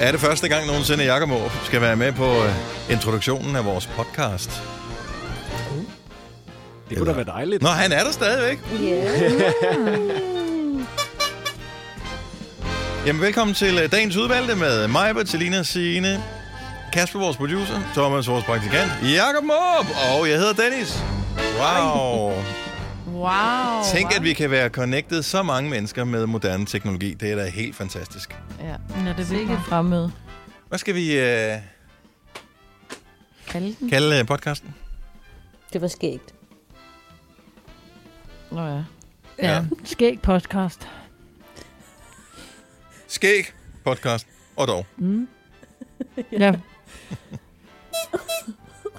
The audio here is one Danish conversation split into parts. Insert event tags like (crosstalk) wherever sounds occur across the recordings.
Er det første gang nogensinde, at Jakob Aarup skal være med på øh, introduktionen af vores podcast? Det kunne da være dejligt. Nå, han er der stadigvæk. (laughs) Jamen, velkommen til øh, dagens udvalgte med mig, Bertilina Signe, Kasper, vores producer, Thomas, vores praktikant, Jakob Måb, og jeg hedder Dennis. Wow. Wow. Tænk, at vi kan være connected så mange mennesker med moderne teknologi. Det er da helt fantastisk. Ja. Nå, det Sikke vil fremmøde. Hvad skal vi øh, Kalde den. kalde øh, podcasten? Det var skægt. Nå ja. Ja, skæg podcast. Skæg podcast. Og dog. Mm. (laughs) Ja,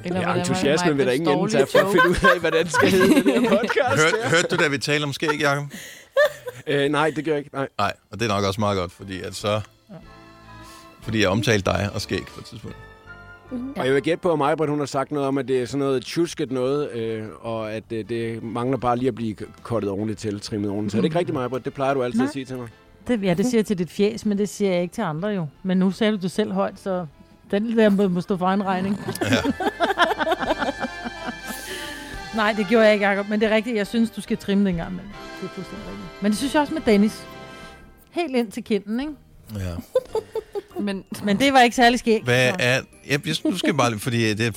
Eller Ja, hvordan var det entusiasme mig, vil der ingen ende til dårlige at finde ud af, hvad den skal hedde, den her (laughs) podcast. Hør, hørte du, da vi talte om skæg, Jacob? Øh, nej, det gør jeg ikke. Nej. Nej, og det er nok også meget godt, fordi at så... Fordi jeg omtalte dig og skæg på et tidspunkt. Og jeg vil gætte på, at Majbrit, hun har sagt noget om, at det er sådan noget tjusket noget, øh, og at øh, det mangler bare lige at blive kottet ordentligt til, trimmet ordentligt. Så er det ikke rigtigt, Majbrit? Det plejer du altid Nej. at sige til mig. det, ja, det siger jeg til dit fjes, men det siger jeg ikke til andre jo. Men nu sagde du det selv højt, så den der må, må stå for en regning. Ja. (laughs) Nej, det gjorde jeg ikke, Jacob. Men det er rigtigt, jeg synes, du skal trimme den gang. Men det er fuldstændig rigtigt. Men det synes jeg også med Dennis. Helt ind til kinden, ikke? ja. Men Men det var ikke særlig skægt. Hvad er... Ja, jeg- du skal bare... Fordi det er...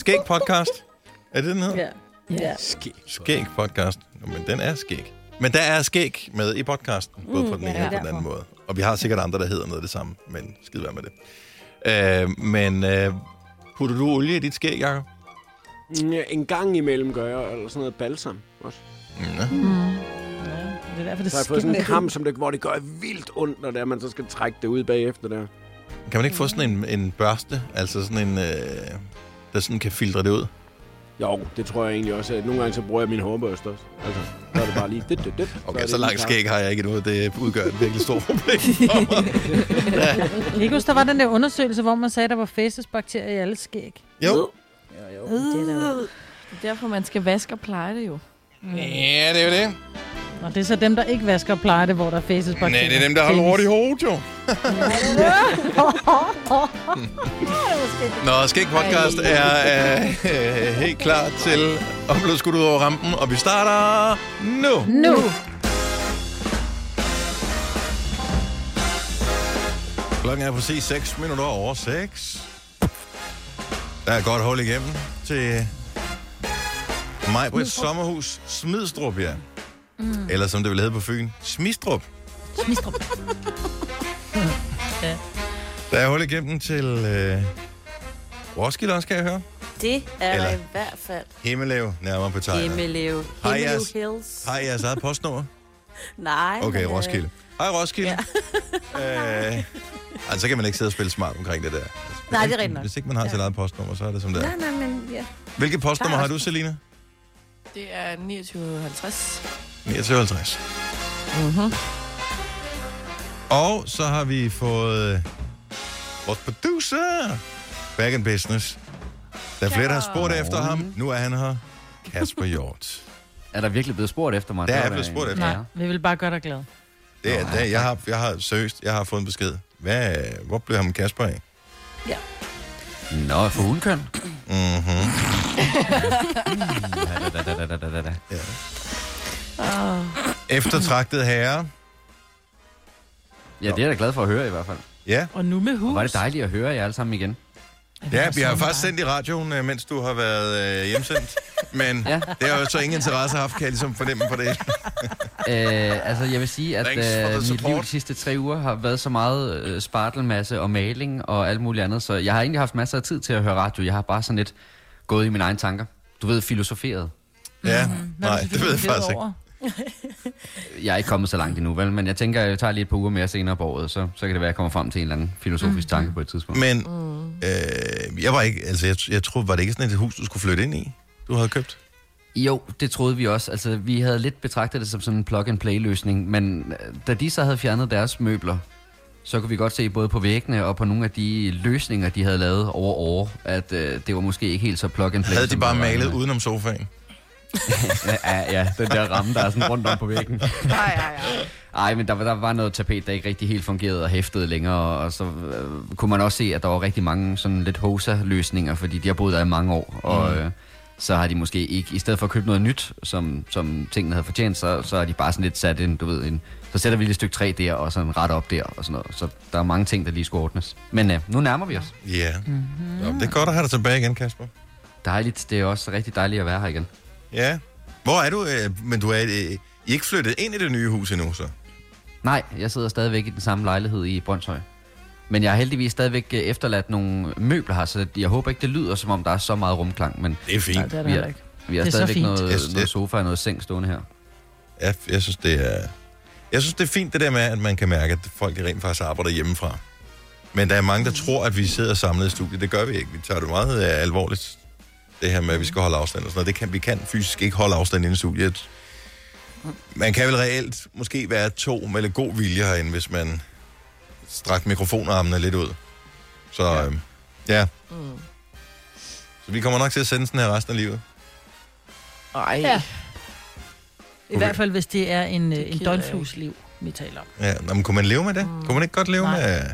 Skæg podcast. Er det den hedder? Ja. ja. Skæg. Skæg podcast. Nå, men den er skæg. Men der er skæg med i podcasten, både på den ene ja, og på den anden måde. Og vi har sikkert andre, der hedder noget af det samme, men skid være med det. Øh, men øh, putter du olie i dit skæg, Jacob? Ja, en gang imellem gør jeg, eller sådan noget balsam også. Ja. Mm. Ja, det er derfor, det Så har jeg fået sådan en kram, som det, hvor det gør vildt ondt, når det er, man så skal trække det ud bagefter der. Kan man ikke få sådan en, en børste, altså sådan en, øh, der sådan kan filtre det ud? Jo, det tror jeg egentlig også. At nogle gange så bruger jeg min hårbørste også. Altså, så er det bare lige... Dit, dit, dit, Okay, så det langt skæg har jeg ikke endnu. Det udgør et virkelig stort problem. (laughs) Ikke huske, der var den der undersøgelse, hvor man sagde, at der var fæsesbakterier i alle skæg. Jo. Jo, jo. Det er der jo. det er derfor, man skal vaske og pleje det jo. Ja, det er jo det. Og det er så dem, der ikke vasker og plejer det, hvor der er fæsesbakterier. Nej, det er dem, der har lort i hovedet, jo. (laughs) Nå, Skæg Podcast er øh, helt klar til at blive skudt ud over rampen, og vi starter nu. Nu! Klokken er præcis 6 minutter over 6. Der er godt hul igennem til Majbrits sommerhus Smidstrup, ja. Mm. Eller som det vil hedde på Fyn, Smistrup. Smistrup. (laughs) Der er hul igennem til øh, Roskilde også, kan jeg høre. Det er Eller- i hvert fald. Himmelev, nærmere på tegnet. Himmelev. Har jeres- Hills. Har I jeres eget postnummer? (laughs) Nej. Okay, men, øh, Roskilde. Hej, Roskilde. Ja. (laughs) øh, altså, så kan man ikke sidde og spille smart omkring det der. Nej, det er rigtigt nok. Hvis ikke man har sit eget postnummer, så er det som det er. Nej, nej, men ja. Hvilket postnummer er har du, Selina? Det er 2950. 59. Mm-hmm. Og så har vi fået øh, vores producer back in business. Der er flere, der har spurgt efter ham. Nu er han her. Kasper Hjort. Er der virkelig blevet spurgt efter mig? Der er der blevet en- spurgt efter. Nej, vi vil bare gøre dig glad. Det er, det, jeg, har, jeg har seriøst, jeg har fået en besked. Hvad, hvor blev ham Kasper af? Nå, for hundkøn. (laughs) Mm-hmm. Da, Oh. Eftertragtet herre. Ja, det er jeg da glad for at høre i hvert fald. Ja, Og nu med hus. Og var det dejligt at høre jer alle sammen igen. ja vi har faktisk sendt i radioen, øh, mens du har været øh, hjemsendt. (laughs) Men Ja. det har jo så ingen interesse haft, kan jeg ligesom fornemme på det. (laughs) Øh, altså, jeg vil sige, at øh, mit liv de sidste tre uger har været så meget øh, spartelmasse og maling og alt muligt andet, så jeg har egentlig haft masser af tid til at høre radio. Jeg har bare sådan lidt gået i mine egne tanker. Du ved, filosoferet. Ja, Hvad nej, det ved jeg faktisk ikke. (laughs) Jeg er ikke kommet så langt endnu, vel? Men jeg tænker, at jeg tager lige et par uger mere senere på året, så, så kan det være, at jeg kommer frem til en eller anden filosofisk tanke på et tidspunkt. Men øh, jeg var ikke, altså jeg, jeg troede, var det ikke sådan et hus, du skulle flytte ind i, du havde købt? Jo, det troede vi også. Altså, vi havde lidt betragtet det som sådan en plug-and-play-løsning, men øh, da de så havde fjernet deres møbler, så kunne vi godt se både på væggene og på nogle af de løsninger, de havde lavet over år, at øh, det var måske ikke helt så plug-and-play. Havde de bare malet udenom sofaen? Ja, ja, den der ramme, der er sådan rundt om på væggen. Nej, nej, nej. Ej, men der, var- der var noget tapet, der ikke rigtig helt fungerede og hæftede længere, og så øh, kunne man også se, at der var rigtig mange sådan lidt hosa-løsninger, fordi de har boet der i mange år, og øh, så har de måske ikke, i stedet for at købe noget nyt, som, som tingene havde fortjent, så, så har de bare sådan lidt sat en, du ved, en, så sætter vi lige et stykke træ der, og så en ret op der, og sådan noget. Så der er mange ting, der lige skulle ordnes. Men øh, nu nærmer vi os. Ja. Nå, det er godt at have dig tilbage igen, Kasper. Dejligt, det er også rigtig dejligt at være her igen. Ja. Hvor er du? Øh, men du er, øh, I er ikke flyttet ind i det nye hus endnu, så? Nej, jeg sidder stadigvæk i den samme lejlighed i Brøndshøj. Men jeg har heldigvis stadigvæk øh, efterladt nogle møbler her, så jeg håber ikke, det lyder, som om der er så meget rumklang. Men Det er fint. Nej, det er der vi har, ikke. vi har Det er så stadigvæk fint. noget, Jeg noget det- sofa og noget seng stående her. Ja, jeg synes, det er... Jeg synes, det er fint det der med, at man kan mærke, at folk rent faktisk arbejder hjemmefra. Men der er mange, der tror, at vi sidder samlet i studiet. Det gør vi ikke. Vi tager det meget alvorligt. Det her med, at vi skal holde afstand og sådan noget. Det kan, vi kan fysisk ikke holde afstand inde i studiet. Man kan vel reelt måske være to med lidt god vilje herinde, hvis man strækker mikrofonarmene lidt ud. Så ja. Øh, ja. Så vi kommer nok til at sende sådan her resten af livet. Ej. Ja. I hvert fald, hvis det er en, øh, Det en gider jeg døgnflus liv, vi taler om. Ja, nå, men kunne man leve med det? Kunne man ikke godt leve Nej. med...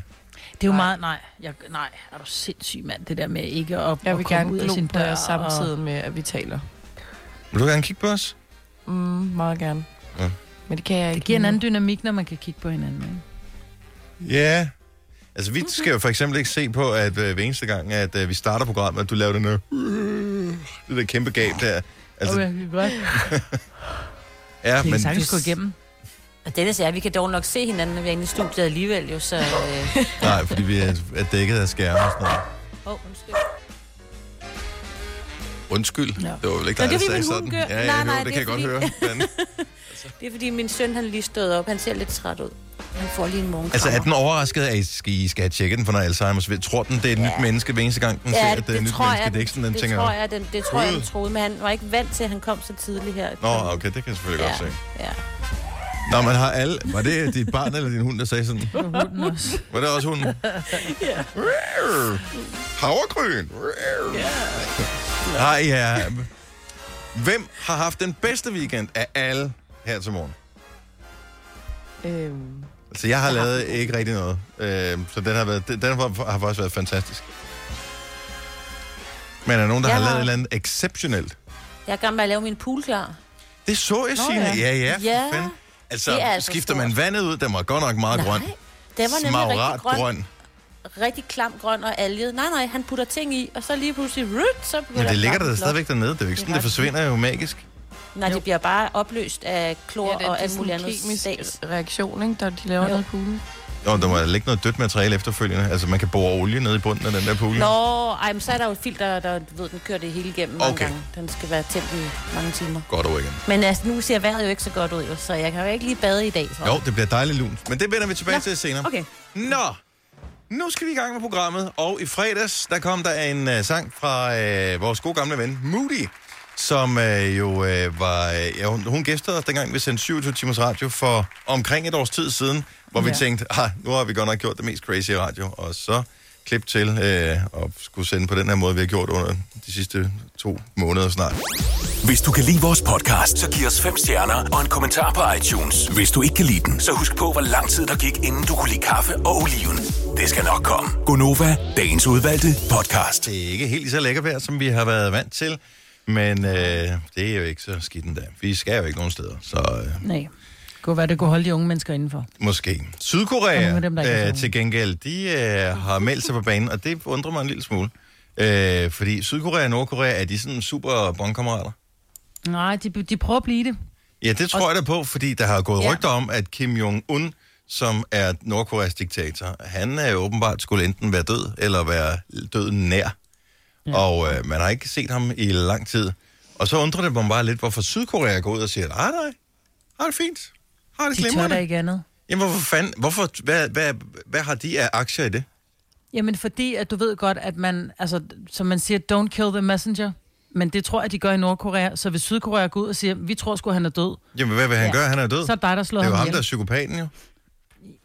Det er jo Nej. meget, nej, jeg, nej, er du sindssyg mand, det der med ikke at, Jeg at vil komme gerne ud af sin dør. samtidig Og, med, at vi taler. Vil du gerne kigge på os? Mm, meget gerne. Ja. Men det kan jeg ikke. det giver en anden dynamik, når man kan kigge på hinanden. Ikke? Ja. Altså, vi skal jo for eksempel ikke se på, at øh, hver eneste gang, at øh, vi starter programmet, at du laver den der... Det der kæmpe gab der. Altså, Okay, det er godt. (laughs) ja, Det men... sagtens gå igennem. Og Dennis og jeg, vi kan dog nok se hinanden, når vi er inde i studiet alligevel, jo, så... Øh... (laughs) Nej, fordi vi er, er dækket af skærme og sådan noget. Oh, undskyld. Undskyld. Ja. Det var vel ikke Nå, dig, det der er sagde fordi min sådan. gør- Ja, ja, Nej, jo, nej, det, det kan jeg godt høre. Men, (laughs) Det er fordi, min søn han er lige stået op. Han ser lidt træt ud. Han får lige en morgenkrammer. altså, er den overrasket af, at I skal, I skal have tjekket den for noget Alzheimer's? Tror den, det er et Ja. nyt menneske hver eneste gang, den ser, at det er et nyt tror menneske? jeg, Det er ikke sådan, den det tænker... tror jeg, den, det tror jeg, den Gud. troede, men han var ikke vant til, at han kom så tidligt her. Nå, okay, det kan jeg selvfølgelig ja, godt se. ja. Nå, man har alle... Var det dit barn eller din hund, der sagde sådan? Hunden også. Var det også hunden? (laughs) ja. Havregryn. Hej, ja. Hvem har haft den bedste weekend af alle her til morgen? Øhm, Altså, jeg har lavet ikke rigtig noget. Øh, så den har, været, den har, har faktisk været fantastisk. Men er der nogen, der Jeg har har- lavet et eller andet exceptionelt? Jeg er gammel med at lave min pool klar. Det så jeg, Signe. ja. Ja, ja, for Ja, fanden. Altså, det er altså skifter stort. man vandet ud, den var godt nok meget Nej, grøn. den var nemlig Smagrat rigtig grøn. grøn. Rigtig klam grøn og alget. Nej, nej, han putter ting i, og så lige pludselig, rut, så begynder Men det ligger der stadigvæk dernede. Det er jo ikke Det sådan, det forsvinder jo magisk. Nej, det bliver bare opløst af klor ja, det, og alt muligt en andet kemisk stats. reaktion, ikke, der de laver Jo. i poolen. Jo, der må ligge noget dødt materiale efterfølgende. Altså, man kan bore olie ned i bunden af den der pool. Nå, ej, men så er der jo et filter, der, ved, den kører det hele igennem mange Okay. gange. Den skal være tændt i mange timer. Godt over igen. Men altså, nu ser vejret jo ikke så godt ud, jo, så jeg kan jo ikke lige bade i dag, jeg. Jo, det bliver dejligt lunt. Men det vender vi tilbage Nå, til senere. Okay. Nå, nu skal vi i gang med programmet. Og i fredags, der kom der en uh, sang fra uh, vores gode gamle ven, Moody, som uh, jo uh, var... Uh, ja, hun, hun gæstede os, dengang vi sendte 27 timers radio for omkring et års tid siden, hvor ja. vi tænkte, ah, nu har vi godt nok gjort det mest crazy radio. Og så klip til uh, og skulle sende på den her måde, vi har gjort under de sidste to måneder snart. Hvis du kan lide vores podcast, så giv os fem stjerner og en kommentar på iTunes. Hvis du ikke kan lide den, så husk på, hvor lang tid der gik, inden du kunne lide kaffe og oliven. Det skal nok komme. Gonova, dagens udvalgte podcast. Det er ikke helt så lækker vejr, som vi har været vant til, men øh, det er jo ikke så skidt endda. Vi skal jo ikke nogen steder, så øh, Nej. Kunne være, det kunne holde de unge mennesker indenfor. måske. Sydkorea dem, der er øh, til gengæld, de øh, har meldt sig på banen, og det undrer mig en lille smule. Øh, fordi Sydkorea og Nordkorea, er de sådan super bondkammerater? Nej, de, de prøver at blive det. Ja, det tror jeg da på, fordi der har gået Ja. rygter om, at Kim Jong-un, som er Nordkoreas diktator, han er åbenbart skulle enten være død, eller være døden nær. Ja. Og øh, man har ikke set ham i lang tid. Og så undrer det mig bare lidt, hvorfor Sydkorea går ud og siger, nej, nej, har det fint. Har det De tør da glimrende. ikke andet. Jamen, hvorfor fanden, hvorfor, hvad, hvad, hvad har de af aktier i det? Jamen, fordi at du ved godt, at man, altså, som man siger, don't kill the messenger. Men det tror jeg, de gør i Nordkorea. Så hvis Sydkorea går ud og siger, vi tror sgu, han er død, Jamen, hvad vil han Ja. gøre? Han er død. så er det dig, der slår det er jo ham ham, der er psykopaten, jo.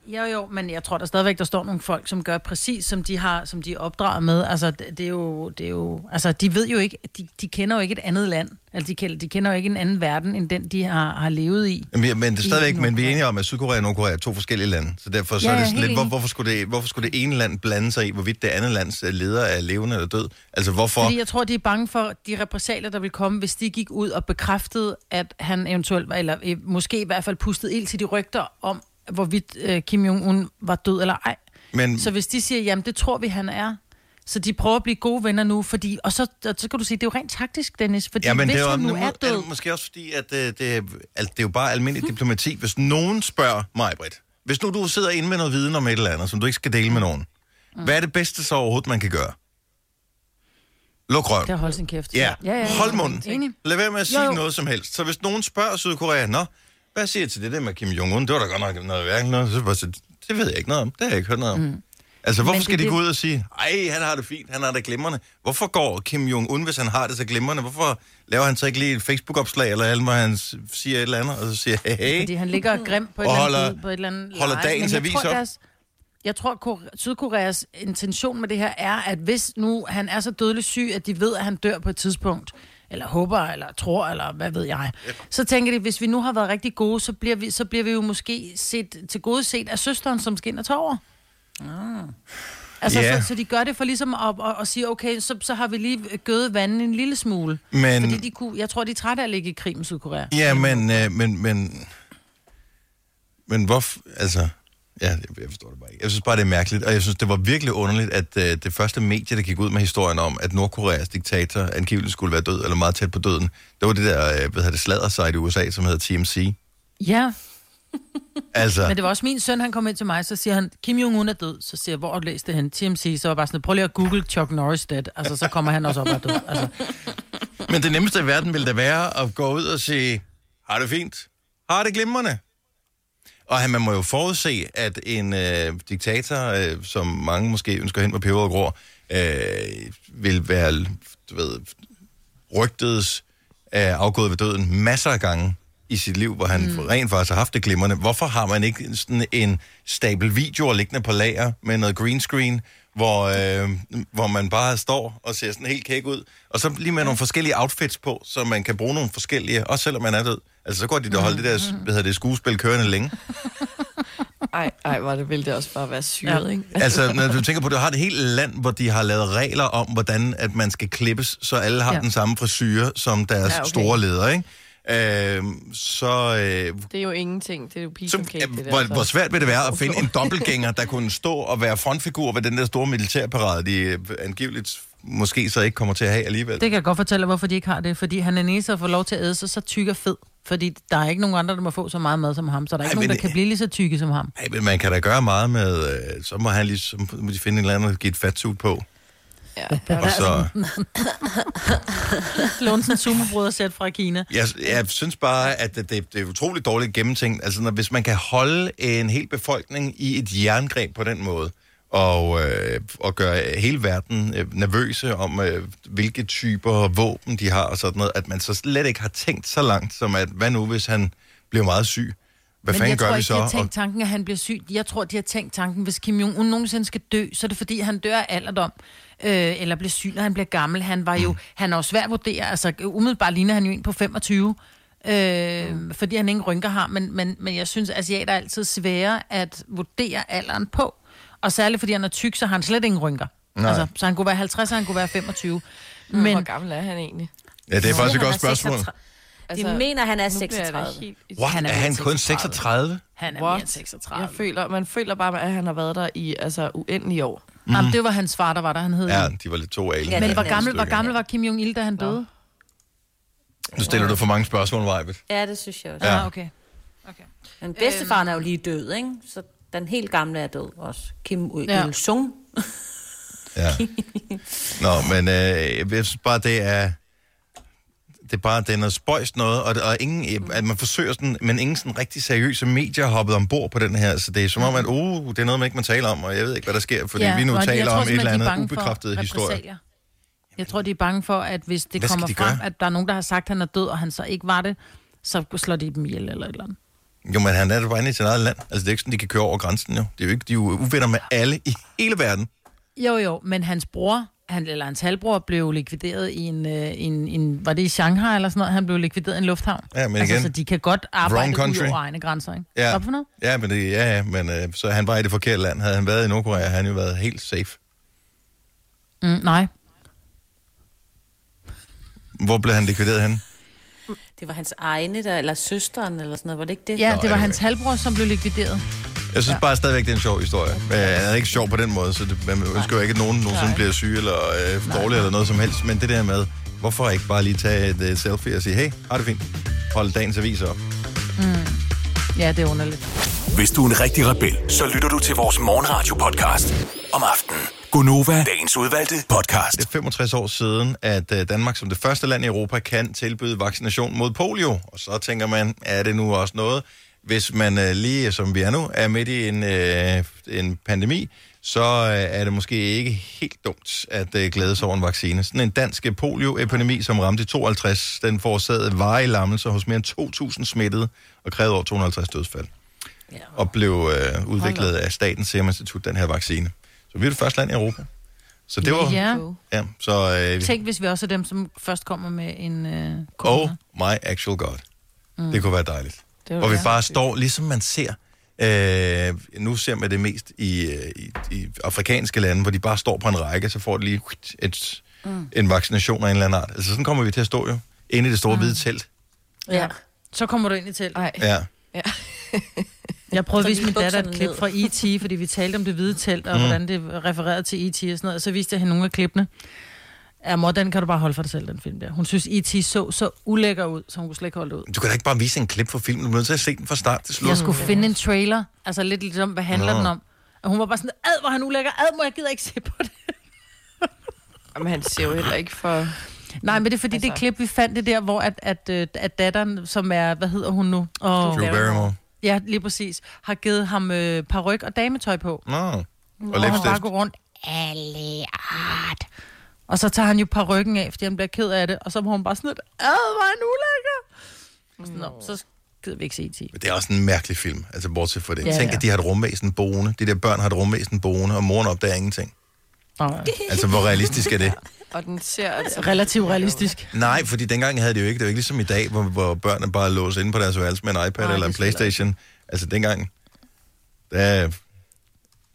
Jo, jo, men jeg tror der stadigvæk, der står nogle folk, som gør præcis, som de har, som de er opdraget med. Altså, det, det er jo, det er jo, altså, de ved jo ikke, de, de kender jo ikke et andet land. Altså, de kender, de kender jo ikke en anden verden, end den, de har, har levet i. Men, men det er stadigvæk, men vi er enige om, at Sydkorea og Nordkorea er to forskellige lande. Så derfor så Ja, er det sådan lidt, hvor, hvorfor, skulle det, hvorfor skulle det ene land blande sig i, hvorvidt det andet lands øh, leder er levende eller død? Altså hvorfor? Fordi jeg tror, de er bange for de repressalier, der vil komme, hvis de gik ud og bekræftede, at han eventuelt var, eller øh, måske i hvert fald pustede ild til de rygter om, hvorvidt øh, Kim Jong-un var død eller ej. Men, Så hvis de siger, jamen det tror vi, han er, så de prøver at blive gode venner nu, fordi, og så, og så kan du sige, det er jo rent taktisk, Dennis, fordi ja, men hvis det er, han nu er død, det måske også fordi, at øh, det, er- altså, det er jo bare almindelig diplomati. Hvis nogen spørger mig, Britt, hvis nu du sidder inde med noget viden om et eller andet, som du ikke skal dele med nogen, hvad er det bedste så overhovedet, man kan gøre? Luk røven. det er holde sin kæft. Ja, ja, ja, hold munden. Enig. Lad være med at sige jo. noget som helst. Så hvis nogen spørger Sydkorea, nå, hvad siger I til det der med Kim Jong-un? Det var da godt nok noget værken noget. Så, det ved jeg ikke noget om. Det har jeg ikke hørt noget om. Mm. Altså, hvorfor Men skal det- de gå det- ud og sige, ej, han har det fint, han har det glimrende. Hvorfor går Kim Jong-un, hvis han har det så glimrende? Hvorfor laver han så ikke lige et Facebook-opslag, eller alt, hvor han siger et eller andet, og så siger, hey, hey. Fordi han ligger grim på et, Og eller holder- andet, på et eller andet holder leje. dagens jeg avis tror, op. deres- Jeg tror, Kore- Sydkoreas intention med det her er, at hvis nu han er så dødelig syg, at de ved, at han dør på et tidspunkt, eller håber, eller tror, eller hvad ved jeg, så tænker de, hvis vi nu har været rigtig gode, så bliver vi, så bliver vi jo måske set, til gode set af søsteren, som skal ind og tage over. Altså, Ja. så, så de gør det for ligesom at, at, at sige, okay, så, så har vi lige gødet vandet en lille smule. Men- Fordi de kunne, jeg tror, de er trætte af at ligge i krig med Sydkorea. Ja, men, øh, men, men, men hvorfor, altså, ja, jeg, forstår det bare ikke. Jeg synes bare, det er mærkeligt, og jeg synes, det var virkelig underligt, at øh, det første medie, der gik ud med historien om, at Nordkoreas diktator angiveligt skulle være død, eller meget tæt på døden, det var det der, øh, hvad hedder det, sladdersite i USA, som hedder TMC. Ja, Altså, Men det var også min søn, han kom ind til mig, så siger han, Kim Jong-un er død. Så siger jeg, hvor har du læst det hen? TMC, så var bare sådan, prøv lige at google Chuck Norris dead. Altså, så kommer han også op og er død. Altså, men det nemmeste i verden ville da være at gå ud og sige, har det fint? Har det glimrende? Og han, man må jo forudse, at en øh, diktator, øh, som mange måske ønsker hen på peber og grå, øh, vil være, du ved, rygtedes er afgået ved døden masser af gange i sit liv, hvor han mm. rent faktisk har haft det glimrende. Hvorfor har man ikke sådan en stabel videoer liggende på lager med noget green screen, hvor, øh, hvor man bare står og ser sådan helt kæk ud, og så lige med nogle forskellige outfits på, så man kan bruge nogle forskellige, også selvom man er død. Altså, så går de da holde det der hvad hedder det, skuespil kørende længe. (laughs) Ej, ej, var det ville det også bare være syret, Ja. ikke? (laughs) Altså, når du tænker på, at du har et helt land, hvor de har lavet regler om, hvordan at man skal klippes, så alle har ja. Ja. den samme frisyr som deres ja, Ja, okay. okay. store leder, ikke? Øhm, så, øh, Det er jo ingenting. Det er jo piece så of cake, det der. hvor, så. hvor svært vil det være at (laughs) finde en dobbeltgænger, der kunne stå og være frontfigur ved den der store militærparade, de øh, angiveligt måske så ikke kommer til at have alligevel. det kan jeg godt fortælle, hvorfor de ikke har det. Fordi han er eneste, der får lov til at æde sig så tyk og fed. Fordi der er ikke nogen andre, der må få så meget mad som ham. Så der er Ej, ikke nogen, der kan blive lige så tykke som ham. Ej, men man kan da gøre meget med, øh, så må han lige, så må de finde en eller anden, der give et fatsuit på. Ja, Og så, Låne sådan (laughs) en sumobrødersæt fra Kina. jeg, jeg synes bare, at det, det, det er utroligt dårligt gennemtænkt. Altså, når, hvis man kan holde en hel befolkning i et jerngreb på den måde, og, øh, og gøre hele verden øh, nervøse om, øh, hvilke typer våben de har og sådan noget, at man så slet ikke har tænkt så langt, som at, hvad nu, hvis han bliver meget syg? Hvad Men fanden jeg gør tror vi ikke, så? de har tænkt tanken, at han bliver syg. Jeg tror, de har tænkt tanken, hvis Kim Jong-un nogensinde skal dø, så er det fordi, han dør af alderdom. Øh, eller bliver syg, når han bliver gammel. Han var jo, han er jo svær at vurdere. Altså, umiddelbart ligner han jo en på 25. Øh, fordi han ingen rynker har. Men, men, men jeg synes, at asiater er altid svære at vurdere alderen på. Og særligt fordi han er tyk, så har han slet ingen rynker. Nej. Altså, så han kunne være 50, og han kunne være 25. Men... Hvor gammel er han egentlig? ja, det er faktisk et godt spørgsmål. 36. De mener, han er nu bliver jeg da 36. helt What? Han er Er han mere kun 36? han er What? mere end 36. Jeg føler, man føler bare, at han har været der i altså, uendelige år. Mm. Jamen, det var hans far, der var der. Han hed Ja, de var lidt to alien. Ja, Men hvor gammel, hvor gammel var Kim Jong-il, da han døde? Nu stiller du for mange spørgsmål, Vejbet. Ja, det synes jeg også. Ja. Ah, okay. okay. Men bedstefaren er jo lige død, ikke? Så den helt gamle er død også. Kim Ja. Il-sung. Ja. (laughs) Nå, men øh, jeg synes bare, det er... Det er bare, det er noget spøjst noget, og, og ingen, at man forsøger sådan, men ingen sådan rigtig seriøse medier har hoppet ombord på den her, så det er som om, at uh, det er noget, man ikke må tale om, og jeg ved ikke, hvad der sker, fordi ja, vi nu jeg taler tror om et eller er andet ubekræftet historie. Jeg tror, de er bange for, at hvis det Hvad kommer de frem, gøre? at der er nogen, der har sagt, at han er død, og han så ikke var det, så slår de dem ihjel eller et eller andet. Jo, men han er jo bare inde i sit eget land. Altså, det er ikke sådan, de kan køre over grænsen, jo. Det er jo ikke, de er jo uvenner med alle i hele verden. Jo, jo, men hans bror, han, eller hans halvbror, blev likvideret i en, øh, en, en, var det i Shanghai eller sådan noget? Han blev likvideret i en lufthavn. Ja, men altså, igen, så de kan godt arbejde ud over egne grænser, ikke? Ja. For noget? Ja, men, det, ja, ja, men øh, så han bare i det forkerte land. Havde han været i Nordkorea, havde han jo været helt safe. Mm, nej. Hvor blev han likvideret hen? Det var hans egne, der, eller søsteren, eller sådan noget, var det ikke det? Ja, det var hans halvbror, som blev likvideret. Jeg synes ja. bare stadigvæk, det er en sjov historie. Men han er ikke sjov på den måde, så det, man ønsker jo ikke, at nogen nogensinde bliver syge eller øh, dårlig eller noget som helst. Men det der med, hvorfor ikke bare lige tage et uh, selfie og sige, hey, har det fint. Hold dagens avis op. Ja, det er underligt. Hvis du er en rigtig rebel, så lytter du til vores morgenradio-podcast om aftenen. Gunova, dagens udvalgte podcast. Det er 65 år siden, at øh, Danmark som det første land i Europa kan tilbyde vaccination mod polio. Og så tænker man, er det nu også noget? Hvis man øh, lige som vi er nu, er midt i en, øh, en pandemi, så øh, er det måske ikke helt dumt at øh, glæde sig over en vaccine. Sådan en dansk polioepidemi, som ramte i 52, den forårsagede varige lammelser hos mere end 2.000 smittede og krævede over 250 dødsfald. Ja. Og blev øh, udviklet af Statens Serum Institut, den her vaccine. Så vi er det første land i Europa. Så det var... Ja. Ja, så... Øh, Tænk, hvis vi også er dem, som først kommer med en øh, Oh corona. my actual god. Mm. Det kunne være dejligt. Det Hvor vi ja. bare står, ligesom man ser, øh, nu ser man det mest i, øh, i, i afrikanske lande, hvor de bare står på en række, så får de lige et, mm. en vaccination af en eller anden art. Altså sådan kommer vi til at stå jo, inde i det store mm. hvide telt. Ja. Så kommer du ind i teltet. Ej. Ja. (laughs) Jeg prøvede at vise min datter et klip fra E.T., fordi vi talte om det hvide telt, og mm. hvordan det refererede til E.T. og sådan noget. Og så viste jeg hende nogle af klippene. Ja, mor, den kan du bare holde for dig selv, den film der. Hun synes, E.T. så så ulækker ud, så hun kunne slet ikke holde det ud. Du kan da ikke bare vise en klip fra filmen, du er nødt til at se den fra start til slut. Jeg skulle finde en trailer, altså lidt ligesom, hvad handler Nå. den om? Og hun var bare sådan, ad, hvor han ulækker, ad, må jeg gider ikke se på det. (laughs) Jamen, han ser jo heller ikke for... Nej, men det er fordi, altså... det klip, vi fandt det der, hvor at, at, øh, at datteren, som er, hvad hedder hun nu? Oh, Drew Barrymore. ja, lige præcis, har givet ham øh, paryk og dametøj på. Nå. Og Og han læbstift. bare går rundt, alle art. Og så tager han jo parykken af, fordi han bliver ked af det. Og så må hun bare sådan lidt, ad, hvor er han ulækker. Sådan, Nå, så gider vi ikke se i Men det er også en mærkelig film, altså bortset fra det. Ja, Tænk, ja. at de har et rumvæsen boende. De der børn har et rumvæsen boende, og moren opdager ingenting. (laughs) Altså, hvor realistisk er det? (laughs) Og den ser altså... Relativt realistisk. Nej, fordi dengang havde de jo ikke, det var ikke ligesom i dag, hvor, hvor børnene bare låser inde på deres værelse med en iPad Nej, eller en Playstation. Altså dengang, der,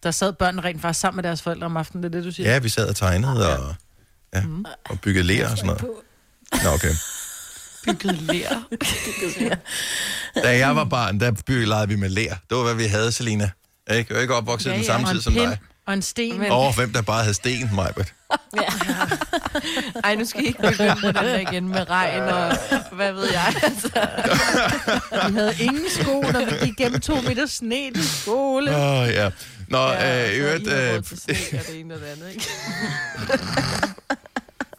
Der sad børnene rent faktisk sammen med deres forældre om aftenen, det er det, du siger? ja, vi sad og tegnede og, ja, og byggede ler og sådan noget. Nå, okay. bygget lær. Da jeg var barn, der byggede legede vi med ler. Det var, hvad vi havde, Selina. Ikke? Jeg er ikke opvokset ja, den samme tid som pind dig. og en sten. Men- Over hvem, der bare havde sten, Majbert. Ej, nu skal I ikke begynde på den der igen med regn og hvad ved jeg. Altså. Vi havde ingen sko, når vi gik gennem to meter sne til skole. Åh, oh, ja. Nå, Ja, øh, i øvrigt, øh, det ene og det andet, ikke? (laughs)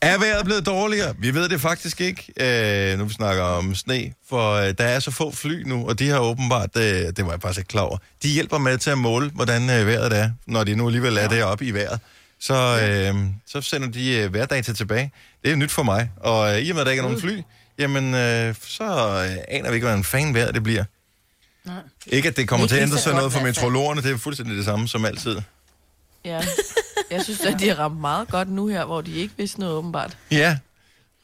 Er vejret blevet dårligere? Vi ved det faktisk ikke, øh, nu vi snakker om sne, for øh, der er så få fly nu, og de har åbenbart, øh, det var jeg faktisk ikke klar over, de hjælper med til at måle, hvordan øh, vejret er, når de nu alligevel er deroppe i vejret. Så, øh, så sender de øh, vejrdata tilbage. Det er nyt for mig, og øh, i og med, at der ikke er nogen fly, jamen, øh, så øh, aner vi ikke, hvordan fan vejret det bliver. Nej. Ikke, at det kommer Ikke til at ændre sig noget for meteorologerne, det er fuldstændig det samme som altid. Ja. Jeg synes, at de har ramt meget godt nu her, hvor de ikke vidste noget åbenbart. Ja,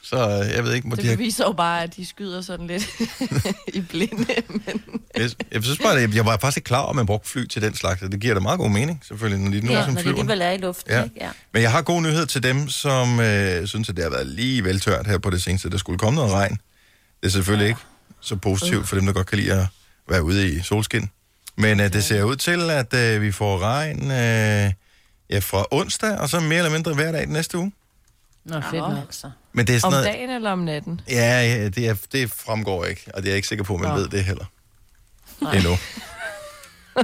så øh, jeg ved ikke, hvor Det de har beviser jo bare, at de skyder sådan lidt (laughs) i blinde. Men Jeg, jeg synes bare, at jeg var faktisk ikke klar over, at man brugte fly til den slags, og det giver da meget god mening, selvfølgelig, når de nu Ja, som når de flyver. alligevel er i luften, Ja. ikke? Ja. Men jeg har god nyhed til dem, som øh, synes, at det har været lige vel tørt her på det seneste. Der skulle komme noget regn. Det er selvfølgelig ikke så positivt for dem, der godt kan lide at være ude i solskin. Men øh, det ser ud til, at øh, vi får regn øh, ja, fra onsdag, og så mere eller mindre hver dag den næste uge. Nå, fedt. Nok. altså. Men det er sådan om noget... dagen eller om natten? Ja, ja det, er, det fremgår ikke, og det er jeg ikke sikker på, at man Nå. ved det heller. Endnu.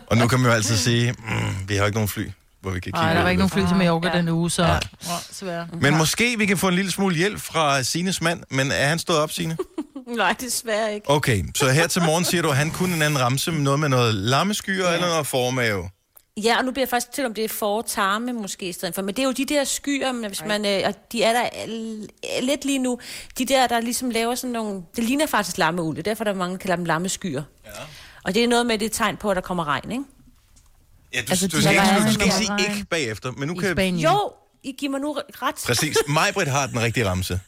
og nu kan man jo altid sige, mm, vi har ikke nogen fly, hvor vi kan kigge Nej, der var ikke nogen fly til Mallorca Ja. denne uge, så... Ja. Ja. Men måske vi kan få en lille smule hjælp fra Sines mand, men er han stået op, Sine? (laughs) Nej, desværre ikke. Okay, så her til morgen siger du, at han kunne en anden ramse med noget med noget lammeskyer ja. eller noget formave. Ja, og nu bliver jeg faktisk til, om det er for tarme måske i stedet for. Men det er jo de der skyer, men hvis man, øh, og de er der øh, lidt lige nu. De der, der ligesom laver sådan nogle... Det ligner faktisk lammeuld, det er derfor, der er mange, der kalder dem lammeskyer. Ja. Og det er noget med det tegn på, at der kommer regn, ikke? Ja, du, Altså, du de skal, ikke, du skal ikke sige ikke bagefter, men nu I kan... Spanien. Jo, I giver mig nu ret. Præcis. Majbrit har den rigtige ramse.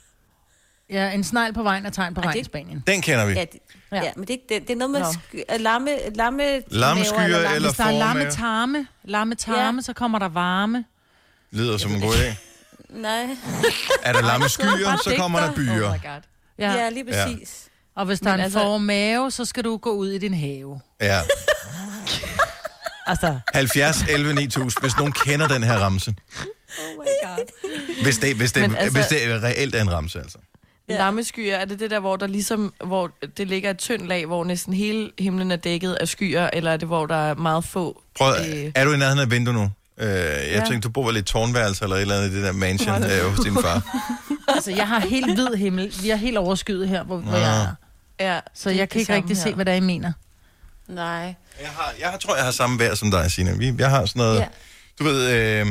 Ja, en snegl på vejen er tegn på regn i Spanien. Den kender vi. Ja, det, Ja. ja. men det, er ikke- det, det er noget med sky, øh, lamme, lamme, Lammeskyer maver lamme- eller Hvis der er lamme formave. tarme, lamme tarme, Ja. så kommer der varme. Lyder som en god idé. Nej, Er der lamme skyer, så kommer der byer. Oh my god. Ja. ja, lige præcis. Og hvis der Men er en altså- altså... mave, så skal du gå ud i din have. Ja. (laughs) Altså, 70, 11, 9000, hvis nogen kender den her ramse. Oh my god. Hvis det, hvis det, altså- hvis det reelt er en ramse, altså. Ja. Lammeskyer, er det det der, hvor der ligesom, hvor det ligger et tyndt lag, hvor næsten hele himlen er dækket af skyer, eller er det, hvor der er meget få? Prøv, Øh. er du i nærheden af et vindue nu? Øh, jeg ja. tænkte, du bor vel i et tårnværelse eller et eller andet i det der mansion øh, hos din far. (laughs) altså, jeg har helt hvid himmel. Vi er helt overskyet her, hvor, hvor jeg er. Ja, Så jeg kan ikke rigtig se, her. hvad der er, I mener. Nej. Jeg, har, jeg tror, jeg har samme vejr som dig, Signe. Vi, jeg har sådan noget... Ja. Du ved, øh,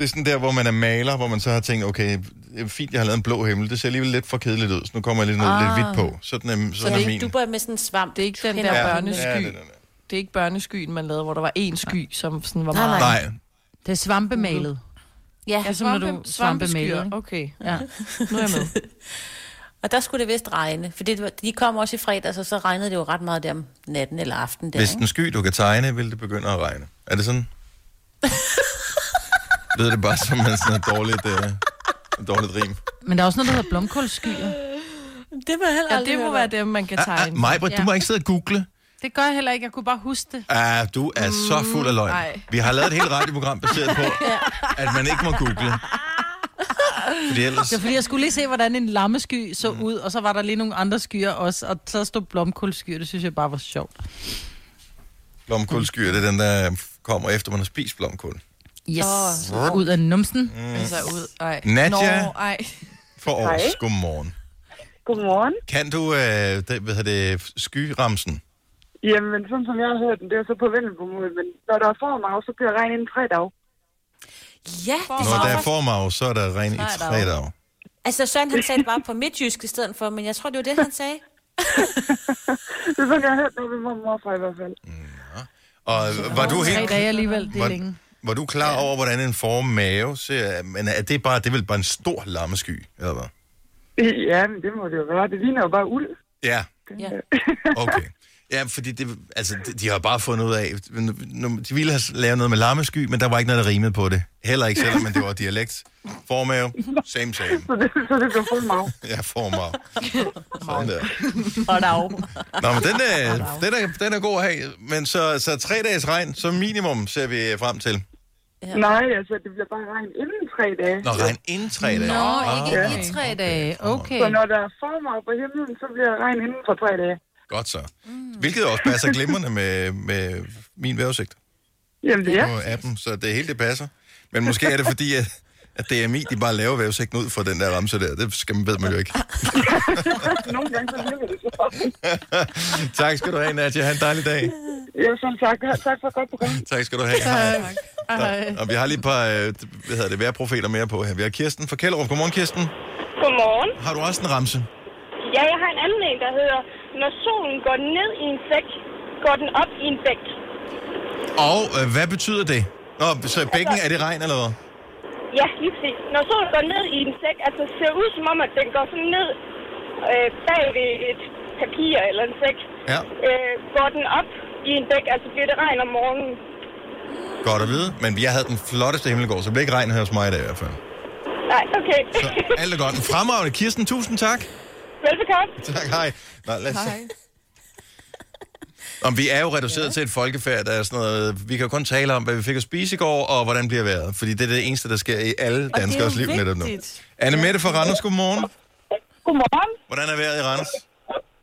det er sådan der, hvor man er maler, hvor man så har tænkt, okay, det er fint, jeg har lavet en blå himmel. Det ser alligevel lidt for kedeligt ud, så nu kommer jeg lidt, noget, Ah. lidt hvidt på. Sådan er, sådan Så er det er min. ikke, du bor med sådan en svamp. Det er ikke den der over børnesky. Ja, det er der. Det er ikke børneskyen, man lavede, hvor der var én sky, som sådan var Nej, meget... nej. Nej, Det er svampemalet. Ja, Ja, som når du svampe, svampemalet? Okay, Ja. nu er jeg med. (laughs) og der skulle det vist regne. For det, de kom også i fredags, og så regnede det jo ret meget der om natten eller aftenen. Der, hvis den sky, du kan tegne, vil det begynde at regne. Er det sådan? (laughs) Lyder det bare som en sådan et dårligt, øh, et dårligt rim? Men der er også noget, der hedder blomkålskyer. Det var heller Ja, det må være dem, man kan Ah, ah, tegne. Majbrit, du Ja. må ikke sidde og google. Det gør jeg heller ikke. Jeg kunne bare huske det. Ah, du er så fuld af løgn. ej. Vi har lavet et helt radioprogram baseret på, (laughs) at man ikke må google. Fordi ellers... Det er fordi, jeg skulle lige se, hvordan en lammesky så ud, og så var der lige nogle andre skyer også, og så stod blomkålskyer. Det synes jeg bare var sjovt. Blomkålskyr, det er den, der kommer efter, man har spist blomkål. Yes. Oh. Ud af numsen. Altså ud. Ej. Nadja? Nå, ej. For års, godmorgen. Godmorgen. Kan du, øh, det, hvad hedder det, skyramsen? Jamen, sådan som jeg har hørt den, det er så på vendelbomål, men når der er formav, så bliver regn inden tre dage. Ja, det Når der er formav, så er der ren i Tre tre dage. Altså, Søren han sagde det bare på midtjysk i stedet for, men jeg tror, det var det, han sagde. (laughs) Det er sådan, jeg har hørt det ved mormor fra i hvert fald. Og var du Tre helt... dage alligevel, det er Var, længe. Var du klar over, hvordan en formave ser? Men er det bare, det er vel bare en stor lammesky, eller hvad? Ja, men det må det jo være. Det ligner jo bare uld. Ja, Ja. (laughs) okay. Ja, fordi det, altså, de, de har bare fundet ud af, de ville have lavet noget med lammesky, men der var ikke noget, der rimede på det. Heller ikke selvom men det var dialekt. Formave, same same. Så det, så det bliver formav. Ja, formav. Sådan der. Nå, men den er, den er, den er god at have. Men så, så tre dages regn, som minimum, ser vi frem til. Ja. Nej, altså, det bliver bare regn inden tre dage. Nå, regn inden tre dage. Nå, Ah, ikke okay. i tre dage. Okay. Så når der er formav på himlen, så bliver regn inden for tre dage. Godt så. Hvilket også passer glimrende med, med min vejrudsigt Jamen, det er. på appen, så det hele det passer. Men måske er det fordi, at, at DMI de bare laver vejrudsigten ud for den der ramse der. Det skal man, ved man jo ikke. (laughs) Nogle gange så virker det så. (laughs) tak skal du have, Nadia. Ha' en dejlig dag. Ja, som sagt, tak for et godt program. Tak skal du have. Hej. Nå, Og vi har lige et par øh, hvad hedder det, vejrprofiler mere på her. Vi har Kirsten fra Kjellerup. Godmorgen, Kirsten. Godmorgen. Har du også en ramse? Ja, jeg har en anden en, der hedder, når solen går ned i en sæk, går den op i en bæk. Og øh, hvad betyder det? Nå, så bækken, er det regn eller hvad? Ja, lige præcis. Når solen går ned i en sæk, altså ser ud som om, at den går sådan ned øh, bag ved et papir eller en sæk, Ja, øh, går den op i en bæk, altså bliver det regn om morgenen. godt at vide. Men jeg havde den flotteste himmel i går, så det bliver ikke regn her hos mig i dag i hvert fald. Nej, okay. Så alt er godt. En (laughs) fremragende. Kirsten, tusind tak. Velbekomme. Tak, hej. Nå, lad os se. Om vi er jo reduceret ja. til et folkefærd, der er sådan noget... Vi kan jo kun tale om, hvad vi fik at spise i går, og hvordan bliver vejret. Fordi det er det eneste, der sker i alle danskers liv netop nu. Anne Mette fra Randers, godmorgen. Godmorgen. Hvordan er vejret i Randers?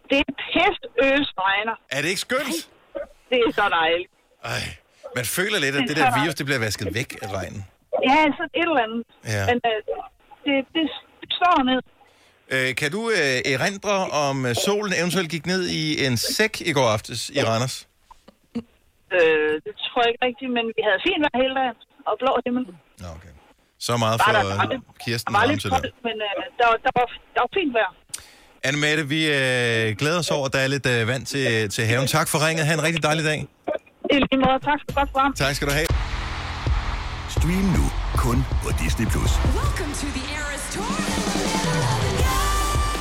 Det er pest øsregner. Er det ikke skønt? Det er så dejligt. Ej, man føler lidt, at det der virus, det bliver vasket væk af regnen. Ja, så et eller andet. Ja. Men øh, det, det, det står ned. Øh, kan du øh, erindre, om øh, solen eventuelt gik ned i en sæk i går aftes i Randers? Øh, det tror jeg ikke rigtigt, men vi havde fint vejr hele dagen. Og blå himmel. Nå, okay. Så meget for der- der lidt- Kirsten Der var lidt der. koldt, men øh, der, var- der, var, der var fint vejr. Anne Mette, vi øh, glæder os over, at der er lidt øh, vand til, til haven. Tak for ringet. Ha' en rigtig dejlig dag. I lige måde, tak for godt program. Tak skal du have. Stream nu kun på Disney+. Plus.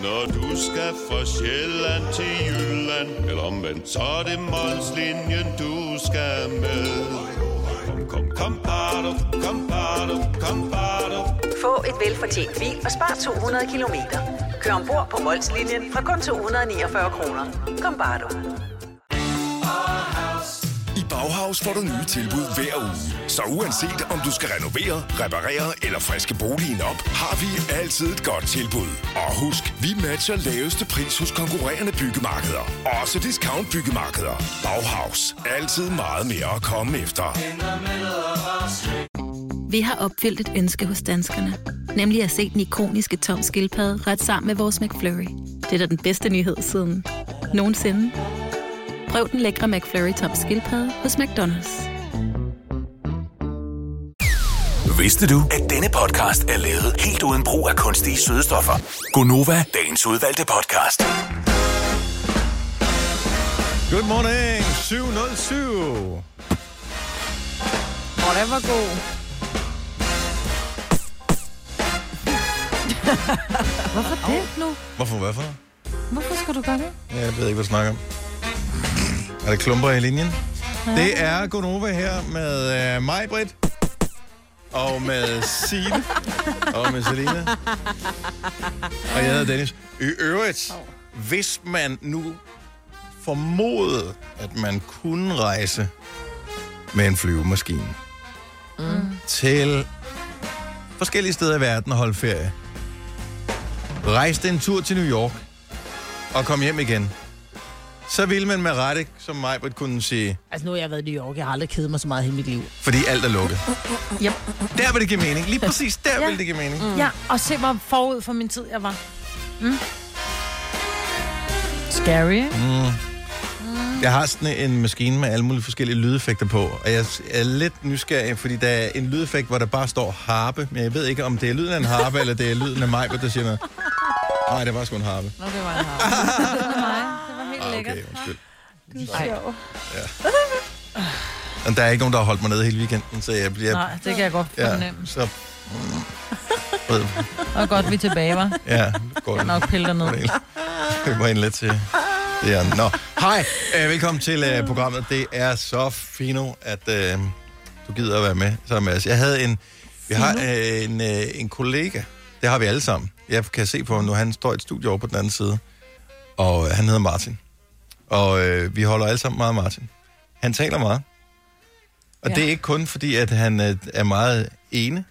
Når du skal fra Sjælland til Jylland Eller omvendt, så er det Molslinjen, du skal med Kom, kom, kom, bado, kom, bado, kom, bado. Få et velfortjent bil og spar 200 kilometer. Kør ombord på Molslinjen fra kun 249 kroner. Kom bare du. Bauhaus får du nye tilbud hver uge. Så uanset om du skal renovere, reparere eller friske boligen op, har vi altid et godt tilbud. Og husk, vi matcher laveste pris hos konkurrerende byggemarkeder. Også discount byggemarkeder. Bauhaus. Altid meget mere at komme efter. Vi har opfyldt et ønske hos danskerne. Nemlig at se den ikoniske tom skildpadde ret sammen med vores McFlurry. Det er da den bedste nyhed siden nogensinde. Prøv den lækre McFlurry tom skildpadde hos McDonald's. Vidste du, at denne podcast er lavet helt uden brug af kunstige sødestoffer? Gonova, dagens udvalgte podcast. Good morning, 707. Og den var god. (laughs) Hvorfor det nu? Hvorfor, hvorfor? Hvorfor skal du gøre det? Jeg ved ikke, hvad du snakker om. Er der klumper i linjen? Ja. Det er Gonova her med uh, mig, Britt. Og med Signe. og med Selina. Og jeg hedder Dennis. I øvrigt, hvis man nu formodede, at man kunne rejse med en flyvemaskine Mm. til forskellige steder i verden og holde ferie. Rejste en tur til New York og kom hjem igen. Så ville man med rette, som mig kunne sige, Altså, nu har jeg været i New York. Jeg har aldrig kedet mig så meget i mit liv. fordi alt er lukket. Yep. Der vil det give mening. Lige præcis der Ja. vil det give mening. Mm. Ja, og se hvor forud for min tid jeg var. Mm. Scary? Mm. Jeg har sådan en maskine med alle mulige forskellige lydeffekter på, og jeg er lidt nysgerrig, fordi der er en lydeffekt, hvor der bare står harpe, men jeg ved ikke, om det er lyden af en harpe, eller det er lyden af mig, der siger noget. Nej, det var sgu en harpe. Nå, det var en harpe. (laughs) det. Det Ah, okay, undskyld. Du er sjov. Men der er ikke nogen, der har holdt mig nede hele weekenden, så jeg bliver... Nej, det kan jeg godt ja, fornemme. så... Ved, Og godt, vi er tilbage, var. ja, det går Jeg nok pille dig ned. Vi må ind lidt til det er. Nå, hej. Uh, velkommen til uh, programmet. Det er så fino, at uh, du gider at være med sammen med os. Jeg havde en... Vi har uh, en, uh, en kollega. Det har vi alle sammen. Jeg kan se på ham nu. Han står i et studie over på den anden side. Og uh, han hedder Martin. Og uh, vi holder alle sammen meget af Martin. Han taler meget. Og ja. det er ikke kun fordi, at han uh, er meget ene.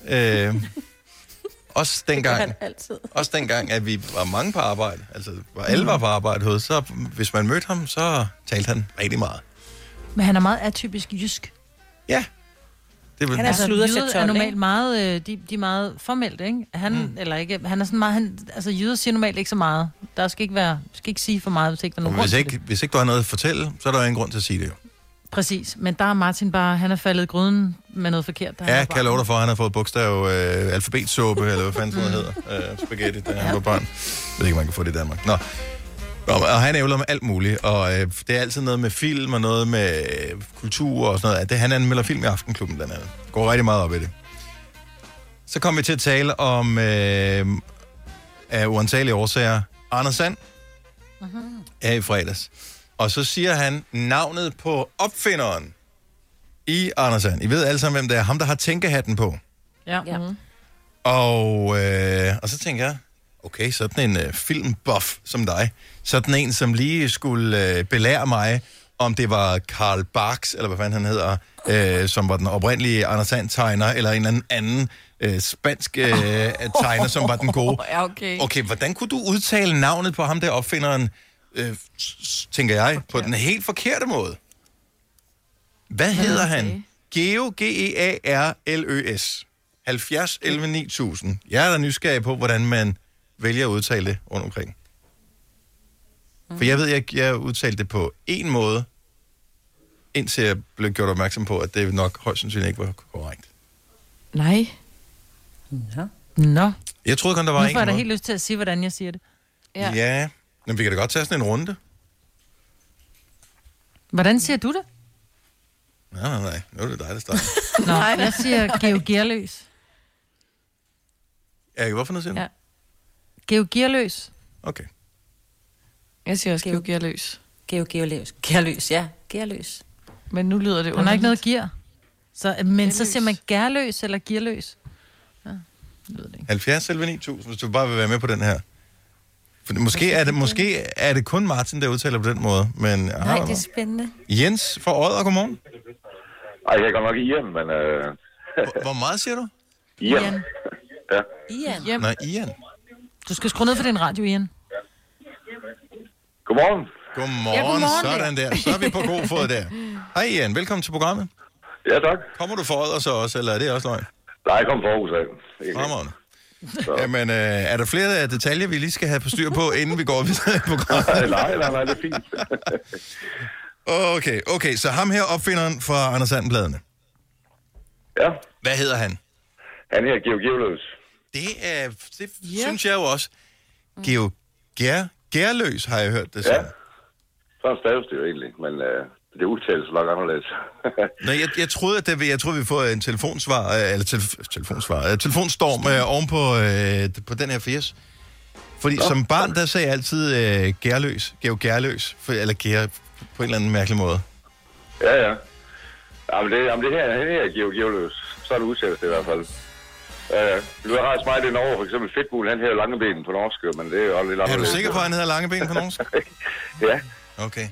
Uh, (laughs) også dengang, altid. (laughs) også dengang, at vi var mange på arbejde, altså hvor alle var på arbejde hos, så hvis man mødte ham, så talte han rigtig meget. Men han er meget atypisk jysk. Ja. Det vil... Han er Altså, jyder er normalt meget, øh, de, de er meget formelt, ikke? Han, mm. eller ikke, han er sådan meget, han, altså jyder siger normalt ikke så meget. Der skal ikke være, skal ikke sige for meget, hvis ikke der er Og nogen hvis, ikke, hvis ikke du har noget at fortælle, så er der jo ingen grund til at sige det jo. det. Præcis, men der er Martin bare, han er faldet i gryden med noget forkert. Der Ja, kan jeg love dig for, at han har fået bogstav øh, alfabetsuppe, eller hvad fanden sådan noget hedder, øh, spaghetti, da han var barn. Jeg ved ikke, om man kan få det i Danmark. Nå. Og han ævler med alt muligt, og øh, det er altid noget med film og noget med øh, kultur og sådan noget. Det, han anmelder film i Aftenklubben blandt andet. Går rigtig meget op i det. Så kom vi til at tale om, øh, af uansagelige årsager, Anders Sand er i fredags. Og så siger han navnet på opfinderen i Anders Sand. I ved alle sammen, hvem det er. Ham, der har tænkehatten på. Ja. Ja. Og, øh, og så tænker jeg, okay, sådan en øh, filmbuff som dig, sådan en, som lige skulle øh, belære mig, om det var Karl Barks, eller hvad fanden han hedder, øh, som var den oprindelige Anders Sand-tegner, eller en eller anden øh, spansk øh, (laughs) tegner, som var den gode. (laughs) Ja, okay. Okay, hvordan kunne du udtale navnet på ham der opfinderen, øh, tænker jeg, på den helt forkerte måde? Hvad hedder han? Geo, G-E-A-R-L-Ø-S. 70 11 9000. Jeg er da nysgerrig på, hvordan man vælger at udtale det rundt omkring. For jeg ved, jeg, jeg udtalte det på en måde, indtil jeg blev gjort opmærksom på, at det nok højst sandsynligt ikke var korrekt. Nej. Ja. Nå. Jeg troede kun, der var Nu en får jeg da måde. helt lyst til at sige, hvordan jeg siger det. Ja. ja. Men vi kan da godt tage sådan en runde. Hvordan siger du det? Nej, nej, nej. Nu er det dig, der starter. (laughs) Nå, jeg siger Geo Gearløs. Ja, hvorfor noget siger du? Ja. Geo Gearløs. Okay. Jeg siger også Geo Gearløs. Geo Gearløs. Gearløs, ja. Gearløs. Men nu lyder det Han har ikke noget gear. Så, men så siger man gærløs eller gearløs. 70 11 9000, hvis du bare vil være med på den her. For det- måske er det, måske er det kun Martin, der udtaler på den måde, men... Nej, det er spændende. Jens fra Odder, godmorgen. Ej, jeg kan nok Ian, men... Øh... Hvor, hvor meget siger du? Ian. Ian. Ja. Ian. Yep. Nej, Ian. Du skal skrue ned for din radio, Ian. Godmorgen. Godmorgen, Ja, godmorgen sådan der. Så er vi på god fod der. Hej Ian, velkommen til programmet. Ja, tak. Kommer du fra Odder så også, eller er det også løgn? Nej, jeg kom fra Aarhus af. Fremragende. Jamen, øh, er der flere detaljer, vi lige skal have på styr på, inden vi går videre i programmet? (laughs) nej, nej, nej, det er fint. (laughs) okay, okay, så ham her, opfinderen fra Anders Sandbladene. Ja. Hvad hedder han? Han her, Geo Geoløs. Det, er, det yeah. synes jeg jo også. Geo Gær, Gærløs har jeg hørt det Ja. som. Sådan staves det jo egentlig, men øh, det udtales nok anderledes. (laughs) Nej, jeg, jeg troede, at det, jeg troede, vi får en telefonsvar, øh, eller telef, telefonsvar, øh, telefonstorm øh, oven på, øh, på den her firs. Fordi Nå. som barn, der sagde jeg altid øh, gærløs, Geo Gærløs, for, eller gær på en eller anden mærkelig måde. ja, ja. Jamen det, jamen det her, han her er Geo Geoløs. Så er det udtales det i hvert fald. Ja. Du har rejst meget ind over, for eksempel Fedtmul, han hedder Langeben på norsk, men det er jo lidt Er du sikker på, at han hedder Langeben på norsk? (laughs) ja. Okay.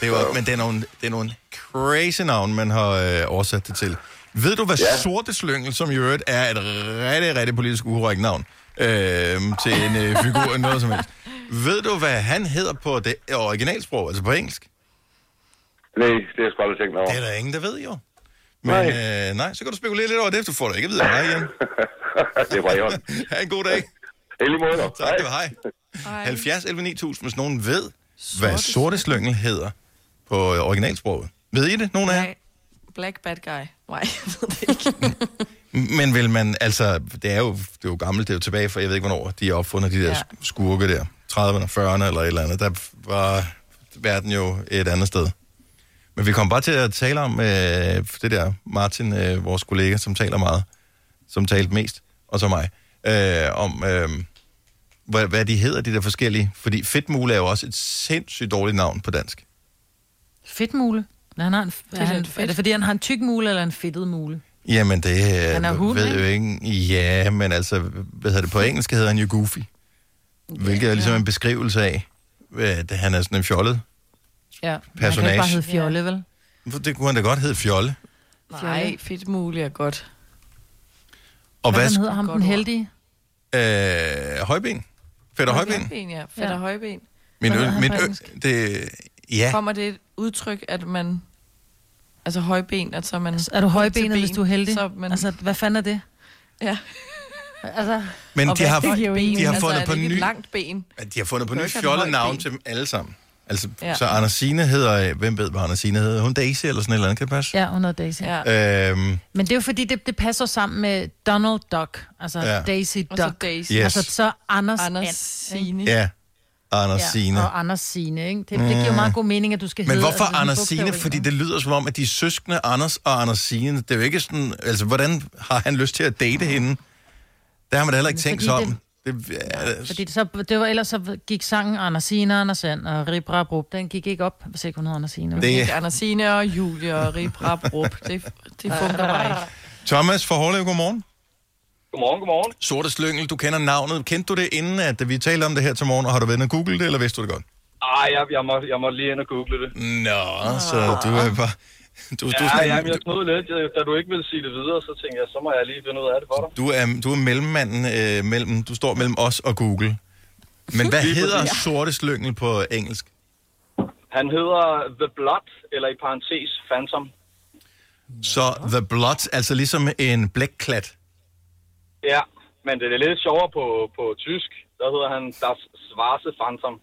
Det jo, men det er, nogle, det er nogle crazy navn, man har øh, oversat det til. Ved du, hvad ja. Sorte Slyngel, som i øvrigt er et rigtig, rigtig politisk ukorrekt navn, øh, til en øh, figur eller noget som helst. Ved du, hvad han hedder på det originalsprog, altså på engelsk? Nej, det er jeg sgu aldrig tænkt over. Det er der ingen, der ved jo. Men nej, øh, nej så kan du spekulere lidt over det, efter du får det ikke at vide. Hej igen. (laughs) det er bare i orden. (laughs) ha' en god dag. I lige måde. Tak, du hej. 70 11 9000, hvis nogen ved, hvad Sorte Slyngel hedder på øh, originalsproget. Ved I det, nogen af jer? Black bad guy. Nej, jeg ved det ikke. (laughs) Men vil man, altså, det er jo, det er jo gammelt, det er jo tilbage for, jeg ved ikke hvornår, de er opfundet, de der ja. skurke der, 30'erne, 40'erne eller et eller andet, der var verden jo et andet sted. Men vi kom bare til at tale om øh, det der, Martin, øh, vores kollega, som taler meget, som talte mest, og så mig, øh, om øh, hvad, hvad de hedder, de der forskellige. Fordi fedtmule er jo også et sindssygt dårligt navn på dansk. Fedtmule. Nej, han har en, er, er han, er det fordi, han har en tyk mule eller en fedtet mule? Jamen, det Han er hund, ved ikke? jo ikke. Ja, men altså, hvad hedder det på engelsk, hedder han jo Goofy. Hvilket er ligesom en beskrivelse af, at han er sådan en fjollet. Ja. Han kan Personage. ikke bare hedde Fjolle, vel? Det kunne han da godt hedde Fjolle. Nej, fedt muligt er godt. Og Hvad hvad? han hedder ham, den heldige? Øh, højben. Fætter højben. Højben, ja. Fedt Ja. højben. Min Hvad ø, hedder han min på ø, engelsk? det, ja. Kommer det et udtryk, at man... Altså højben, at så er man... Er du højbenet, hvis du er heldig? Så man, Altså, hvad fanden er det? ja. Altså, Men de har, ben? de har altså, fundet er på ny, langt ben. de har fundet på Du ny kan ikke have et fjollet navn til dem alle sammen. Altså, Ja. så Anders Signe hedder, hvem ved, hvad Anders Signe hedder? Hun Daisy eller sådan et eller andet, kan det passe? ja, hun hedder Daisy. Ja. Øhm, Men det er jo fordi, det, det passer sammen med Donald Duck. Altså Ja. Daisy Og så Duck. Daisy. Yes. Altså så Anders, Anders And, Signe. ja, Anders ja. Signe. Og Anders Signe, ikke? Det, det giver jo meget god mening, at du skal Men hedde... hvorfor altså, Anders de Signe? bogstaver Fordi det lyder som om, at de er søskende Anders og Anders Signe. Det er jo ikke sådan... Altså, hvordan har han lyst til at date hende? Det har man da heller ikke Men tænkt sig om. det- Det, ja, Fordi det, så, det var, ellers så gik sangen Anders Signe, Anders Sand og Rip Rap Rup. Den gik ikke op, hvis ikke hun hedder Anders Signe. Det- Det... Ikke Anders Signe og Julie og Rip Rap Rup. Det, det fungerer bare ikke. Thomas fra Hårlev, godmorgen. Godmorgen, godmorgen. Sorte Slyngel, du kender navnet. Kendte du det inden, at vi talte om det her til morgen, og har du været inde og google det, eller vidste du det godt? Ej, jeg, jeg, må, jeg må lige ind og google det. Nå, så du er bare... (laughs) Du, du, Ja, sådan, ja, men jeg snød lidt. Da du ikke ville sige det videre, så tænkte jeg, så må jeg lige finde ud af det for dig. du, er, du er mellemmanden øh, mellem... Du står mellem os og Google. Men hvad hedder præcis. Sorte Slyngel på engelsk? Han hedder The Blood, eller i parentes Phantom. Så The Blood, altså ligesom en blækklat. Ja, men det er lidt sjovere på, på tysk. Der hedder han Das Schwarze Phantom.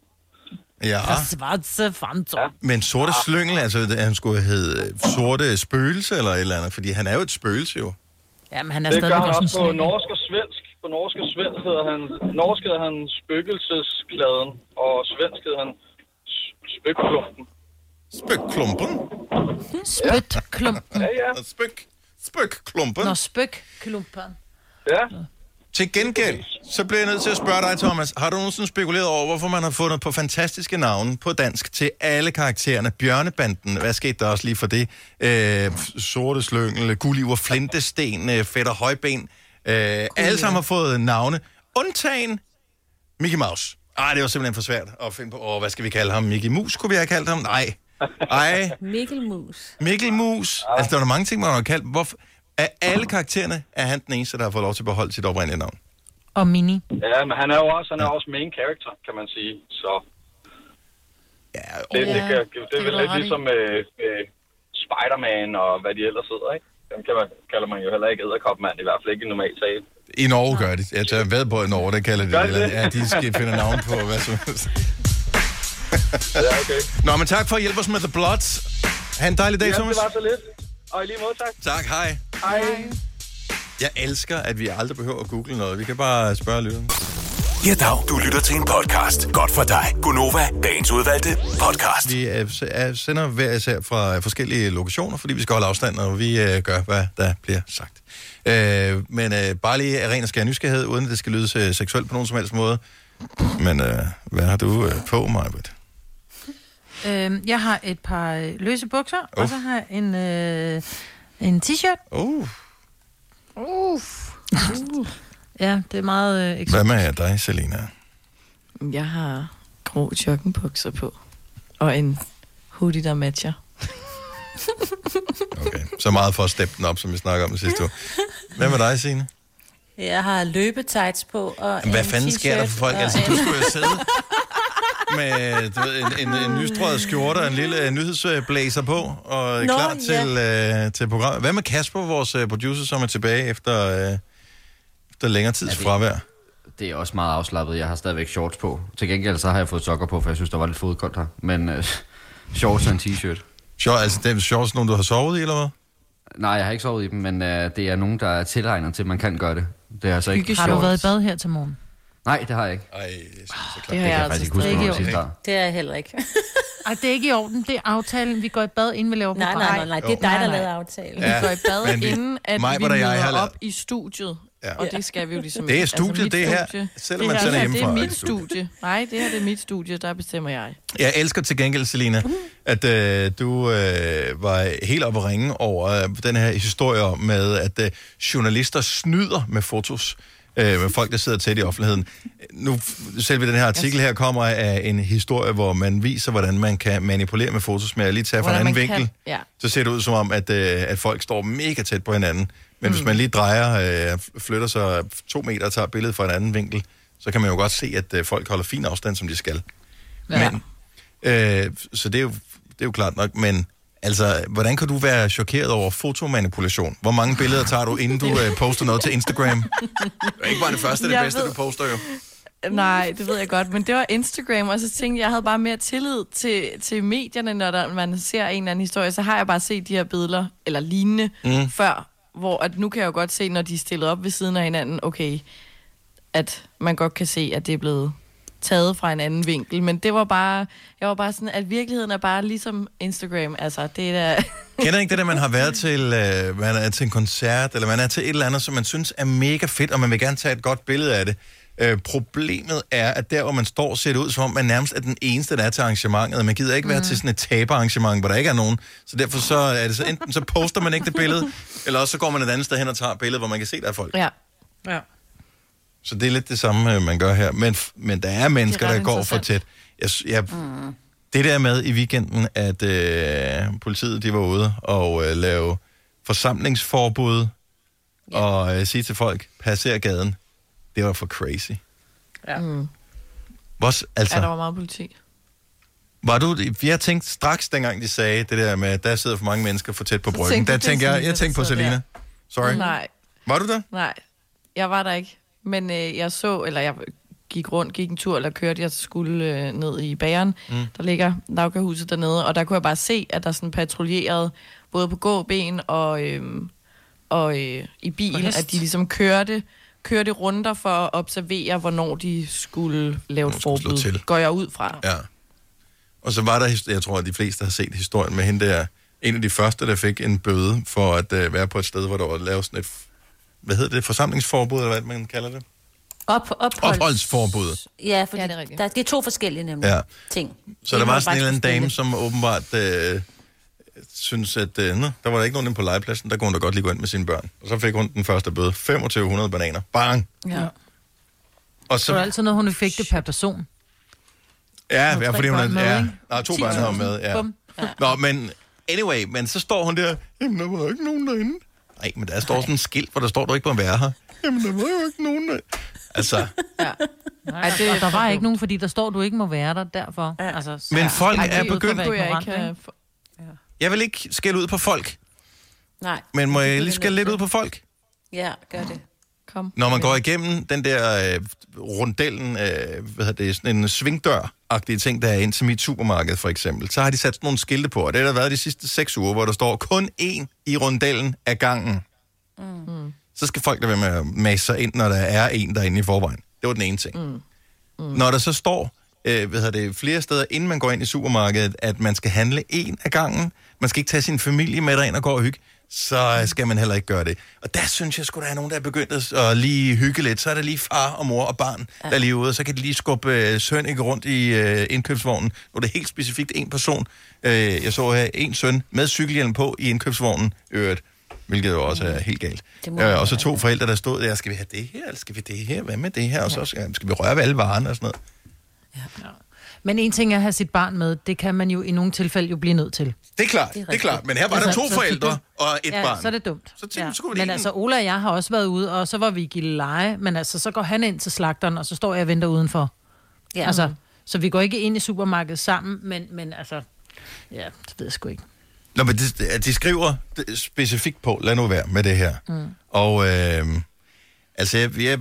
Ja. Svartse Phantom. Ja. Men sorte slyngel, altså han skulle hedde sorte spøgelse eller et eller andet, fordi han er jo et spøgelse jo. Jamen, han er Det gør han også på slyngel. norsk og svensk. På norsk og svensk hedder han, norsk hedder han spøgelseskladen, og svensk hedder han spøgklumpen. Spøgklumpen? Spytklumpen. Ja, ja. Spøg, spøgklumpen. Nå, spøgklumpen. Ja. Til gengæld, så bliver jeg nødt til at spørge dig, Thomas. Har du nogensinde spekuleret over, hvorfor man har fundet på fantastiske navne på dansk til alle karaktererne? Bjørnebanden, hvad skete der også lige for det? Øh, sorte Slyngel, Gulliver, Flintesten, øh, Fætter Højben. Øh, alle sammen har fået navne. Undtagen Mickey Mouse. Ej, det var simpelthen for svært at finde på. Åh, hvad skal vi kalde ham? Mickey Mus, kunne vi have kaldt ham? Nej. Ej, Mikkel Mus. Mikkel Mus. Altså, der var der mange ting, man har kaldt. Hvorfor? Af alle karaktererne er han den eneste, der har fået lov til at beholde sit oprindelige navn. Og Mini. Ja, men han er jo også, han er også main character, kan man sige. Så ja, det, det, Ja, kan, det det er vel lidt ligesom øh, øh, Spider-Man og hvad de ellers hedder, ikke? Dem kan man, kalder man jo heller ikke æderkopmand, i hvert fald ikke i normal tale. I Norge gør det. Jeg tager ved på, at i Norge, der kalder de det. de Eller, det? ja, de skal finde navn på, hvad som helst. Ja, okay. Nå, men tak for at hjælpe os med The Bloods. Ha' en dejlig dag, Ja, Thomas. det var så lidt. Og i lige måde, tak. Tak, hej. Hej. Jeg elsker, at vi aldrig behøver at google noget. Vi kan bare spørge lytteren. Ja, dag. Du lytter til en podcast. Godt for dig. Gunova, dagens udvalgte podcast. Vi øh, er- sender hver især fra øh, forskellige lokationer, fordi vi skal holde afstand, og vi øh, gør, hvad der bliver sagt. Øh, men øh, bare lige af ren og skær nysgerrighed, uden at det skal lyde øh, seksuelt på nogen som helst måde. Men øh, hvad har du øh, på, Majbert? Øhm, jeg har et par øh, løse bukser, uh. og så har jeg en, øh, en t-shirt. Uh. Uff. Uh. (laughs) Ja, det er meget øh, Hvad med dig, Selina? Jeg har grå joggingbukser på. Og en hoodie, der matcher. (laughs) Så meget for at steppe den op, som vi snakker om det sidste uge. Hvad med dig, Signe? Jeg har løbetights på og Hvad en fanden sker der for folk? Altså, en- du skulle jo sidde (laughs) med du ved, en, en, en nystrøget skjorte og en lille øh, nyhedsblæser på, og Nå, klar ja. til, øh, til programmet. Hvad med Kasper, vores øh, producer, som er tilbage efter, øh, efter længere tids det- fravær? Det er også meget afslappet. Jeg har stadigvæk shorts på. Til gengæld så har jeg fået sokker på, for jeg synes, der var lidt fodkoldt her. Men øh, (laughs) shorts og en t-shirt. Short, altså, det er shorts, nogen du har sovet i, eller hvad? Nej, jeg har ikke sovet i dem, men øh, det er nogen, der er tilegnet til, at man kan gøre det. Det er altså ikke Har du shorts. været i bad her til morgen? Nej, det har jeg ikke. Ej, det, Det har jeg jeg altså ikke huske, ikke sidst har. Det er jeg heller ikke. (laughs) Ej, det er ikke i orden. Det er aftalen. Vi går i bad, inden vi laver Nej, program. nej, nej, nej. Det er dig, der lavede aftalen. Ja, Vi går i bad, vi- inden at mig, vi jeg møder har lavet- op i studiet. Ja. Og det skal vi jo ligesom Det er ikke. studiet, mit det her, studie. selvom det man sender det hjemmefra, er er mit det studie. Nej, det her det er mit studie, der bestemmer jeg. Jeg elsker til gengæld, Selina, at øh, du øh, var helt oppe at ringe over øh, den her historie med, at øh, journalister snyder med fotos øh, folk, der sidder tæt i offentligheden. Nu, selve den her artikel her kommer af en historie, hvor man viser, hvordan man kan manipulere med fotos med at lige tage fra en anden vinkel. Kan, ja. Så ser det ud som om, at, øh, at folk står mega tæt på hinanden. Men mm. hvis man lige drejer, øh, flytter sig to meter og tager billedet fra en anden vinkel, så kan man jo godt se, at øh, folk holder fin afstand, som de skal. Ja. Men, øh, så det er, jo, det er jo klart nok, men altså, hvordan kan du være chokeret over fotomanipulation? Hvor mange billeder tager du, inden du øh, poster noget til Instagram? Det er ikke bare det første, det Jeg bedste, ved- du poster jo. Nej, det ved jeg godt, men det var Instagram, og så tænkte jeg, jeg havde bare mere tillid til, til medierne, når der, man ser en eller anden historie. Så har jeg bare set de her billeder, eller lignende, Mm. mm. før, hvor at nu kan jeg jo godt se, når de er stillet op ved siden af hinanden, okay, at man godt kan se, at det er blevet taget fra en anden vinkel. Men det var bare, jeg var bare sådan, at virkeligheden er bare ligesom Instagram. Altså, det er da... (laughs) Kender ikke det, at man har været til, øh, man er til en koncert, eller man er til et eller andet, som man synes er mega fedt, og man vil gerne tage et godt billede af det. Øh, problemet er, at der, hvor man står, ser det ud, som om man nærmest er den eneste, der er til arrangementet. Man gider ikke mm. være til sådan et taberarrangement, hvor der ikke er nogen. Så derfor så er det så, enten så poster man ikke det billede, (laughs) eller også så går man et andet sted hen og tager et billede, hvor man kan se, der er folk. Ja. Ja. Så det er lidt det samme, øh, man gør her. Men, men der er mennesker, ret der går for tæt. Jeg, jeg, mm. Det der med i weekenden, at øh, politiet de var ude og øh, lave forsamlingsforbud ja. og øh, sige til folk, passer gaden, det var for crazy. Ja. Mm. Hvor, s- altså, Ja, der var meget politi. Var du, jeg tænkte straks, dengang de sagde det der med, at der sidder for mange mennesker for tæt på bryggen. tænkte Der er tænkte jeg, jeg tænkte på der Selina. Sorry. Nej, Var du der? nej. Jeg var der ikke. Men øh, jeg så, eller jeg gik rundt, gik en tur, eller kørte, jeg skulle øh, ned i bageren. Mm. Der ligger lavkahuset dernede, og der kunne jeg bare se, at der sådan patruljerede, både på gåben og, øh, og øh, i bil, at de ligesom kørte, kørte runder for at observere, hvornår de skulle lave et forbud. til. Går jeg ud fra. Ja. Og så var der, jeg tror, at de fleste har set historien med hende der, en af de første, der fik en bøde for at uh, være på et sted, hvor der var lavet sådan et, hvad hedder det, forsamlingsforbud, eller hvad man kalder det? Op, opholds... Opholdsforbud. Ja, for Ja, ja, det er det, rigtigt. der, det er to forskellige nemlig Ja. ja. ting. Så En, der var sådan en eller anden dame, som åbenbart øh, synes, at øh, der var der ikke nogen inde på legepladsen, der kunne hun da godt lige gå ind med sine børn. Og så fik hun den første bøde, 2500 bananer. Bang! Ja. Og Så så, det altid noget, hun fik det per person. ja, ja, fordi hun er, ja, nej, to børn hun med, ja. Bum. Nå, men anyway, men så står hun der, jamen der var ikke nogen derinde. Nej, men der står sådan en skilt, hvor der står, du ikke må være her. Jamen der var jo ikke nogen der. Altså, Nej, det, og der var ikke nogen, fordi der står, du ikke må være der, derfor. Ja. Altså, så- Men folk Ej, er begyndt- jeg ikke have... jeg vil ikke skælde ud på folk, Nej. men må jeg lige skælde lidt ud på folk? Ja, gør det. Kom. Når man går igennem den der øh, rundellen, øh, hvad hedder det, sådan en svingdør-agtige ting, der er ind til mit supermarked for eksempel, så har de sat sådan nogle skilte på, og det har der været de sidste seks uger, hvor der står kun én i rundellen af gangen. Mm. Så skal folk da være med at masse sig ind, når der er en derinde i forvejen. Det var den ene ting. Mm. Mm. Når der så står øh, hvad hedder det, flere steder, inden man går ind i supermarkedet, at man skal handle en af gangen, man skal ikke tage sin familie med derind og gå og hygge, så øh, skal man heller ikke gøre det. Og der synes jeg sgu, der er nogen, der er begyndt at, lige hygge lidt. Så er der lige far og mor og barn, ja. der er lige ude, og så kan de lige skubbe øh, søn ikke rundt i øh, indkøbsvognen. Nu er det helt specifikt en person. Øh, jeg så her en søn med cykelhjelm på i indkøbsvognen, øvrigt, hvilket jo også er helt galt. Øh, og så to forældre, der stod der, skal vi have det her, eller skal vi det her, hvad med det her, og så skal, skal vi røre ved alle varerne og sådan noget. Men en ting er at have sit barn med, det kan man jo i nogle tilfælde jo blive nødt til. Det er klart, det er, det er klart. Men her var der to forældre og et ja, barn. så er det dumt. Så tænkte, så kunne vi Men altså, Ola og jeg har også været ude, og så var vi i Gilleleje, men altså, så går han ind til slagteren, og så står jeg og venter udenfor. Ja. Altså, så vi går ikke ind i supermarkedet sammen, men, men altså, ja, det ved jeg sgu ikke. Nå, men de, de skriver specifikt på, lad nu være med det her. Mm. Og øh, altså, jeg, jeg,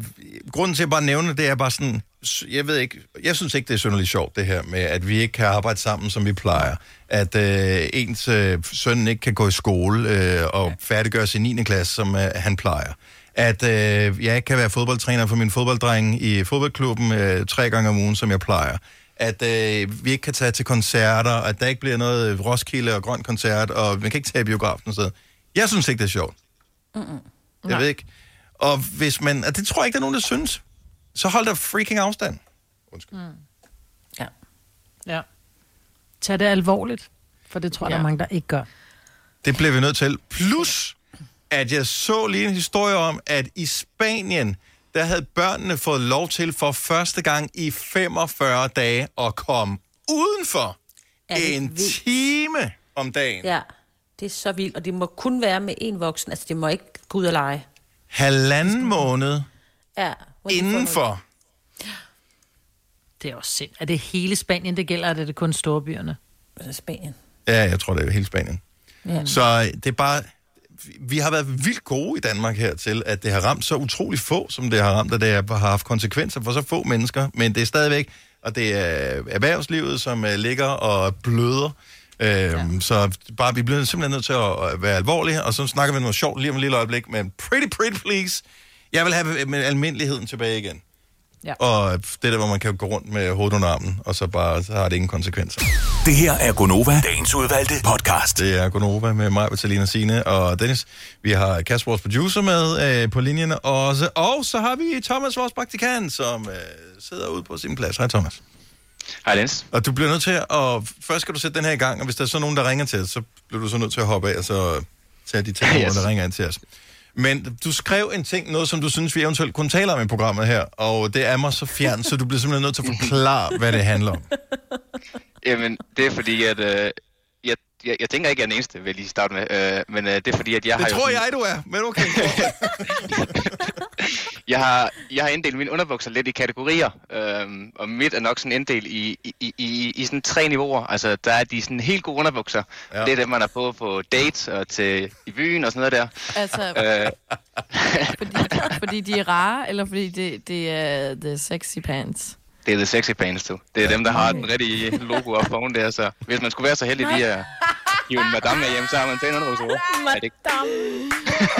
grunden til at jeg bare nævne det er bare sådan, jeg ved ikke, jeg synes ikke, det er synderligt sjovt det her med, at vi ikke kan arbejde sammen, som vi plejer. At øh, ens øh, søn ikke kan gå i skole øh, og færdiggøre sin 9. klasse, som øh, han plejer. At øh, jeg ikke kan være fodboldtræner for min fodbolddreng i fodboldklubben øh, tre gange om ugen, som jeg plejer. At øh, vi ikke kan tage til koncerter, at der ikke bliver noget Roskilde og Grøn Koncert, og man kan ikke tage i biografen og sådan. Jeg synes ikke, det er sjovt. Mm-mm. Jeg ved ikke. Og hvis man, og det tror jeg ikke, der er nogen, der synes, så hold da freaking afstand. Mm. Ja. Ja. Tag det alvorligt, for det tror jeg, ja. der er mange, der ikke gør. Det bliver vi nødt til. Plus, at jeg så lige en historie om, at i Spanien, der havde børnene fået lov til for første gang i 45 dage at komme udenfor en time om dagen. Ja, det er så vildt, og det må kun være med en voksen. Altså, det må ikke gå ud og lege. Halvanden måned Ja. indenfor. Det er også sind. Er det hele Spanien, det gælder, eller er det kun storbyerne? noget. Spanien. Ja, jeg tror, det er hele Spanien. Ja. Så øh, det er bare... Vi har været vildt gode i Danmark her til, at det har ramt så utrolig få, som det har ramt, at det har haft konsekvenser for så få mennesker. Men det er stadigvæk, og det er erhvervslivet, som øh, ligger og bløder. Øhm, Så bare, vi bliver simpelthen nødt til at være alvorlige, og så snakker vi noget sjovt lige om et lille øjeblik, men pretty, pretty please, jeg vil have med almindeligheden tilbage igen. Ja. Og det der, hvor man kan gå rundt med hovedet under armen, og så bare så har det ingen konsekvenser. Det her er Gonova, dagens udvalgte podcast. Det er Gonova med mig, Vitalina Sine og Dennis. Vi har Kasper, vores producer, med øh, på linjen også. Og så har vi Thomas, vores praktikant, som øh, sidder ude på sin plads. Hej Thomas. Hej Dennis. Og du bliver nødt til at... Først skal du sætte den her i gang, og hvis der er så nogen, der ringer til os, så bliver du så nødt til at hoppe af, og så tage de telefoner. (laughs) Yes. der ringer ind til os. Men du skrev en ting, noget som du synes, vi eventuelt kunne tale om i programmet her, og det er mig så fjern, så du bliver simpelthen nødt til at forklare, hvad det handler om. (laughs) Jamen, det er fordi, at øh, jeg jeg, tænker ikke, jeg er den eneste, vil jeg lige starte med. Øh, men øh, det er fordi, at jeg Det har jo tror sådan- jeg, du er, men okay. (laughs) jeg har, jeg har inddelt mine underbukser lidt i kategorier, øhm, og mit er nok sådan inddelt i, i, i, i, i sådan tre niveauer. Altså, der er de sådan helt gode underbukser. Ja. Det er dem, man har på på dates og til i byen og sådan noget der. Altså, Øh, fordi de er rare, eller fordi det, det er the sexy pants? Det er The Sexy Pants, du. Det er dem, der har den rigtige logo op foran der, så hvis man skulle være så heldig lige at hive en madame med hjem, så har man pæne underbukser. Er ikke?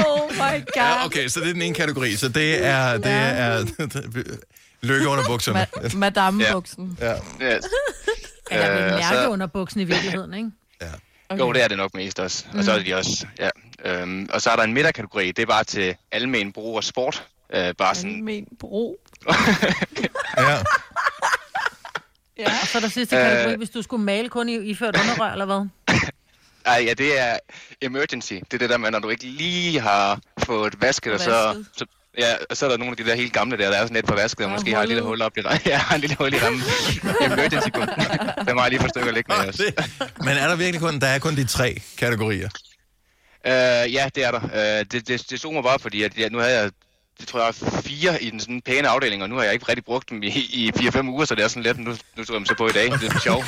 Oh my god. Ja, okay, så det er den ene kategori. Så det er, det er (laughs) lykke under bukserne. Ma- Madame-buksen. Ja. Yes. Eller Øh, øh, og mærke så- under buksen i virkeligheden, ikke? Okay. Jo, det er det nok mest også. Og så er de også, ja. Øhm, og så er der en midterkategori, det er bare til almen brug og sport. Øh, bare sådan, Almen brug. Ja. (laughs) Ja. Og så er der sidste Øh. kategori, hvis du skulle male kun i iført underrør, eller hvad? (coughs) ej, ja, det er emergency. Det er det der med, når du ikke lige har fået vasket, og så, så Ja, og så er der nogle af de der helt gamle der, der er sådan lidt på vasket, og måske har et lille hul op i (laughs) Ja, har en lille hul i rammen. (laughs) Emergency kun. Der må jeg lige få stykker liggende også. Men er der virkelig kun, der er kun de tre kategorier? Uh, ja, det er der. Uh, det, det, det slog mig bare, fordi at, ja, nu havde jeg, det tror jeg, fire i den sådan pæne afdeling, og nu har jeg ikke rigtig brugt dem i, i 4-5 uger, så det er sådan lidt, nu, nu står jeg dem så på i dag. Det er sjovt.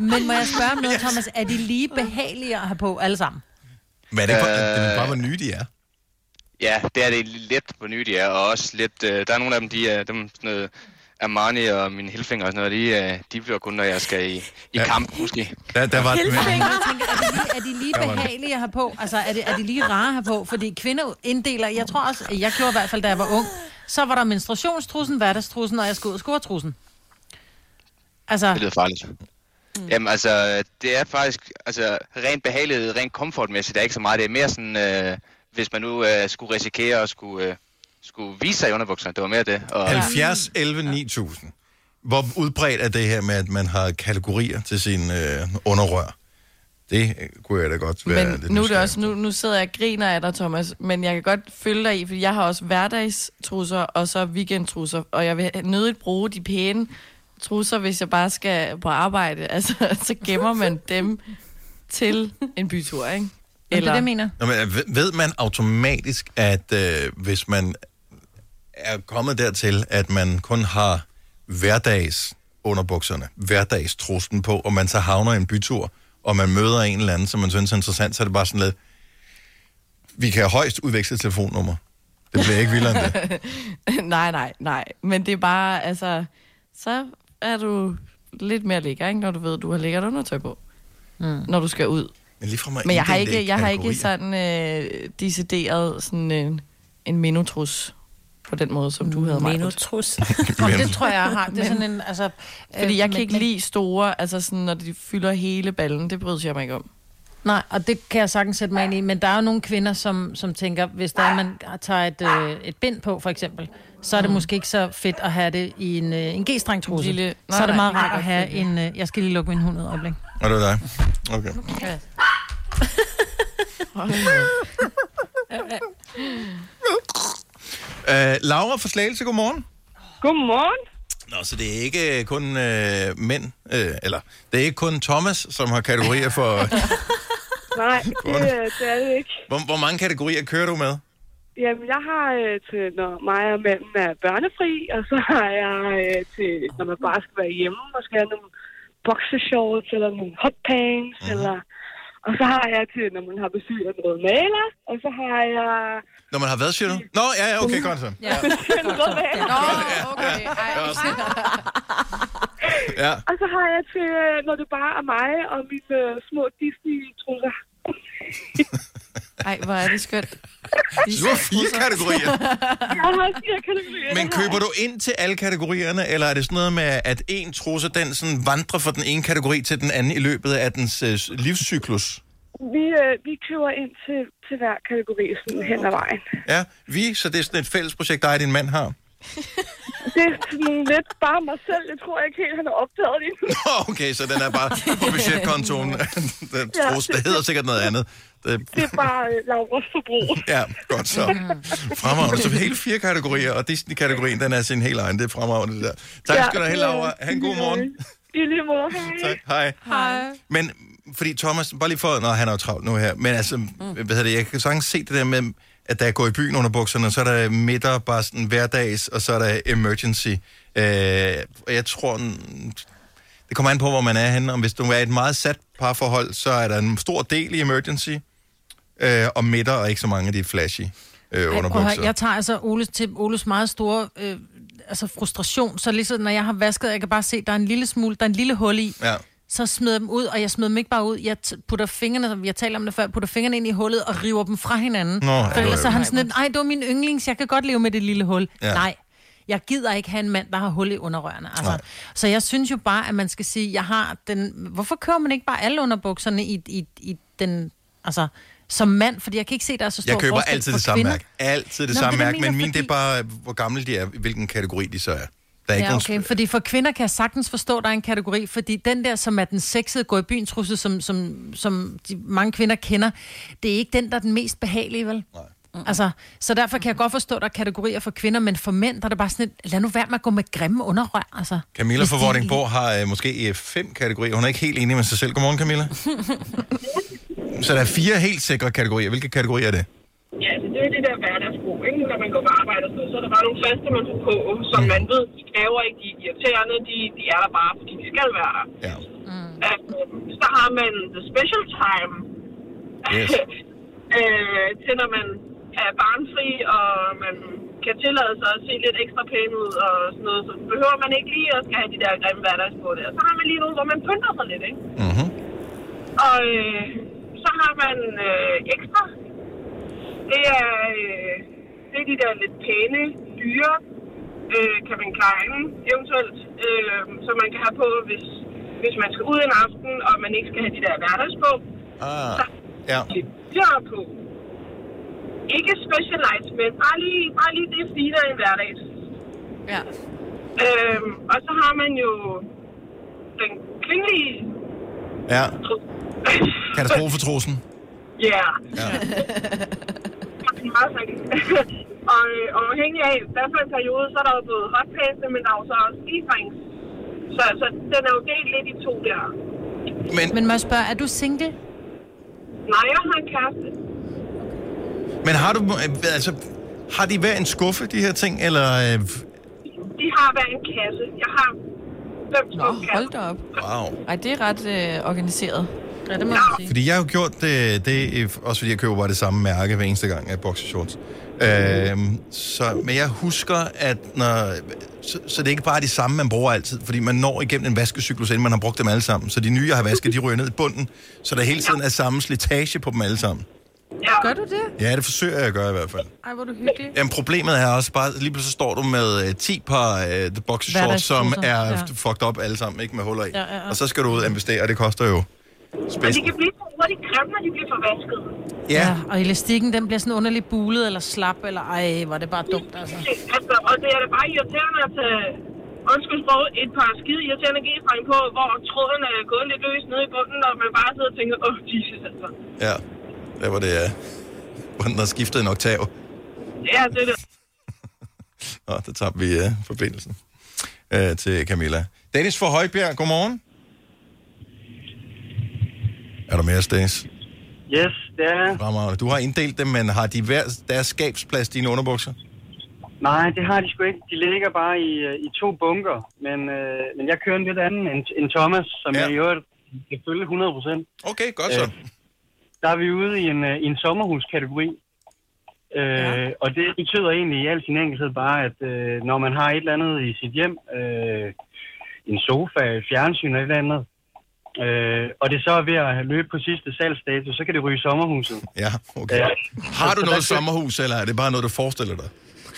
(laughs) Men må jeg spørge om noget, Thomas? Er de lige behagelige at have på, alle sammen? Men er det, ikke, Øh, det er bare, hvor nye de er? Ja, det er det lidt på nye, de er, og også lidt, øh, der er nogle af dem, de er dem, sådan noget, Armani og mine Hilfinger og sådan noget, de, øh, de bliver kun, når jeg skal i, i ja. kamp, måske. Der, der var, Jeg tænker, er de lige, er de lige behagelige at have på? Altså, er de, er de lige rare at have på? Fordi kvinder inddeler, jeg tror også, jeg gjorde i hvert fald, da jeg var ung, så var der menstruationstrussen, hverdagstrussen, og jeg skulle ud af scoretrussen. Altså, Det lyder farligt. Mm. Jamen altså, det er faktisk, altså rent behagelighed, rent komfortmæssigt, der er ikke så meget. Det er mere sådan, øh, hvis man nu øh, skulle risikere at skulle, øh, skulle vise sig i underbukserne, det var mere det. Og, 70, 11, 9000. Hvor udbredt er det her med, at man har kategorier til sin øh, underrør? Det øh, kunne jeg da godt være Men lidt nu, er det også, nu, nu sidder jeg og griner af dig, Thomas, men jeg kan godt følge dig i, fordi jeg har også hverdagstrusser og så weekendtrusser, og jeg vil nødigt bruge de pæne trusser, hvis jeg bare skal på arbejde. (laughs) Altså, så gemmer man dem til en bytur, ikke? det er det, jeg mener. Nå, men ved- ved man automatisk, at øh, hvis man er kommet dertil, at man kun har hverdags underbukserne, hverdagstrusten på, og man så havner i en bytur, og man møder en eller anden, som man synes er interessant, så er det bare sådan lidt, vi kan højst udveksle telefonnummer. Det bliver ikke vildere end det. (laughs) nej, nej, nej. Men det er bare, altså, så er du lidt mere lækker, ikke? Når du ved, at du har lækkert undertøj på, mm. når du skal ud. Men lige fra mig Men jeg har ikke, jeg har ikke sådan øh, decideret sådan en, en minotrus på den måde, som du havde mig. Minotrus. Og det tror jeg, jeg har. Det er sådan en, altså... Fordi jeg kan men- ikke lide store, altså sådan, når de fylder hele ballen, det bryder jeg mig ikke om. Nej, og det kan jeg sagtens sætte mig ind i. Men der er jo nogle kvinder, som, som tænker, hvis der er, man tager et, øh, et bind på, for eksempel, så er det Mm. måske ikke så fedt at have det i en, øh, en g-streng trusse. Lille- Så er nej, det meget nej, rart at have en... Øh, jeg skal lige lukke min hund ud øjeblik. Og det er dig. Okay. (laughs) Uh, Laura fra Slagelse, godmorgen. Godmorgen. Nå, så det er ikke kun øh, mænd, øh, eller det er ikke kun Thomas, som har kategorier for... (laughs) Nej, (laughs) det, øh, det er det ikke. hvor, hvor mange kategorier kører du med? Jamen, jeg har øh, til, når mig og manden er børnefri, og så har jeg øh, til, når man bare skal være hjemme, og skal have nogle boxershorts, eller nogle hotpants, mm. eller... Og så har jeg til, når man har besøg af noget maler, og så har jeg... Når man har været, siger du? Nå, ja, ja, okay, godt så. Ja. (laughs) Nå, okay. (laughs) Ja. Og så har jeg til, øh, når det bare er mig og mine øh, små Disney-trusser. (laughs) Ej, hvor er det skønt. Du har fire kategorier. Jeg har fire kategorier. Men køber du ind til alle kategorierne, eller er det sådan noget med, at en trusse, den sådan vandrer fra den ene kategori til den anden i løbet af dens øh, livscyklus? Vi, øh, vi køber ind til, til hver kategori sådan hen ad vejen. Ja, vi, så det er sådan et fælles projekt, dig og din mand har. (laughs) Det er sådan lidt bare mig selv. Jeg tror ikke helt, han har opdaget det. (laughs) Nå, okay, så den er bare på budgetkontoen. den (laughs) Ja, trusse, det hedder sikkert noget andet. Det, Det er bare øh, Lauras forbrug. ja, godt så. Fremragende. Så hele fire kategorier, og Disney-kategorien, den er sin helt egen. Det er fremragende, det der. Tak skal du have, Laura. Ha' en god morgen. I lige måde, hej. Tak, hej. Hej. Men, fordi Thomas, bare lige for, når han er jo travlt nu her, men altså, mm. hvad hedder det, jeg kan sagtens se det der med, at der går i byen under bukserne, så er der midter, bare sådan hverdags, og så er der emergency. Øh, og jeg tror, det kommer an på, hvor man er henne. Om hvis du er i et meget sat parforhold, så er der en stor del i emergency, øh, og midter, og ikke så mange af de flashy øh, Ej, underbukser. jeg tager altså Oles, til Oles meget store øh, altså frustration, så ligesom når jeg har vasket, jeg kan bare se, der er en lille smule, der er en lille hul i, Ja. Så smider jeg dem ud, og jeg smider dem ikke bare ud. Jeg putter fingrene, som jeg taler om det før, putter fingrene ind i hullet og river dem fra hinanden. Nå, For ellers så han sådan lidt, ej, det var min yndlings, jeg kan godt leve med det lille hul. Ja. Nej, jeg gider ikke have en mand, der har hul i underrørene. Altså. Så jeg synes jo bare, at man skal sige, jeg har den... Hvorfor kører man ikke bare alle underbukserne i, i, i den... Altså, som mand, fordi jeg kan ikke se, der er så stor Jeg køber altid det samme kvinder. mærke. Altid det Nå, samme det mærke, men jeg min, det er bare, hvor gamle de er, hvilken kategori de så er. Der er Ja, nogen... okay, fordi for kvinder kan jeg sagtens forstå, at der er en kategori, fordi den der, som er den sexede gå i byen trusse, som, som, som de mange kvinder kender, det er ikke den, der er den mest behagelige, vel? Nej. Altså, så derfor kan jeg godt forstå, at der er kategorier for kvinder, men for mænd, der er det bare sådan et, lad nu være med at gå med grimme underrør, altså. Camilla fra Vordingborg har øh, måske øh, fem kategorier. Hun er ikke helt enig med sig selv. Godmorgen, Camilla. (laughs) Så der er fire helt sikre kategorier. Hvilke kategorier er det? Ja, så det er det der hverdagsbrug, ikke? Når man går på arbejde og sådan så er der bare nogle faste, man får på, som man ved, de kræver ikke, de er irriterende, de, de er der bare, fordi de skal være der. Ja. Mm. Øh, så har man the special time, Yes. (laughs) øh, til når man er barnfri, og man kan tillade sig at se lidt ekstra pæn ud og sådan noget, så behøver man ikke lige at skal have de der grimme hverdags på det. Og så har man lige nogle, hvor man pynter sig lidt, ikke? Mm-hmm. Og øh, så har man øh, ekstra. Det er, øh, det er de der lidt pæne, dyre øh, Calvin Klein eventuelt, øh, som man kan have på, hvis, hvis man skal ud en aften, og man ikke skal have de der hverdags på. Ah, ja. De har på. Ikke specialized, men bare lige, bare lige det finere end hverdags. Ja. Øhm, og så har man jo den kvindelige Ja. Katastrofetrusen. (laughs) Ja. Ja. (laughs) Meget sagt. (laughs) og, øh, og afhængig af, hvad for en periode, så er der jo både hotpants, men der er jo så også e-drinks. Så, så den er jo delt lidt i to der. Men, men må jeg spørge, er du single? Nej, jeg har en kæreste. Men har du... øh, Altså, har de hver en skuffe, de her ting, eller... Øh, De har hver en kasse. Jeg har fem kasser. Hold da op. Wow. Ej, det er ret øh, organiseret. Ja, det må man sige. Fordi jeg har jo gjort det, det, øh, også fordi jeg køber bare det samme mærke hver eneste gang af boxershorts. Øhm, så, men jeg husker, at når, så, så det er ikke bare de samme, man bruger altid, fordi man når igennem en vaskecyklus, inden man har brugt dem alle sammen. Så de nye, jeg har vasket, de ryger ned i bunden, så der hele tiden er samme slitage på dem alle sammen. Gør du det? Ja, det forsøger jeg at gøre i hvert fald. Ej, hvor er du hyggelig. Jamen, problemet er også bare, lige pludselig står du med uh, 10 par uh, boxershorts, som er ja. ja. fucked up alle sammen, ikke med huller i. Ja, ja, ja. Og så skal du ud og investere, og det koster jo Og spids. de kan blive så hurtigt grimme, når de bliver forvasket. Ja. ja. Og elastikken, den bliver sådan underligt bulet eller slap, eller ej, hvor er det bare dumt, altså. Altså, og det er da bare irriterende at tage, undskyld sprog, et par skide irriterende g-streng på, hvor tråden er gået lidt løs nede i bunden, og man bare sidder og tænker, åh, oh, Jesus, altså. Ja, der var det, uh, hvor den har skiftet en oktav. Ja, det er det. (laughs) Nå, der tabte vi uh, forbindelsen uh, til Camilla. Dennis fra Højbjerg, godmorgen. Er der mere, Dennis? Yes, det er Fremragende. Du har inddelt dem, men har de hver deres skabsplads, dine underbukser? Nej, det har de sgu ikke. De ligger bare i, øh, i to bunker. Men, øh, men jeg kører en lidt anden end, end Thomas, som ja. jeg i øvrigt kan følge 100 procent. Okay, godt så. der er vi ude i en, øh, i en sommerhuskategori. Øh, ja. Og det betyder egentlig i al sin enkelhed bare, at øh, når man har et eller andet i sit hjem, øh, en sofa, fjernsyn eller et eller andet, øh, og det så er ved at løbe på sidste salgsdato, så kan det ryge sommerhuset. Ja, okay. Øh, Har du noget sommerhus, eller er det bare noget, du forestiller dig?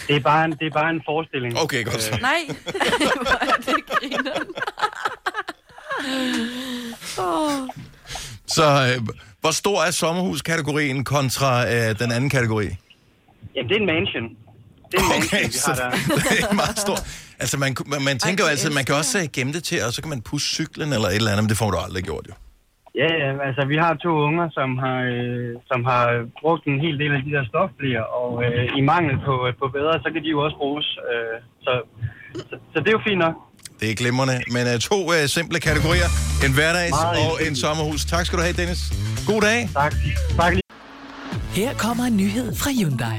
Det er bare en, det er bare en forestilling. Okay, godt så. Nej, (laughs) hvor er det griner. oh. (laughs) Så øh, hvor stor er sommerhuskategorien kontra øh, den anden kategori? Jamen, det er en mansion. Det er en mansion, Okay, vi så har der. (laughs) det er meget stort. Altså, man, man, man tænker jo Ej, altid, det man kan også øh, gemme det til, og så kan man pusse cyklen eller et eller andet, men det får du aldrig gjort, jo. Ja, ja, altså vi har to unger, som har, øh, som har brugt en hel del af de der stofblier, og øh, i mangel på, på bedre, så kan de jo også bruges. Øh, så, så, så det er jo fint nok. Det er glimrende, men uh, to uh, simple kategorier. En hverdags Meget og en sommerhus. Tak skal du have, Dennis. God dag. Tak. Tak lige. Her kommer en nyhed fra Hyundai.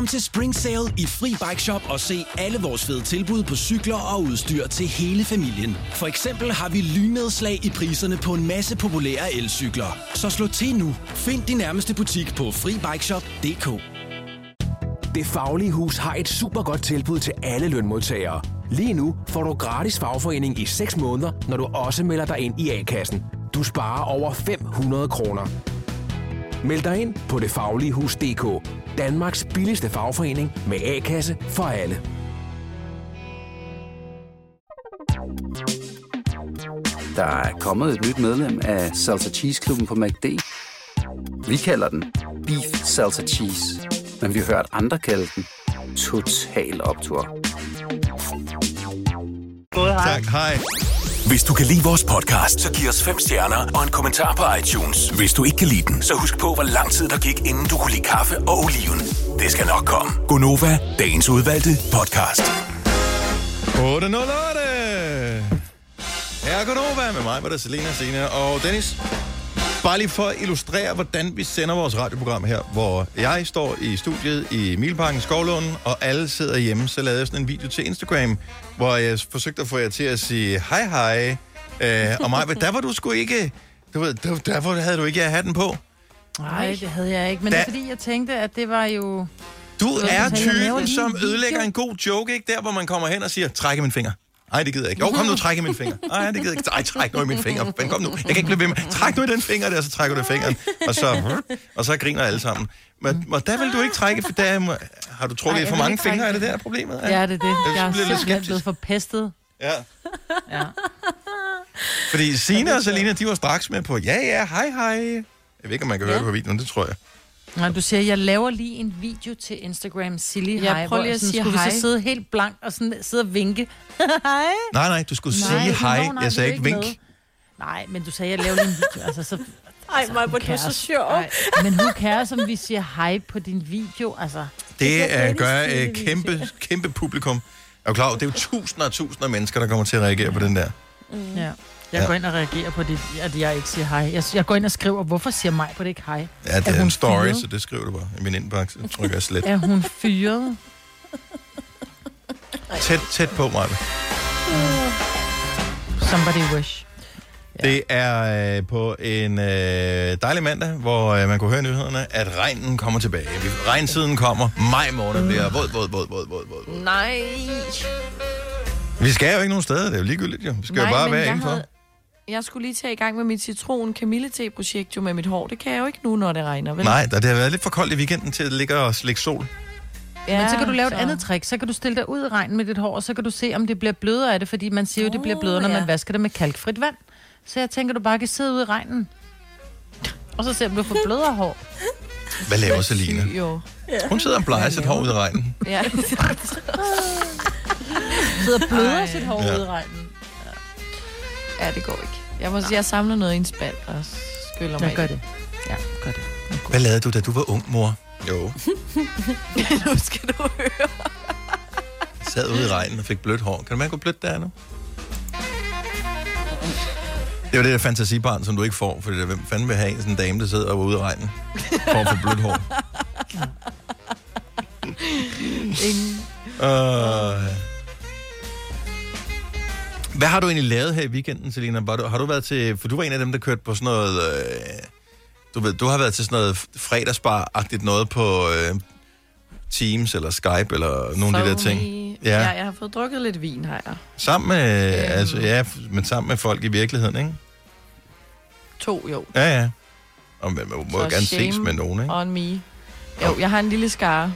Kom til Spring Sale i Fri Bike Shop og se alle vores fede tilbud på cykler og udstyr til hele familien. For eksempel har vi lynedslag i priserne på en masse populære elcykler. Så slå til nu. Find din nærmeste butik på FriBikeShop.dk Det Faglige Hus har et super godt tilbud til alle lønmodtagere. Lige nu får du gratis fagforening i 6 måneder, når du også melder dig ind i A-kassen. Du sparer over 500 kroner. Meld dig ind på detfagligehus.dk. Danmarks billigste fagforening med A-kasse for alle. Der er kommet et nyt medlem af Salsa Cheese Klubben på MACD. Vi kalder den Beef Salsa Cheese, men vi har hørt andre kalde den Total Optor. Tak, hej. Hvis du kan lide vores podcast, så giv os fem stjerner og en kommentar på iTunes. Hvis du ikke kan lide den, så husk på, hvor lang tid der gik, inden du kunne lide kaffe og oliven. Det skal nok komme. Gonova, dagens udvalgte podcast. 808. Her er Gonova med mig, med der Selena, Sina og Dennis. Bare lige for at illustrere, hvordan vi sender vores radioprogram her, hvor jeg står i studiet i Milparken Skovlunden, og alle sidder hjemme, så lavede jeg sådan en video til Instagram, hvor jeg forsøgte at få jer til at sige hej hej. Øh, og mig, der var du sgu ikke... Du ved, der, derfor havde du ikke hatten på. Nej, det havde jeg ikke. Men Da- det er fordi, jeg tænkte, at det var jo... Du er typen, som ødelægger en god joke, ikke? Der, hvor man kommer hen og siger, træk i min finger. Nej, det gider jeg ikke. Jo, kom nu, træk i min finger. Nej, det gider jeg ikke. Ej, træk nu i min finger. Men kom nu. Jeg kan ikke blive ved med. Træk nu i den finger der, så trækker du i fingeren. Og så, og så griner alle sammen. Men, og der vil du ikke trække, for der må- har du trukket Ej, jeg for mange fingre, er det der er problemet? Ja, det er det. Jeg er bliver lidt simpelthen blevet forpestet. Ja. Ja. Fordi Sina og Selina, de var straks med på, ja, ja, hej, hej. Jeg ved ikke, om man kan høre det på videoen, det tror jeg. Nej, du siger, jeg laver lige en video til Instagram, Silly Ja, Hej. prøv hvor lige at sådan, sige skulle vi hej. så sidde helt blank og sådan, sidde og vinke. (laughs) hej. Nej, nej, du skulle Nej, sige hej. "Nå, nej, Jeg sagde ikke med." vink. Nej, men du sagde, jeg laver lige en video. Altså, så, (laughs) Ej, Maja, hvor du er så sjov. Ej, men who cares, om vi siger hej på din video? Altså, Det er er, gør Dennis' et kæmpe, kæmpe publikum. Er du klar det er jo tusinder og tusinder af mennesker, der kommer til at reagere på den der. Mm. Ja. Jeg Ja. går ind og reagerer på det, at jeg ikke siger hej. Jeg, jeg går ind og skriver, hvorfor siger mig på det ikke hej? Ja, det er, hun en story, fyret? så det skriver du bare i min indbakke, så trykker jeg slet. Er hun fyret? Tæt, tæt på mig. Somebody wish. Det er øh, på en øh, dejlig mandag, hvor øh, man kunne høre i nyhederne, at regnen kommer tilbage. Vi- Regntiden kommer. Maj måned bliver våd, våd, våd, våd, våd, våd. Nej. Vi skal jo ikke nogen steder, det er jo ligegyldigt jo. Vi skal Nej, jo bare være jeg indenfor. havde- Jeg skulle lige tage i gang med mit citron kamillete projekt jo med mit hår. Det kan jeg jo ikke nu, når det regner, vel? Nej, der, det har været lidt for koldt i weekenden til at ligge og slikke sol. Ja, Men så kan du lave et så- andet trick. Så kan du stille dig ud i regnen med dit hår, og så kan du se, om det bliver blødere af det, fordi man siger jo, det bliver blødere, når ja. man vasker det med kalkfrit vand. Så jeg tænker, du bare kan sidde ude i regnen. Og så se, om du får blødere hår. Hvad laver Selina? Jo. Hun sidder og plejer sit hår ud i regnen. Ja. (laughs) (laughs) Sidder og bløder Ej. sit hår Ja. ude i regnen. ja, det går ikke. Jeg må sige, jeg samler noget i en spand og skyller mig Jeg gør i det. Ja, gør det. Hvad lavede du, da du var ung, mor? Jo, (laughs) nu skal du høre. jeg sad ude i regnen og fik blødt hår. Kan du mærke, hvor blødt det er nu? Det jo det der fantasibarn, som du ikke får, der, hvem fanden vil have en sådan en dame, der sidder ude i regnen for at få blødt hår? (laughs) Ingen. Uh... Hvad har du egentlig lavet her i weekenden, Selina? Var du, har du været til... For du var en af dem, der kørte på sådan noget... Øh, du, ved, du har været til sådan noget fredagsbar-agtigt noget på øh, Teams eller Skype eller nogle af de der ting. Ja. ja, jeg har fået drukket lidt vin, har jeg. Sammen med... Øhm. Altså, ja, men sammen med folk i virkeligheden, ikke? To, jo. Ja, ja. Og man må, må Så gerne ses med nogen, ikke? On me. Jo, jeg har en lille skare.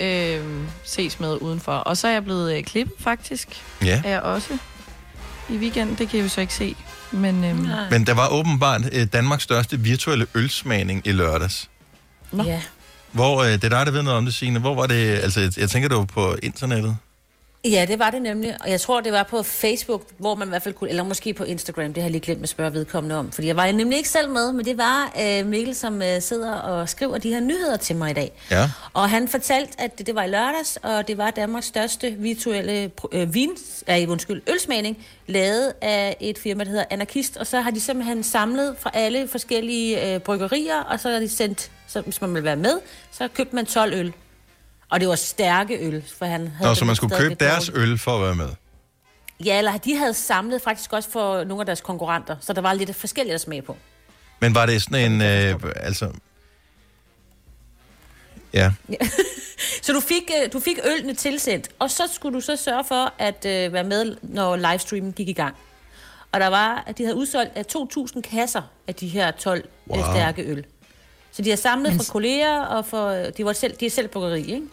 Øhm, ses med udenfor. Og så er jeg blevet øh, klippet, faktisk. Ja. Er jeg også. I weekenden, det kan I jo så ikke se. Men, øhm, Men der var åbenbart øh, Danmarks største virtuelle ølsmagning i lørdags. Nå. Ja. Hvor, øh, det er dig, der ved noget om det, Signe. Hvor var det, altså jeg, jeg tænker, det var på internettet. Ja, det var det nemlig. Og jeg tror, det var på Facebook, hvor man i hvert fald kunne, eller måske på Instagram, det har jeg lige glemt at spørge vedkommende om. Fordi jeg var nemlig ikke selv med, men det var øh, Mikkel, som øh, sidder og skriver de her nyheder til mig i dag. Ja. Og han fortalte, at det, det var i lørdags, og det var Danmarks største virtuelle øh, vin, øh, undskyld, ølsmagning, lavet af et firma, der hedder Anarkist. Og så har de simpelthen samlet fra alle forskellige øh, bryggerier, og så har de sendt, så, hvis man vil være med, så købte man 12 øl. Og det var stærke øl, for han havde... Nå, så man skulle købe deres dårligt. øl for at være med. Ja, eller de havde samlet faktisk også for nogle af deres konkurrenter, så der var lidt forskelligt at smage på. Men var det sådan en, øh, altså... Ja, (laughs) Så du fik, øh, du fik ølene tilsendt, og så skulle du så sørge for at øh, være med, når livestreamen gik i gang. Og der var, at de havde udsolgt af 2.000 kasser af de her 12 wow. Wow. stærke øl. Så de har samlet fra kolleger, og for, de, var selv, de er selv bryggeri, ikke?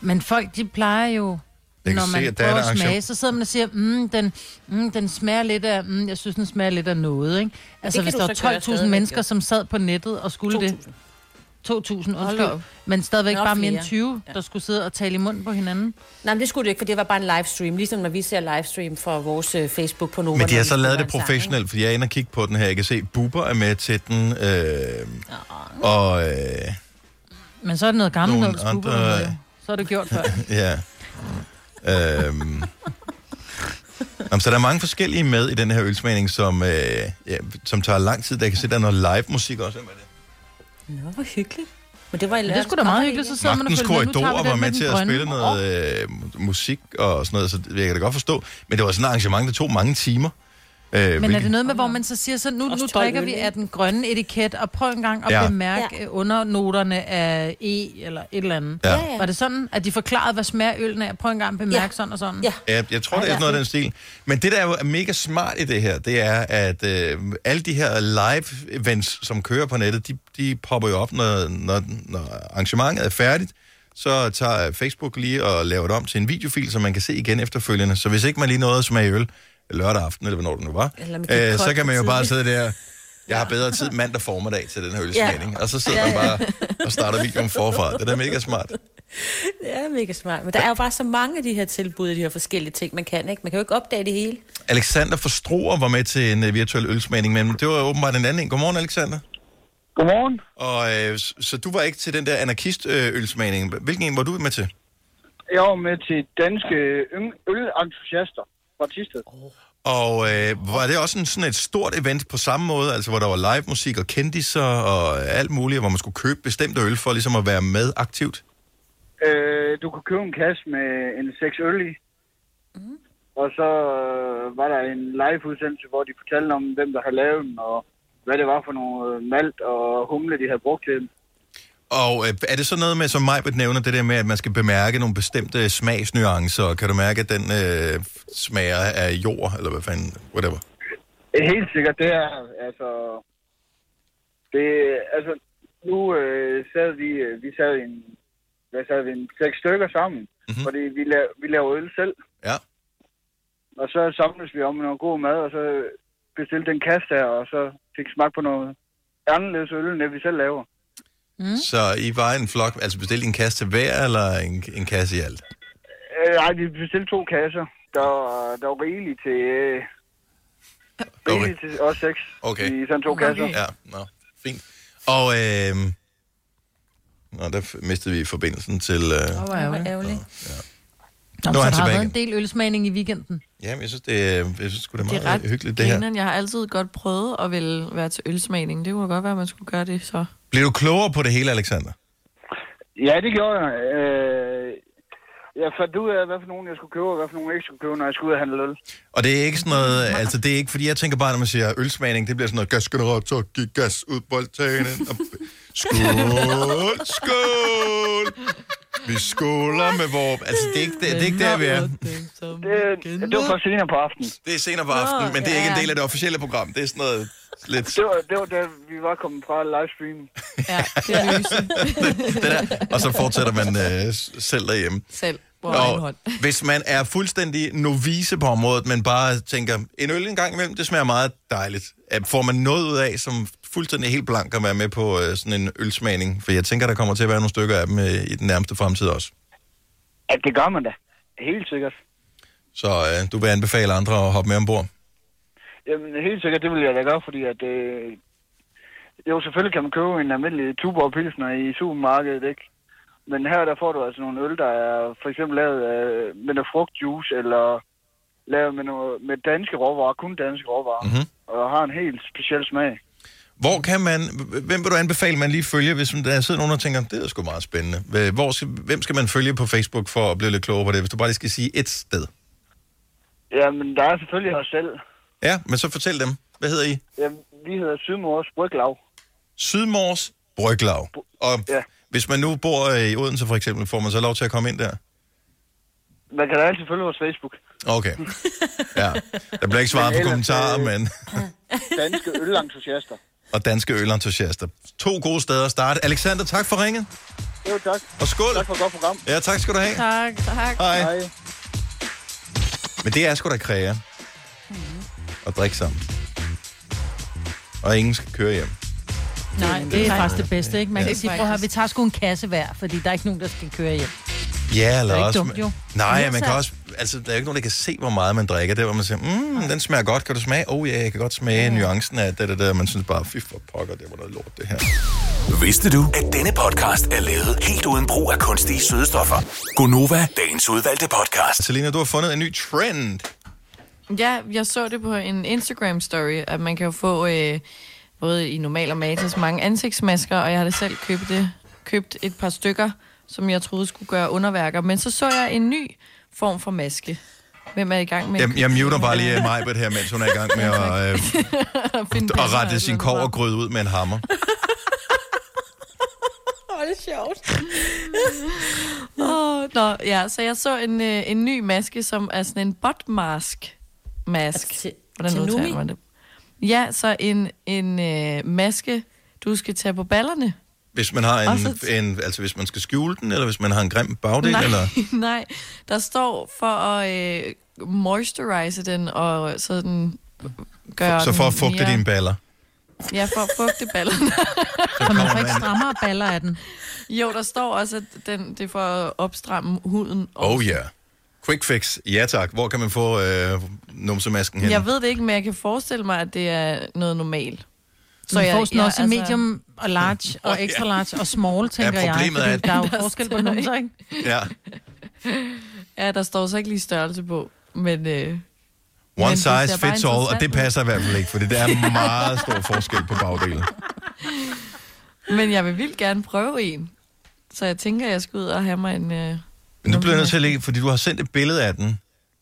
Men folk, de plejer jo, Jeg når se, man at der er prøver at smage, så sidder man og siger, mm, den, mm, den smager lidt af, mm, jeg synes, den smager lidt af noget, ikke? Altså, hvis der var gøre 12.000 stadigvæk, mennesker, som sad på nettet og skulle det. 2.000, Hold da undskyld. op. Men stadigvæk Nok bare mere end flere. 20, der skulle sidde og tale i munden på hinanden. Nej, men det skulle det ikke, for det var bare en livestream, ligesom når vi ser livestream fra vores øh, Facebook på Nova. men de når har så lavet det professionelt, fordi jeg er inde og kigge på den her. Jeg kan se, Bubber er med til den, øh, og... Øh, Men så er det noget gammelt noget, skubber, andre- øh, så er det gjort før. (laughs) ja. Øhm. Jamen, så der er mange forskellige med i den her ølsmagning, som, øh, ja, som tager lang tid. Der kan se, der er noget live musik også. med det. Nå, hvor hyggeligt. Men det var i Det sgu da meget hyggeligt, så sidder man og Magtens følger med. Nu var med den til at spille noget øh, musik og sådan noget, så det jeg kan da godt forstå. Men det var sådan et arrangement, der tog mange timer. Øh, Men er hvilket- det noget med, hvor man så siger, så nu, nu 12 drikker vi af den grønne etiket, og prøv en gang at Ja. bemærke ja. undernoterne af E eller et eller andet. Ja. Ja, ja. Var det sådan, at de forklarede, hvad smager øllen af? Prøv en gang at bemærke Ja. sådan og sådan. Ja. Ja, jeg tror, det er sådan noget af den stil. Men det, der er jo mega smart i det her, det er, at øh, alle de her live-events, som kører på nettet, de, de popper jo op, når, når, når arrangementet er færdigt. Så tager Facebook lige og laver det om til en videofil, som man kan se igen efterfølgende. Så hvis ikke man lige nåede at smage øl lørdag aften, eller hvornår det nu var, øh, så kan man jo bare sidde der... Jeg har bedre tid mandag formiddag til den her ølsmagning. Ja. Og så sidder man bare og starter videoen forfra. Det er da mega smart. Det er mega smart. Men der er jo bare så mange af de her tilbud, de her forskellige ting, man kan. Ikke? Man kan jo ikke opdage det hele. Alexander Forstruer var med til en uh, virtuel ølsmagning, men det var åbenbart en anden en. Godmorgen, Alexander. Godmorgen. Og øh, så du var ikke til den der anarkist-ølsmagning. Hvilken en var du med til? Jeg var med til danske ølentusiaster fra Tisted. Og øh, var det også en, sådan et stort event på samme måde, altså hvor der var live musik og kendiser og alt muligt, hvor man skulle købe bestemte øl for ligesom at være med aktivt? Øh, du kunne købe en kasse med en seks øl i. Mm. Og så øh, var der en live-udsendelse, hvor de fortalte om, hvem der havde lavet den, og hvad det var for nogle malt og humle, de havde brugt til den. Og øh, er det så noget med, som Majbert nævner, det der med, at man skal bemærke nogle bestemte smagsnuancer? Kan du mærke, at den øh, smager af jord, eller hvad fanden, whatever? Helt sikkert, det er, altså... Det, altså, nu øh, sad vi, øh, vi sad en, hvad sad vi, en seks stykker sammen, mm-hmm. fordi vi, lav, vi laver øl selv. Ja. Og så samles vi om noget god mad, og så bestilte en kasse der, og så fik smag på noget anderledes øl, end det vi selv laver. Mm. Så I var en flok, altså bestilte en kasse til hver, eller en, en kasse i alt? Øh, nej, vi bestilte to kasser. Der, var- der var rigeligt til... Øh, rigeligt til os seks Okay. i sådan to kasser. Ja, nå, fint. Og, øh, nå, der mistede vi forbindelsen til... Øh, Åh, hvor ærgerligt. ærgerligt. Nå, Nu er så han der har tilbage været en del ølsmagning i weekenden. Jamen, jeg synes, det, er- jeg synes sgu, det er Det meget er ret hyggeligt, det her. grineren. Jeg har altid godt prøvet at vil være til ølsmagning. Det kunne godt være, at man skulle gøre det så. Bliver du klogere på det hele, Alexander? Ja, det gjorde jeg. Øh, jeg fandt ud af, hvad for nogen jeg skulle købe, og hvad for nogen jeg ikke skulle købe, når jeg skulle ud og handle øl. Og det er ikke sådan noget, altså det er ikke, fordi jeg tænker bare, når man siger ølsmagning, det bliver sådan noget gasgenerator, giv gas ud på altanen. Og... (laughs) Skål, skål! Vi skåler med vores... Altså det er ikke, det, det er ikke der, vi er. Det, det var for senere på aftenen. Det er senere på aftenen, men det er ikke en del af det officielle program. Det er sådan noget lidt... Det var, det var da vi var kommet fra livestream. Ja, det er (laughs) det der. Og så fortsætter man øh, selv derhjemme. Selv. Og hånd. (laughs) hvis man er fuldstændig novice på området, men bare tænker, en øl en gang imellem, det smager meget dejligt. Øh, Får man noget ud af, som fuldstændig helt blank at være med på øh, sådan en ølsmagning? For jeg tænker, der kommer til at være nogle stykker af dem øh, i den nærmeste fremtid også. Ja, det gør man da. Helt sikkert. Så øh, du vil anbefale andre at hoppe med ombord? Jamen, helt sikkert, det vil jeg da gøre, fordi at... Øh, jo, selvfølgelig kan man købe en almindelig Tuborg Pilsner i supermarkedet, ikke? Men her der får du altså nogle øl, der er for eksempel lavet af, med noget frugtjuice, eller lavet med, noget, med danske råvarer, kun danske råvarer, Mhm. og har en helt speciel smag. Hvor kan man, hvem vil du anbefale, man lige følger, hvis der sidder nogen og tænker, det er sgu meget spændende. Hvor skal, hvem skal man følge på Facebook for at blive lidt klogere på det, hvis du bare lige skal sige et sted? Jamen, der er selvfølgelig os selv. Ja, men så fortæl dem. Hvad hedder I? Jamen, vi hedder Sydmors Bryglav. Sydmors Bryglav. Og ja. hvis man nu bor øh, i Odense for eksempel, får man så lov til at komme ind der? Man kan da altid følge vores Facebook. Okay. Ja. Der bliver ikke svaret på Men kommentarer, øh, men... (laughs) Danske ølentusiaster. Og danske ølentusiaster. To gode steder at starte. Alexander, tak for ringet. Jo, tak. Og skål. Tak for et godt program. Ja, tak skal du have. Tak, tak. Hej. Men det er sgu da kræger. Og drikke sammen. Og ingen skal køre hjem. Nej, det er faktisk det bedste, ikke? Man Ja. kan sige, prøv at vi tager sgu en kasse hver, fordi der er ikke nogen, der skal køre hjem. Ja, eller Det er ikke også... dumt, jo. Nej, man kan også... Altså, der er jo ikke nogen, der kan se, hvor meget man drikker. Det er, hvor man siger, mm, den smager godt. Kan du smage? Oh ja, jeg kan godt smage ja. nuancen af det, det der. Man synes bare, fy for pokker, det var noget lort, det her. Vidste du, at denne podcast er lavet helt uden brug af kunstige sødestoffer? Gonova, dagens udvalgte podcast. Selina, du har fundet en ny trend. Ja, jeg så det på en Instagram-story, at man kan jo få øh, både i normal og matas mange ansigtsmasker, og jeg havde selv købt, det, købt et par stykker, som jeg troede skulle gøre underværker. Men så så jeg en ny form for maske. Hvem er i gang med? Jeg, jeg muter bare lige mig her, mens hun er i gang med at, (laughs) øh, at rette sin kår og grød ud med en hammer. (laughs) Det er sjovt. oh, nå, ja, så jeg så en, øh, en ny maske, som er sådan en butt mask. Mask. til- Hvordan udtaler man det? Ja, så en, en øh, maske, du skal tage på ballerne. Hvis man har en, så- en, altså hvis man skal skjule den, eller hvis man har en grim bagdel, nej, eller... (laughs) nej, der står for at øh, moisturize den og sådan gøre Så for at fugte mere- dine baller. Ja, for at fugte ballerne. Så man får ikke strammere baller af den. jo, der står også, at den, det er for at opstramme huden. Oh ja. Yeah. Quick fix. Ja tak. Hvor kan man få øh, numsemasken hen? Jeg ved det ikke, men jeg kan forestille mig, at det er noget normalt. Så jeg, får sådan ja, også i medium og large og ja. extra large og small, tænker jeg. problemet fordi er, at- Der er jo (laughs) Der forskel på står numser, ikke? Ja. Ja, der står så ikke lige størrelse på, men... Øh, One men size fits all, og det passer i hvert fald ikke, for det er (laughs) meget stor forskel på bagdelen. Men jeg vil vildt gerne prøve en. Så jeg tænker, jeg skal ud og have mig en... Øh, Men nu bliver jeg nødt til at lægge, fordi du har sendt et billede af den.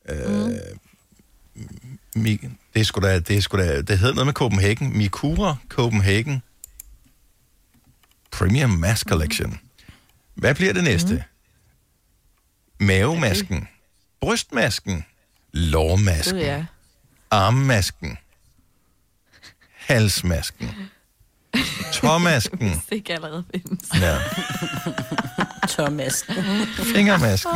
Øh, Mi, det er sgu da, det er sgu da, det hedder noget med Copenhagen. Mikura Copenhagen Premium Mask Collection. Hvad bliver det næste? Mm. Mavemasken. Brystmasken. Lårmasken. Ja. Armmasken. Halsmasken. Tåmasken. (laughs) det ikke allerede findes. Ja. (laughs) Tørmasken. Fingermasken.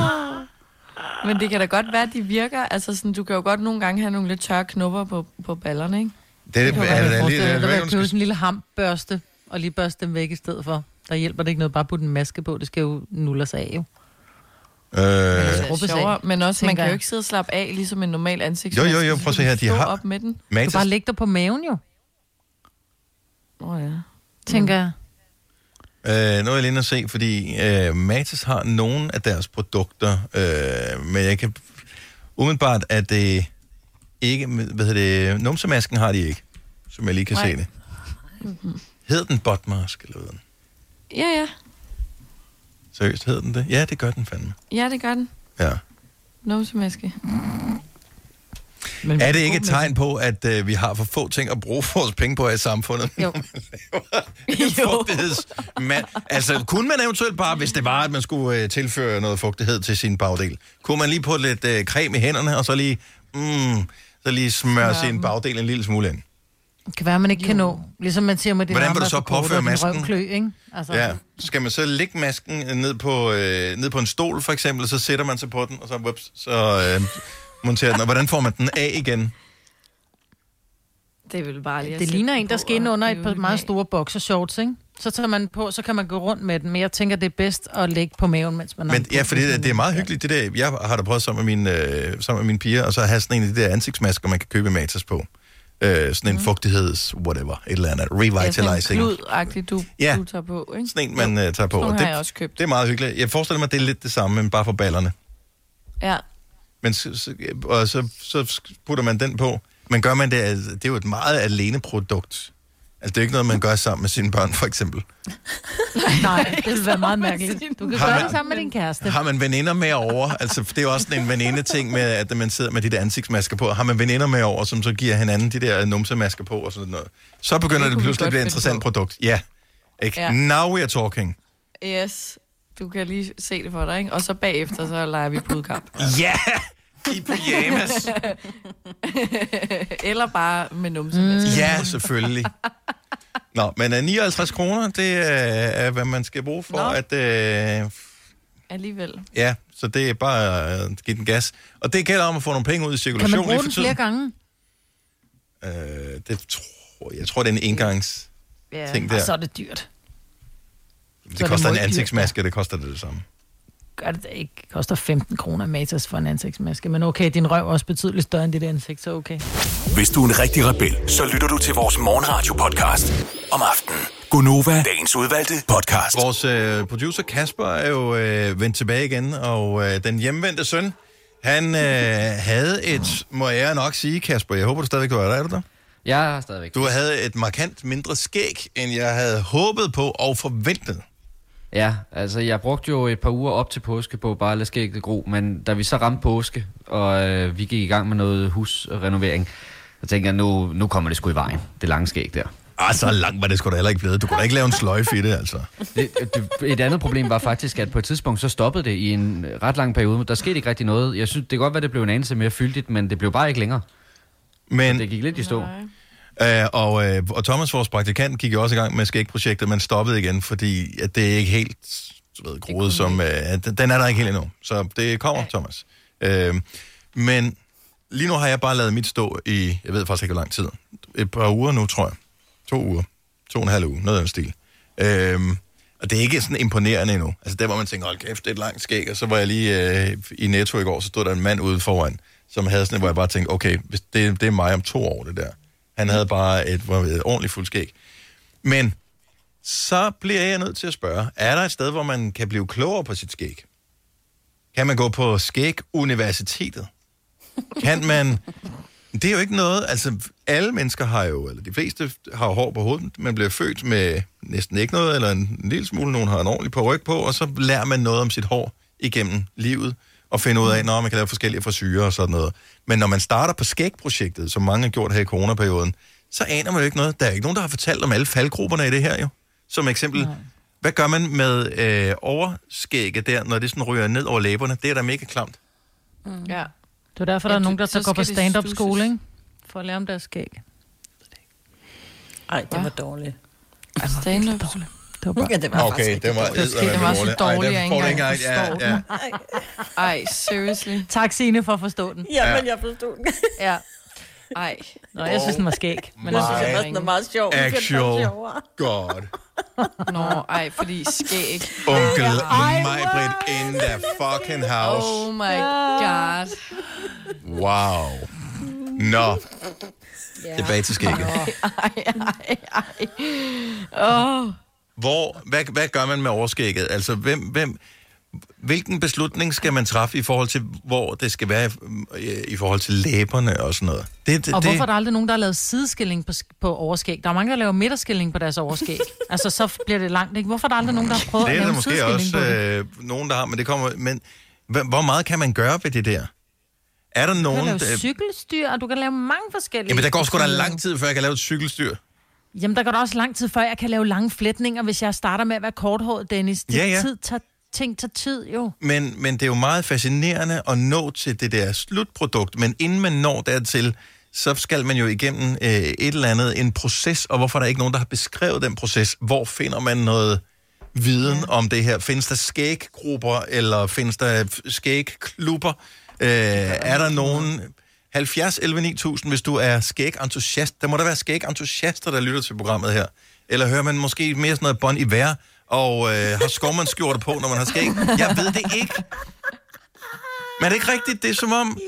Men det kan da godt være, at de virker. Altså, sådan, du kan jo godt nogle gange have nogle lidt tørre knopper på, på ballerne, ikke? Det er, Det kan er, være, vil er, jeg købe sådan en lille hampbørste, og lige børste dem væk i stedet for. Der hjælper det ikke noget bare at putte en maske på. Det skal jo nulle sig af, jo. Øh, Det er af, sjovere, men også, man kan jo ikke sidde og slappe af, ligesom en normal Jo, ansigtsmaske. jo, jo, Så prøv at se her, de har- op med den. Du bare lægge dig på maven, jo, Åh, oh, ja. tænker jeg. Øh, nu er jeg lige at se, fordi øh, Matas har nogle af deres produkter, øh, men jeg kan umiddelbart, at det ikke, hvad hedder det, numsemasken har de ikke, som jeg lige kan Nej. se det. Hed den botmask, eller hvad? den? Ja, ja. Seriøst, hed den det? Ja, det gør den fandme. Ja, det gør den. Ja. Numsemaske. Men er det ikke et tegn på, at øh, vi har for få ting at bruge vores penge på i samfundet? (laughs) Jo. Fugtighedsmand. Altså, kunne man eventuelt bare, hvis det var, at man skulle øh, tilføre noget fugtighed til sin bagdel, kunne man lige putte lidt øh, creme i hænderne, og så lige, mm, så lige smøre Smør sin bagdel en lille smule ind? Det kan være, at man ikke kan nå. Ligesom man siger med det Hvordan der vil du så påføre masken? røvklø, ikke? Altså, Ja. Skal man så lægge masken ned på, øh, ned på en stol, for eksempel, så sætter man sig på den, og så, whoops, så øh, monterer den. Og hvordan får man den af igen? Det er vel bare lige Det ligner en, der skal ind under et par meget store boxershorts, ikke? Så tager man på, så kan man gå rundt med den. Men jeg tænker, det er bedst at lægge på maven, mens man har Men ja, fordi det, det er meget hyggeligt, det der. Jeg har da prøvet sammen med mine, øh, sammen med mine piger, og så have sådan en af de der ansigtsmasker, man kan købe i Matas på. Øh, sådan en fugtigheds, whatever, et eller andet, revitalizing. Ja, sådan en du, Ja. du tager på, ikke? Sådan en, man øh, tager på. Sådan og har det, jeg også købt. det er meget hyggeligt. Jeg forestiller mig, at det er lidt det samme, men bare for ballerne. Ja. Men så, så, og så, så putter man den på. Men gør man det, altså, det er jo et meget alene produkt. Altså, det er ikke noget, man gør sammen med sine børn, for eksempel. Nej, det vil være meget mærkeligt. Du kan Har gøre man- det sammen med din kæreste. Har man veninder med over? Altså, det er jo også sådan en veninde-ting med, at man sidder med de der ansigtsmasker på. Har man veninder med over, som så giver hinanden de der numsemasker på og sådan noget? Så begynder det, vi pludselig at blive et interessant på. produkt. Ja. Ikke? Ja. Now we are talking. Yes, du kan lige se det for dig, ikke? Og så bagefter, så leger vi pudkamp. (laughs) Ja! I pyjamas. (laughs) Eller bare med numsemaske. Ja, selvfølgelig. (laughs) Nå, men uh, 59 kroner, det er, er, hvad man skal bruge for Nå. at... Uh, Alligevel. ja, så det er bare at uh, give den gas. Og det gælder om at få nogle penge ud i Kan cirkulation man bruge den flere gange? Uh, det tror, jeg tror, det er en engangs Ja, ting og der. så er det dyrt. Det så er det koster en ansigtsmaske, det koster det det samme. Gør det ikke. Det koster 15 kroner Matas for en ansigtsmaske. Men okay, din røv er også betydeligt større end dit ansigt, så okay. Hvis du er en rigtig rebel, så lytter du til vores morgenradio-podcast om aftenen. Gunova, dagens udvalgte podcast. Vores øh, producer Kasper er jo øh, vendt tilbage igen, og øh, den hjemvendte søn, han øh, havde et, må jeg nok sige, Kasper, jeg håber du stadigvæk, er der, er du der? Jeg er stadigvæk. Du havde et markant mindre skæg, end jeg havde håbet på og forventet. Ja, altså jeg brugte jo et par uger op til påske på bare at lade skægget gro, men da vi så ramte påske, og øh, vi gik i gang med noget husrenovering, så tænkte jeg, nu, nu kommer det sgu i vejen, det lange skæg der. Ah, så langt var det sgu da heller ikke blevet. Du kunne da ikke lave en sløjfe i det, altså. Det, det, et andet problem var faktisk, at på et tidspunkt så stoppede det i en ret lang periode. Der skete ikke rigtig noget. Jeg synes, det kan godt være, det blev en anelse mere fyldigt, men det blev bare ikke længere. Men, det gik lidt i stå. Øh, og, øh, og Thomas, vores praktikant, gik jo også i gang med skægprojektet, men stoppede igen, fordi at det er ikke helt du ved, groet som... Øh, den er der ikke helt endnu, så det kommer, Thomas. Øh, men lige nu har jeg bare lavet mit stå i, jeg ved faktisk ikke, hvor lang tid. Et par uger nu, tror jeg. To uger. To og en halv uge, noget af den stil. Øh, og det er ikke sådan imponerende endnu. Altså der, hvor man tænker, hold kæft, det er et langt skæg. Og så var jeg lige øh, i Netto i går, så stod der en mand ude foran, som havde sådan hvor jeg bare tænkte, okay, hvis det, det er mig om to år, det der. Han havde bare et, et ordentligt fuld skæg. Men så bliver jeg nødt til at spørge, er der et sted, hvor man kan blive klogere på sit skæg? Kan man gå på skæg-universitetet? Kan man... Det er jo ikke noget, altså alle mennesker har jo, eller de fleste har jo hår på hovedet, man bliver født med næsten ikke noget, eller en, en lille smule, nogen har en ordentlig på ryg på, og så lærer man noget om sit hår igennem livet, og finder ud af, når man kan lave forskellige frisyrer og sådan noget. Men når man starter på skægprojektet, som mange har gjort her i coronaperioden, så aner man jo ikke noget. Der er ikke nogen, der har fortalt om alle faldgrupperne i det her jo. Som eksempel, hvad gør man med øh, overskægget der, når det sådan ryger ned over læberne? Det er da mega klamt. Mm. Ja. Det er derfor, der Ja, er nogen, der så så går på stand-up skole, ikke? For at lære om deres skæg. Ej, det var dårligt. Stand-up. Det var bare... Ja, det var Okay, faktisk det var dårligt. eddermame Det var så dårligt. Ej, den jeg ikke engang engang- ja, forstår ja. Ej, seriously. Tak, Signe, for at forstå den. Ja, men jeg forstod den. Ja. Ej. Nå, jeg synes, den var skæg. Men jeg synes, det var meget den Actual. God. Nå, ej, fordi skæg. Onkel Ej, Majbrit in the fucking house. Oh my god. Wow. Nå. Tilbage til skægget. Ej, ej, ej. Åh. Hvor, hvad, hvad gør man med overskægget? Altså, hvem, hvem, hvilken beslutning skal man træffe i forhold til, hvor det skal være i, i forhold til læberne og sådan noget? Det, det, Og det, hvorfor er der aldrig nogen, der har lavet sideskilling på, på overskæg? Der er mange, der laver midterskilling på deres overskæg. (laughs) altså, så bliver det langt, ikke? Hvorfor er der aldrig nogen, der har prøvet det at er lave måske sideskilling også på det? øh, nogen, der har, men det kommer... Men hv- hvor meget kan man gøre ved det der? Er der Du kan nogen... lave cykelstyr, og du kan lave mange forskellige... Jamen, der går sgu da lang tid, før jeg kan lave et cykelstyr. Jamen, der går da også lang tid, før jeg kan lave lange flætninger, hvis jeg starter med at være korthåret, Dennis. Det Ja, ja. Tid tager, ting tager tid, jo. Men, men det er jo meget fascinerende at nå til det der slutprodukt, men inden man når dertil, så skal man jo igennem øh, et eller andet, en proces, og hvorfor er der ikke nogen, der har beskrevet den proces? Hvor finder man noget viden ja. om det her? Findes der skæggrupper, eller findes der skægklubber? Øh, er der nogen... 70 11 9000, hvis du er skæg-entusiast. Der må der være skæg-entusiaster, der lytter til programmet her. Eller hører man måske mere sådan noget bånd i vejr, og øh, har skovmandsskjorte på, når man har skæg? Jeg ved det ikke. Men er det ikke rigtigt? Det er som om,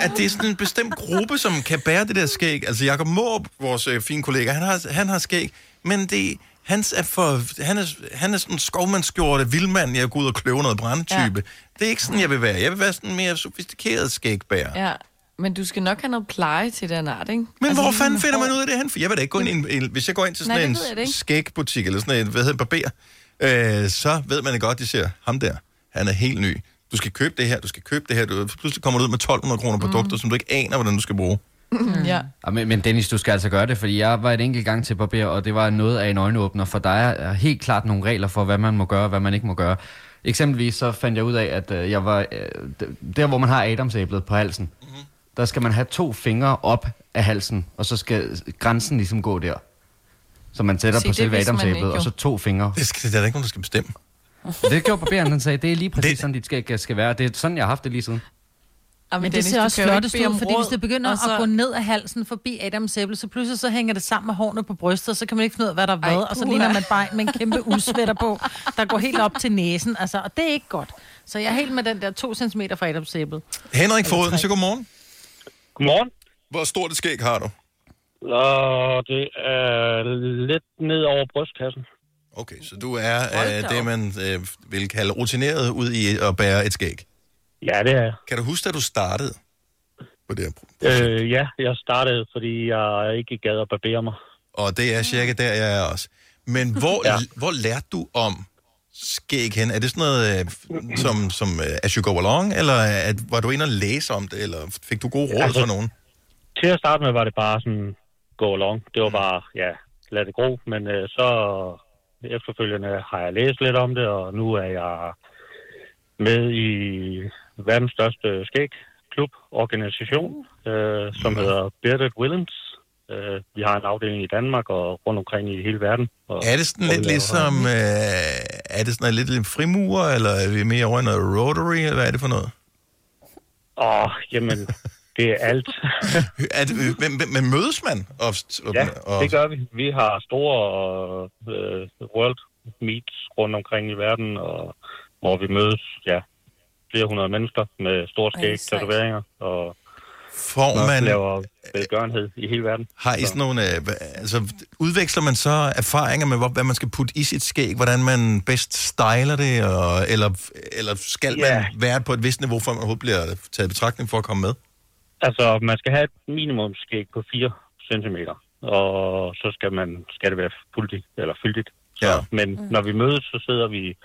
at det er sådan en bestemt gruppe, som kan bære det der skæg. Altså Jakob Måb, vores øh, fine kollega, han har, han har skæg, men det, hans er for, han er, han er sådan en skovmandsskjorte, vildmand, jeg går ud og kløver noget brændetype. Ja. Det er ikke sådan, jeg vil være. Jeg vil være sådan en mere sofistikeret skægbærer. Ja, men du skal nok have noget pleje til den art, ikke? Men Altså, hvor fanden finder man ud af det hen? For jeg vil da ikke gå ind i en, en hvis jeg går ind til Nej, sådan da en skægbutik, eller sådan en, hvad hedder det, barber, øh, så ved man det godt, de siger, ham der, han er helt ny. Du skal købe det her, du skal købe det her. Du, pludselig kommer du ud med 1200 kroner produkter, som du ikke aner, hvordan du skal bruge. ja. Ja, men, men Dennis, du skal altså gøre det, fordi jeg var et enkelt gang til barber, og det var noget af en øjenåbner, for der er helt klart nogle regler for, hvad man må gøre og hvad man ikke må gøre. Eksempelvis så fandt jeg ud af, at øh, jeg var øh, der, hvor man har adamsæblet på halsen. Der skal man have to fingre op af halsen, og så skal grænsen ligesom gå der. Så man sætter Se, på det selve adamsæblet, og så to fingre. Det, skal, det er der ikke nogen, der skal bestemme. Det gjorde barberen, han sagde, det er lige (laughs) præcis sådan, dit skæg skal være. Det er sådan, jeg har haft det lige siden. Jamen, Men det Dennis, ser også flottest ud, fordi hvis det begynder så- at gå ned af halsen forbi Adams æble, så pludselig så hænger det sammen med hårene på brystet, og så kan man ikke finde ud af, hvad der er hvad, og så ligner man bare med en kæmpe udsvætter på, der går helt op til næsen, altså, og det er ikke godt. Så jeg er helt med den der to centimeter fra Adams æble. Henrik Foden, så godmorgen. Godmorgen. Hvor stort et skæg har du? Og det er lidt ned over brystkassen. Okay, så du er øh, det, man øh, vil kalde rutineret ud i at bære et skæg? Ja, det er jeg. Kan du huske, da du startede på det her? Øh, ja, jeg startede, fordi jeg ikke gad at barbere mig. Og det er cirka der, jeg er også. Men hvor, ja. hvor lærte du om skæg hen? Er det sådan noget, øh, som, som øh, as you go along, eller at, var du inde og læse om det, eller fik du gode råd Altså- fra nogen? Til at starte med var det bare sådan, go along. Det var bare, ja, lad det gro. Men øh, så efterfølgende har jeg læst lidt om det, og nu er jeg med i verdens største skægklub, organisation, øh, som hedder Bearded Williams. Øh, vi har en afdeling i Danmark og rundt omkring i hele verden. Og, Er det sådan og lidt ligesom, øh, er det sådan lidt, lidt frimurer, eller er vi mere over i noget rotary, eller hvad er det for noget? Åh, jamen, det er alt. (laughs) er det, men, men, mødes man? Ofte, Ja, og, det gør vi. Vi har store øh, world meets rundt omkring i verden, og, hvor vi mødes, ja, flere hundrede mennesker med store skæg, tatoveringer, og Får og man- laver velgørenhed i hele verden. Har I sådan nogle, øh, altså, udveksler man så erfaringer med, hvor, hvad man skal putte i sit skæg, hvordan man bedst styler det, og, eller, eller skal Ja. man være på et vist niveau, før man overhovedet bliver taget i betragtning for at komme med? Altså, man skal have et minimumsskæg på 4 cm, og så skal, man, skal det være fyldigt, eller fyldigt. Så, ja. Men mm. når vi mødes, så sidder vi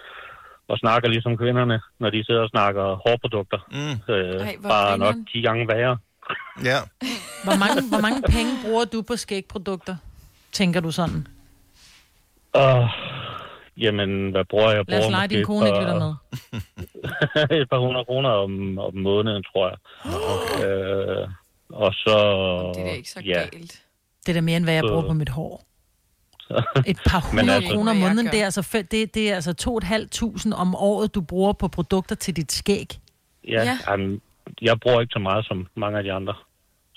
og snakker ligesom kvinderne, når de sidder og snakker hårprodukter. Mm. Øh, Ej, bare nok grineren. 10 gange værre. Ja. Hvor mange, hvor mange penge bruger du på skægprodukter, tænker du sådan? Og, jamen, hvad bruger jeg? Lad os lege, din kone ikke par- med. (laughs) et par hundrede kroner om, om måneden, tror jeg. Okay. Øh, og så... Det er da ikke så ja. galt. Det er da mere, end hvad jeg Så- bruger på mit hår. (laughs) Et par hundrede altså- kroner om måneden, det er, altså, det, det er altså to og et halvt tusind om året, du bruger på produkter til dit skæg. Ja, ja. Jamen, jeg bruger ikke så meget som mange af de andre.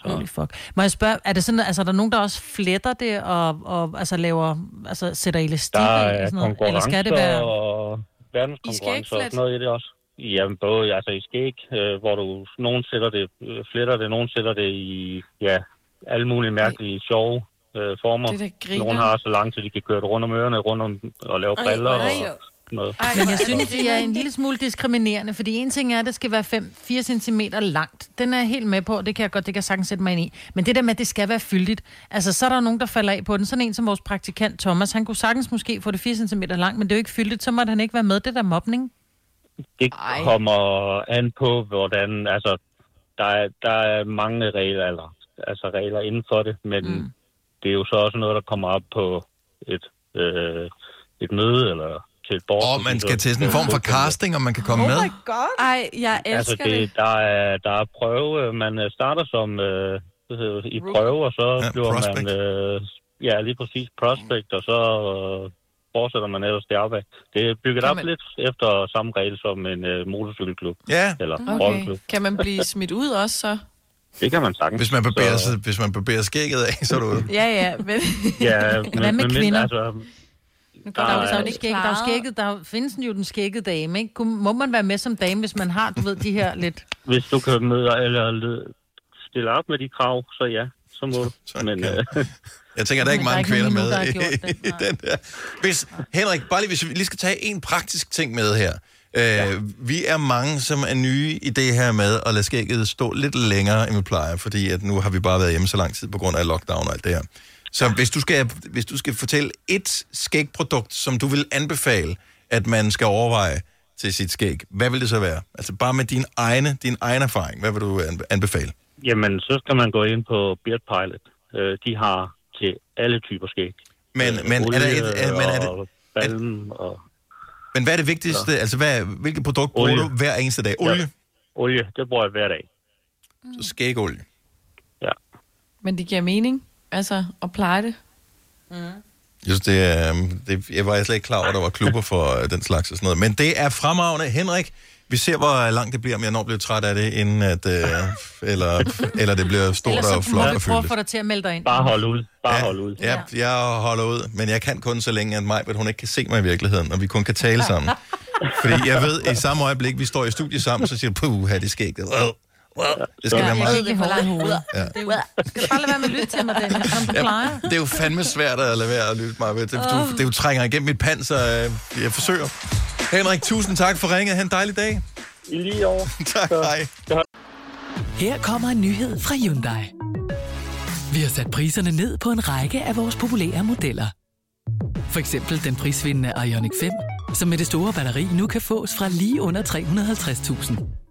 Holy fuck. Må jeg spørge, er det sådan, altså, er der nogen, der også fletter det og, og altså, laver, altså, sætter elastik Der i? er og sådan noget? Eller konkurrencer skal det være... og verdenskonkurrencer og sådan noget i det også. Jamen, både altså i skæg, øh, hvor du, nogen sætter det, øh, fletter det, nogen sætter det i, ja, alle mulige mærkelige sjove øh, former. Det er. Nogen har så langt, så de kan køre det rundt om ørerne, rundt om og lave Ej, briller er og noget. Men jeg synes, det er en lille smule diskriminerende, fordi en ting er, at det skal være 5-4 cm langt. Den er jeg helt med på, det kan jeg godt, det kan jeg sagtens sætte mig ind i. Men det der med, at det skal være fyldigt, altså så er der nogen, der falder af på den. Sådan en som vores praktikant Thomas, han kunne sagtens måske få det 4 cm langt, men det er jo ikke fyldigt, så måtte han ikke være med. Det er der mobning. Det kommer an på, hvordan, altså, der er, der er mange regler, eller, altså regler inden for det, men mm. det er jo så også noget, der kommer op på et, øh, et møde, eller til et bord. Og man skal til sådan en form for casting, om man kan komme med. god. Ej, jeg elsker Altså, det. det, der, er, der er prøve. Man øh, starter som, øh, øh, i prøve, og så Ja, bliver prospect. man... Øh, ja, lige præcis prospect, og så øh, fortsætter man ellers deroppe. Det er bygget Kan op man- lidt efter samme regel som en øh, motorcykelklub. Ja. Eller Okay. Kan man blive smidt ud også så? Det kan man sagtens. Hvis man barberer, Så- hvis man barberer skægget af, så er du ude. Ja, ja, men... Ja, Hvad med kvinder? Altså, Der er jo Nej. så ikke skæg, der er skægget, der er findes den jo den skæggede dame, ikke? Må man være med som dame, hvis man har, du ved, de her lidt... hvis du kan møde eller stille op med de krav, så ja, så må du. Men, øh, (laughs) Jeg tænker, der er ikke Der er mange ikke kvinder med der i, (laughs) i den der. Hvis, Henrik, bare lige, hvis vi lige skal tage en praktisk ting med her. Øh, ja. Vi er mange, som er nye i det her med at lade skægget stå lidt længere, end vi plejer, fordi at nu har vi bare været hjemme så lang tid på grund af lockdown og alt det her. Så hvis du skal, hvis du skal fortælle et skægprodukt, som du vil anbefale, at man skal overveje til sit skæg, hvad vil det så være? Altså bare med din egne, din egen erfaring, hvad vil du anbe- anbefale? jamen, så skal man gå ind på Beard Pilot. Øh, de har til alle typer skæg. Men, Øh, men, er der et, olie er, men er det, og balm og Men hvad er det vigtigste? Ja. Altså, hvad, hvilket produkt bruger Olie. du hver eneste dag? Olie? Ja. olie, det bruger jeg hver dag. Så skægolie. Men det giver mening, altså, at pleje det. Mm. Jeg, synes, det er, øhm, det, jeg var slet ikke klar over, at der var klubber for øh, den slags og sådan noget. Men det er fremragende. Henrik, vi ser, hvor langt det bliver, om jeg når bliver træt af det, inden at, øh, (laughs) eller, eller det bliver stort Ellers og flot og prøve at få dig til at melde dig ind. Bare hold ud. Bare Ja. hold ud. Ja, jeg holder ud, men jeg kan kun så længe, at mig, hun ikke kan se mig i virkeligheden, og vi kun kan tale sammen. (laughs) Fordi jeg ved, i samme øjeblik, vi står i studiet sammen, så siger du, puh, her det skægget. Wow. Wow. Det skal Ja, være jeg meget. kan ikke holde hoved. Ja. Det er jo, skal du bare lade være med at lytte til mig, Dennis, som du Ja, det er jo fandme svært at lade være at lytte mig. Det, du, det er jo trænger igennem mit panser. øh, Jeg forsøger. Henrik, tusind tak for ringet. Ha' en dejlig dag. I lige over. (laughs) tak, hej. Her kommer en nyhed fra Hyundai. Vi har sat priserne ned på en række af vores populære modeller. For eksempel den prisvindende Ioniq 5, som med det store batteri nu kan fås fra lige under 350.000.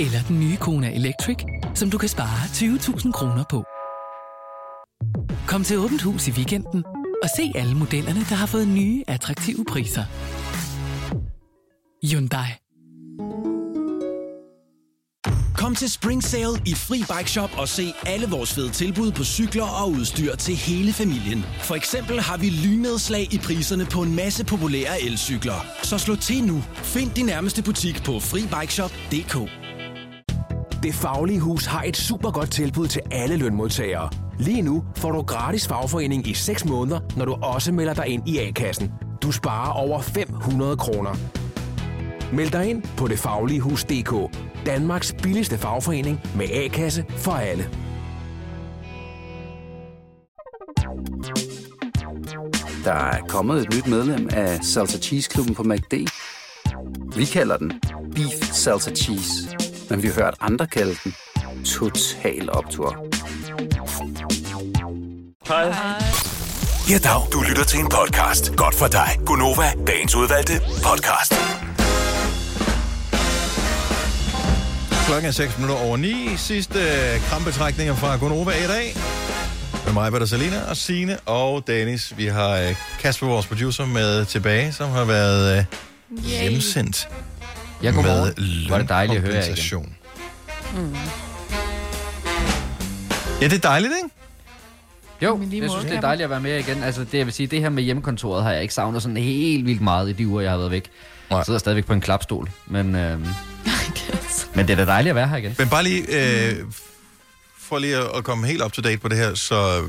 Eller den nye Kona Electric, som du kan spare 20.000 kroner på. Kom til Åbent Hus i weekenden og se alle modellerne, der har fået nye, attraktive priser. Hyundai. Kom til Spring Sale i Fri Bike Shop og se alle vores fede tilbud på cykler og udstyr til hele familien. For eksempel har vi lynedslag i priserne på en masse populære elcykler. Så slå til nu. Find din nærmeste butik på FriBikeShop.dk det Faglige Hus har et super godt tilbud til alle lønmodtagere. Lige nu får du gratis fagforening i 6 måneder, når du også melder dig ind i A-kassen. Du sparer over 500 kroner. Meld dig ind på detfagligehus.dk. Danmarks billigste fagforening med A-kasse for alle. Der er kommet et nyt medlem af Salsa Cheese Klubben på MACD. Vi kalder den Beef Salsa Cheese, men vi har hørt andre kalde den Total Optor. Hej. Ja, dag. Du lytter til en podcast. Godt for dig. Gunova, dagens udvalgte podcast. Klokken er 6 minutter over 9. Sidste øh, krampetrækninger fra Gonova i dag. Med mig, Peter Salina og Signe og Danis. Vi har øh, Kasper, vores producer, med tilbage, som har været øh, hjemsendt. Ja, godmorgen. med Var det dejligt at høre jer igen. Mm. Ja, det er dejligt, ikke? Jo, jeg synes, det er dejligt at være med igen. Altså, det, jeg vil sige, det her med hjemmekontoret har jeg ikke savnet sådan helt vildt meget i de uger, jeg har været væk. Jeg sidder stadigvæk på en klapstol, men, øhm, men det er da dejligt at være her igen. Men bare lige, øh, for lige at, komme helt up to date på det her, så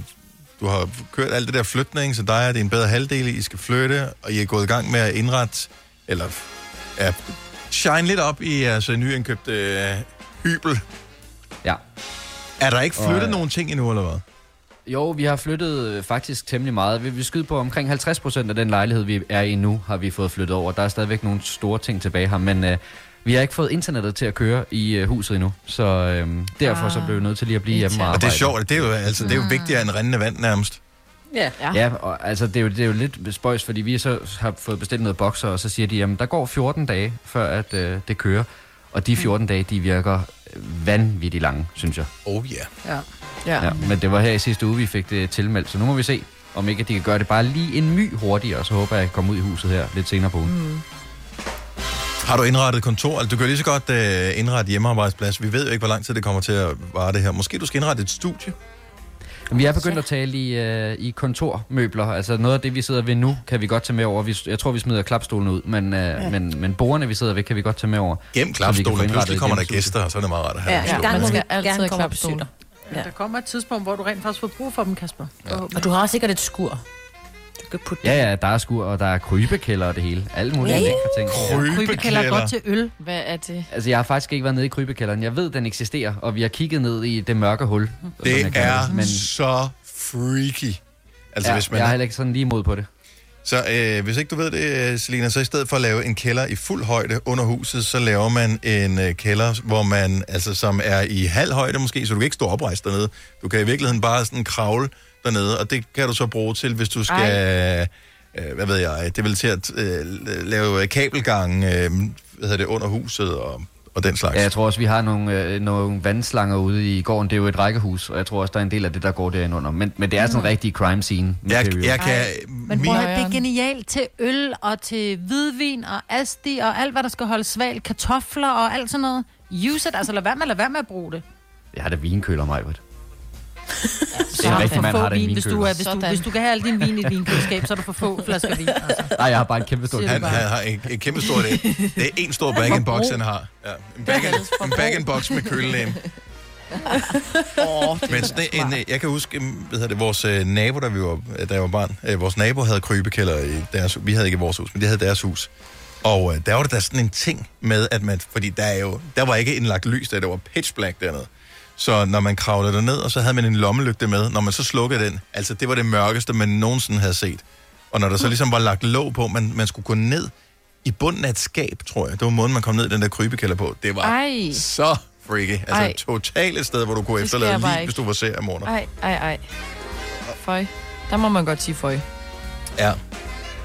du har kørt alt det der flytning, så dig er det en bedre halvdel, I skal flytte, og I er gået i gang med at indrette, eller ja, shine lidt op i jeres nyindkøbte øh, hybel. Ja. Er der ikke Og, flyttet øh, nogen ting endnu, eller hvad? Jo, vi har flyttet øh, faktisk temmelig meget. Vi vil skyde på omkring 50 procent af den lejlighed, vi er i nu, har vi fået flyttet over. Der er stadigvæk nogle store ting tilbage her, men øh, vi har ikke fået internettet til at køre i øh, huset endnu. Så øh, derfor så blev vi nødt til lige at blive hjemme og Og arbejde. det er sjovt, det er jo, altså, det er jo vigtigere end rendende vand nærmest. Ja. Ja, og altså, det, er jo, det er jo lidt spøjs, fordi vi så har fået bestilt noget bokser, og så siger de, jamen der går 14 dage, før at øh, det kører. Og de 14 dage, de virker vanvittigt lange, synes jeg. Oh yeah. Ja. Ja. Ja, men det var her i sidste uge, vi fik det tilmeldt, så nu må vi se, om ikke de kan gøre det bare lige en my hurtigere, og så håber jeg, at jeg kommer ud i huset her lidt senere på ugen. Mm. Har du indrettet kontor? Altså, du kan lige så godt uh, indrette hjemmearbejdsplads. Vi ved jo ikke, hvor lang tid det kommer til at vare det her. Måske du skal indrette et studie? Vi er begyndt at tale i, øh, i kontormøbler. Altså noget af det, vi sidder ved nu, kan vi godt tage med over. Vi, jeg tror, vi smider klapstolen ud, men, øh, ja. men, men bordene, vi sidder ved, kan vi godt tage med over. Gem klapstolen. Pludselig kommer der gæster, og så er det meget rart at have Ja, ja. Gang Man skal altid gerne have komme og klapstol. besøge dig. Ja. Der kommer et tidspunkt, hvor du rent faktisk får brug for dem, Kasper. Ja. Og du har også sikkert et skur. Kan putte Ja, ja, der er skur, og der er krybekælder og det hele. Alle mulige ja. lækre ting. Krybekælder er godt til øl. Hvad er det? Altså, jeg har faktisk ikke været nede i krybekælderen. Jeg ved, den eksisterer, og vi har kigget ned i det mørke hul. Det er Men så freaky. Altså, ja, hvis man jeg er- heller ikke sådan lige imod på det. Så øh, hvis ikke du ved det, øh, Selina, så i stedet for at lave en kælder i fuld højde under huset, så laver man en øh, kælder, hvor man, altså som er i halv højde måske, så du kan ikke stå oprejst dernede. Du kan i virkeligheden bare sådan kravle dernede, og det kan du så bruge til, hvis du skal, øh, hvad ved jeg, det vil til at øh, lave kabelgang, øh, hvad hedder det, under huset og, og den slags. Ja, jeg tror også, vi har nogle, øh, nogle vandslanger ude i gården. Det er jo et rækkehus, og jeg tror også, der er en del af det, der går derinde under. Men, men det er sådan en rigtig crime scene. Jeg, material. jeg kan... Men prøv, det er genialt til øl og til hvidvin og asti og alt, hvad der skal holde svalt. Kartofler og alt sådan noget. Use it. Altså lad være med, lad være med at bruge det. Jeg har da vinkøler, mig. (laughs) Så en har du rigtig mand har da en vin, hvis du, er, hvis, du, hvis du kan have al din vin i et vinkøleskab, så er du for få flasker vin. Altså. Nej, jeg har bare en kæmpe stor Han, han har en, en kæmpe stor det. Det er en stor bag in box han har. Ja, en bag in, en bag in box med kølelæn. Åh, Men sådan en, jeg kan huske, øh, hvad hedder det, vores øh, nabo, da, vi var, øh, da jeg var barn, øh, vores nabo havde krybekælder i deres Vi havde ikke i vores hus, men de havde deres hus. Og øh, der var det da sådan en ting med, at man, fordi der, er jo, der var ikke indlagt lys, der, der var pitch black dernede. Så når man kravlede ned og så havde man en lommelygte med, når man så slukkede den, altså det var det mørkeste, man nogensinde havde set. Og når der så ligesom var lagt låg på, man, man skulle gå ned i bunden af et skab, tror jeg. Det var måden, man kom ned i den der krybekælder på. Det var Ej. så freaky. Altså Ej. totalt et sted, hvor du kunne Det efterlade lige, ikke. hvis du var seriemorder. Ej, ej, ej. Føj. Der må man godt sige føj. Ja.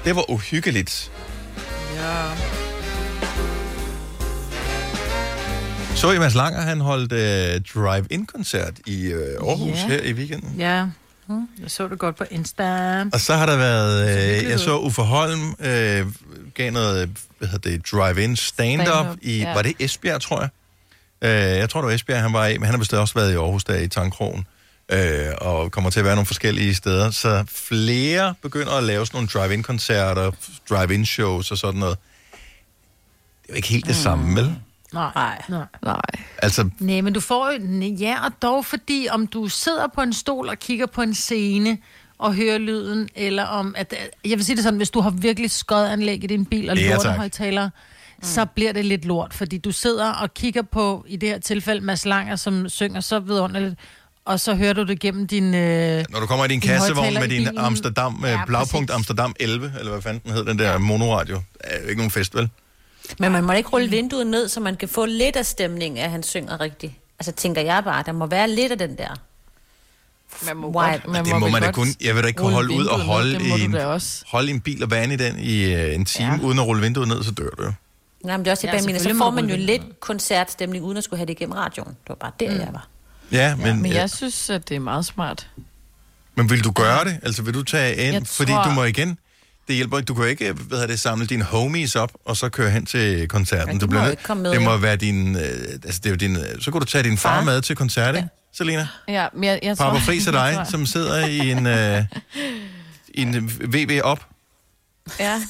Det var uhyggeligt. Ja. Så I Mads Langer, han holdt øh, drive-in-koncert i øh, Aarhus Ja. her i weekenden. Ja. Hmm, Jeg så det godt på Insta. Og så har der været, øh, jeg så. Uffe Holm øh, gav noget, hvad hedder det, drive-in stand-up Stand-up, i, ja. var det Esbjerg, tror jeg? Øh, jeg tror, det var Esbjerg, han var i, men han har bestemt også været i Aarhus, der i Tankrogen, øh, og kommer til at være nogle forskellige steder. Så flere begynder at lave sådan nogle drive-in-koncerter, drive-in-shows og sådan noget. Det er jo ikke helt det samme, vel? Nej. Nej. Nej. Altså, Nej, men du får jo... Ja, og dog fordi, om du sidder på en stol og kigger på en scene og hører lyden, eller om... At, jeg vil sige det sådan, hvis du har virkelig skodanlæg i din bil og Ja, tak. lortehøjtaler, så bliver det lidt lort, fordi du sidder og kigger på, i det her tilfælde, Mads Langer, som synger så vidunderligt, og så hører du det gennem din... Øh, Når du kommer i din din kassevogn med din. Amsterdam, med Ja, ja, Blaupunkt præcis. Amsterdam 11, eller hvad fanden den hed, den der monoradio, er jo ikke nogen fest, vel? Men man må ikke rulle vinduet ned, så man kan få lidt af stemningen, at han synger rigtigt. Altså tænker jeg bare, der må være lidt af den der. Man må White. godt, man det må vel man da kun, jeg vil da ikke kunne holde ud og ned, holde må i, du en, holde i en bil og vande i den i uh, en time, ja. uden at rulle vinduet ned, så dør du jo. Nej, men det er også det, Ja, ja, mener. Så får må man jo lidt koncertstemning, uden at skulle have det igennem radioen. Det var bare der, mm. jeg var. Ja, men, Men men, ja. jeg synes, at det er meget smart. men vil du gøre det? Altså vil du tage ind? Fordi tror- du må igen, det hjælper ikke, du kan ikke hvad det, samle dine homies op, og så køre hen til koncerten. Ja, du bliver nødt- ikke komme med, det må være din, øh, altså det er jo din, øh, så kan du tage din far, Far. med til koncert, ikke, Selina? Ja, men jeg, jeg Papa tror... Friis og (laughs) jeg dig, som sidder i en, øh, i en VV op. Ja.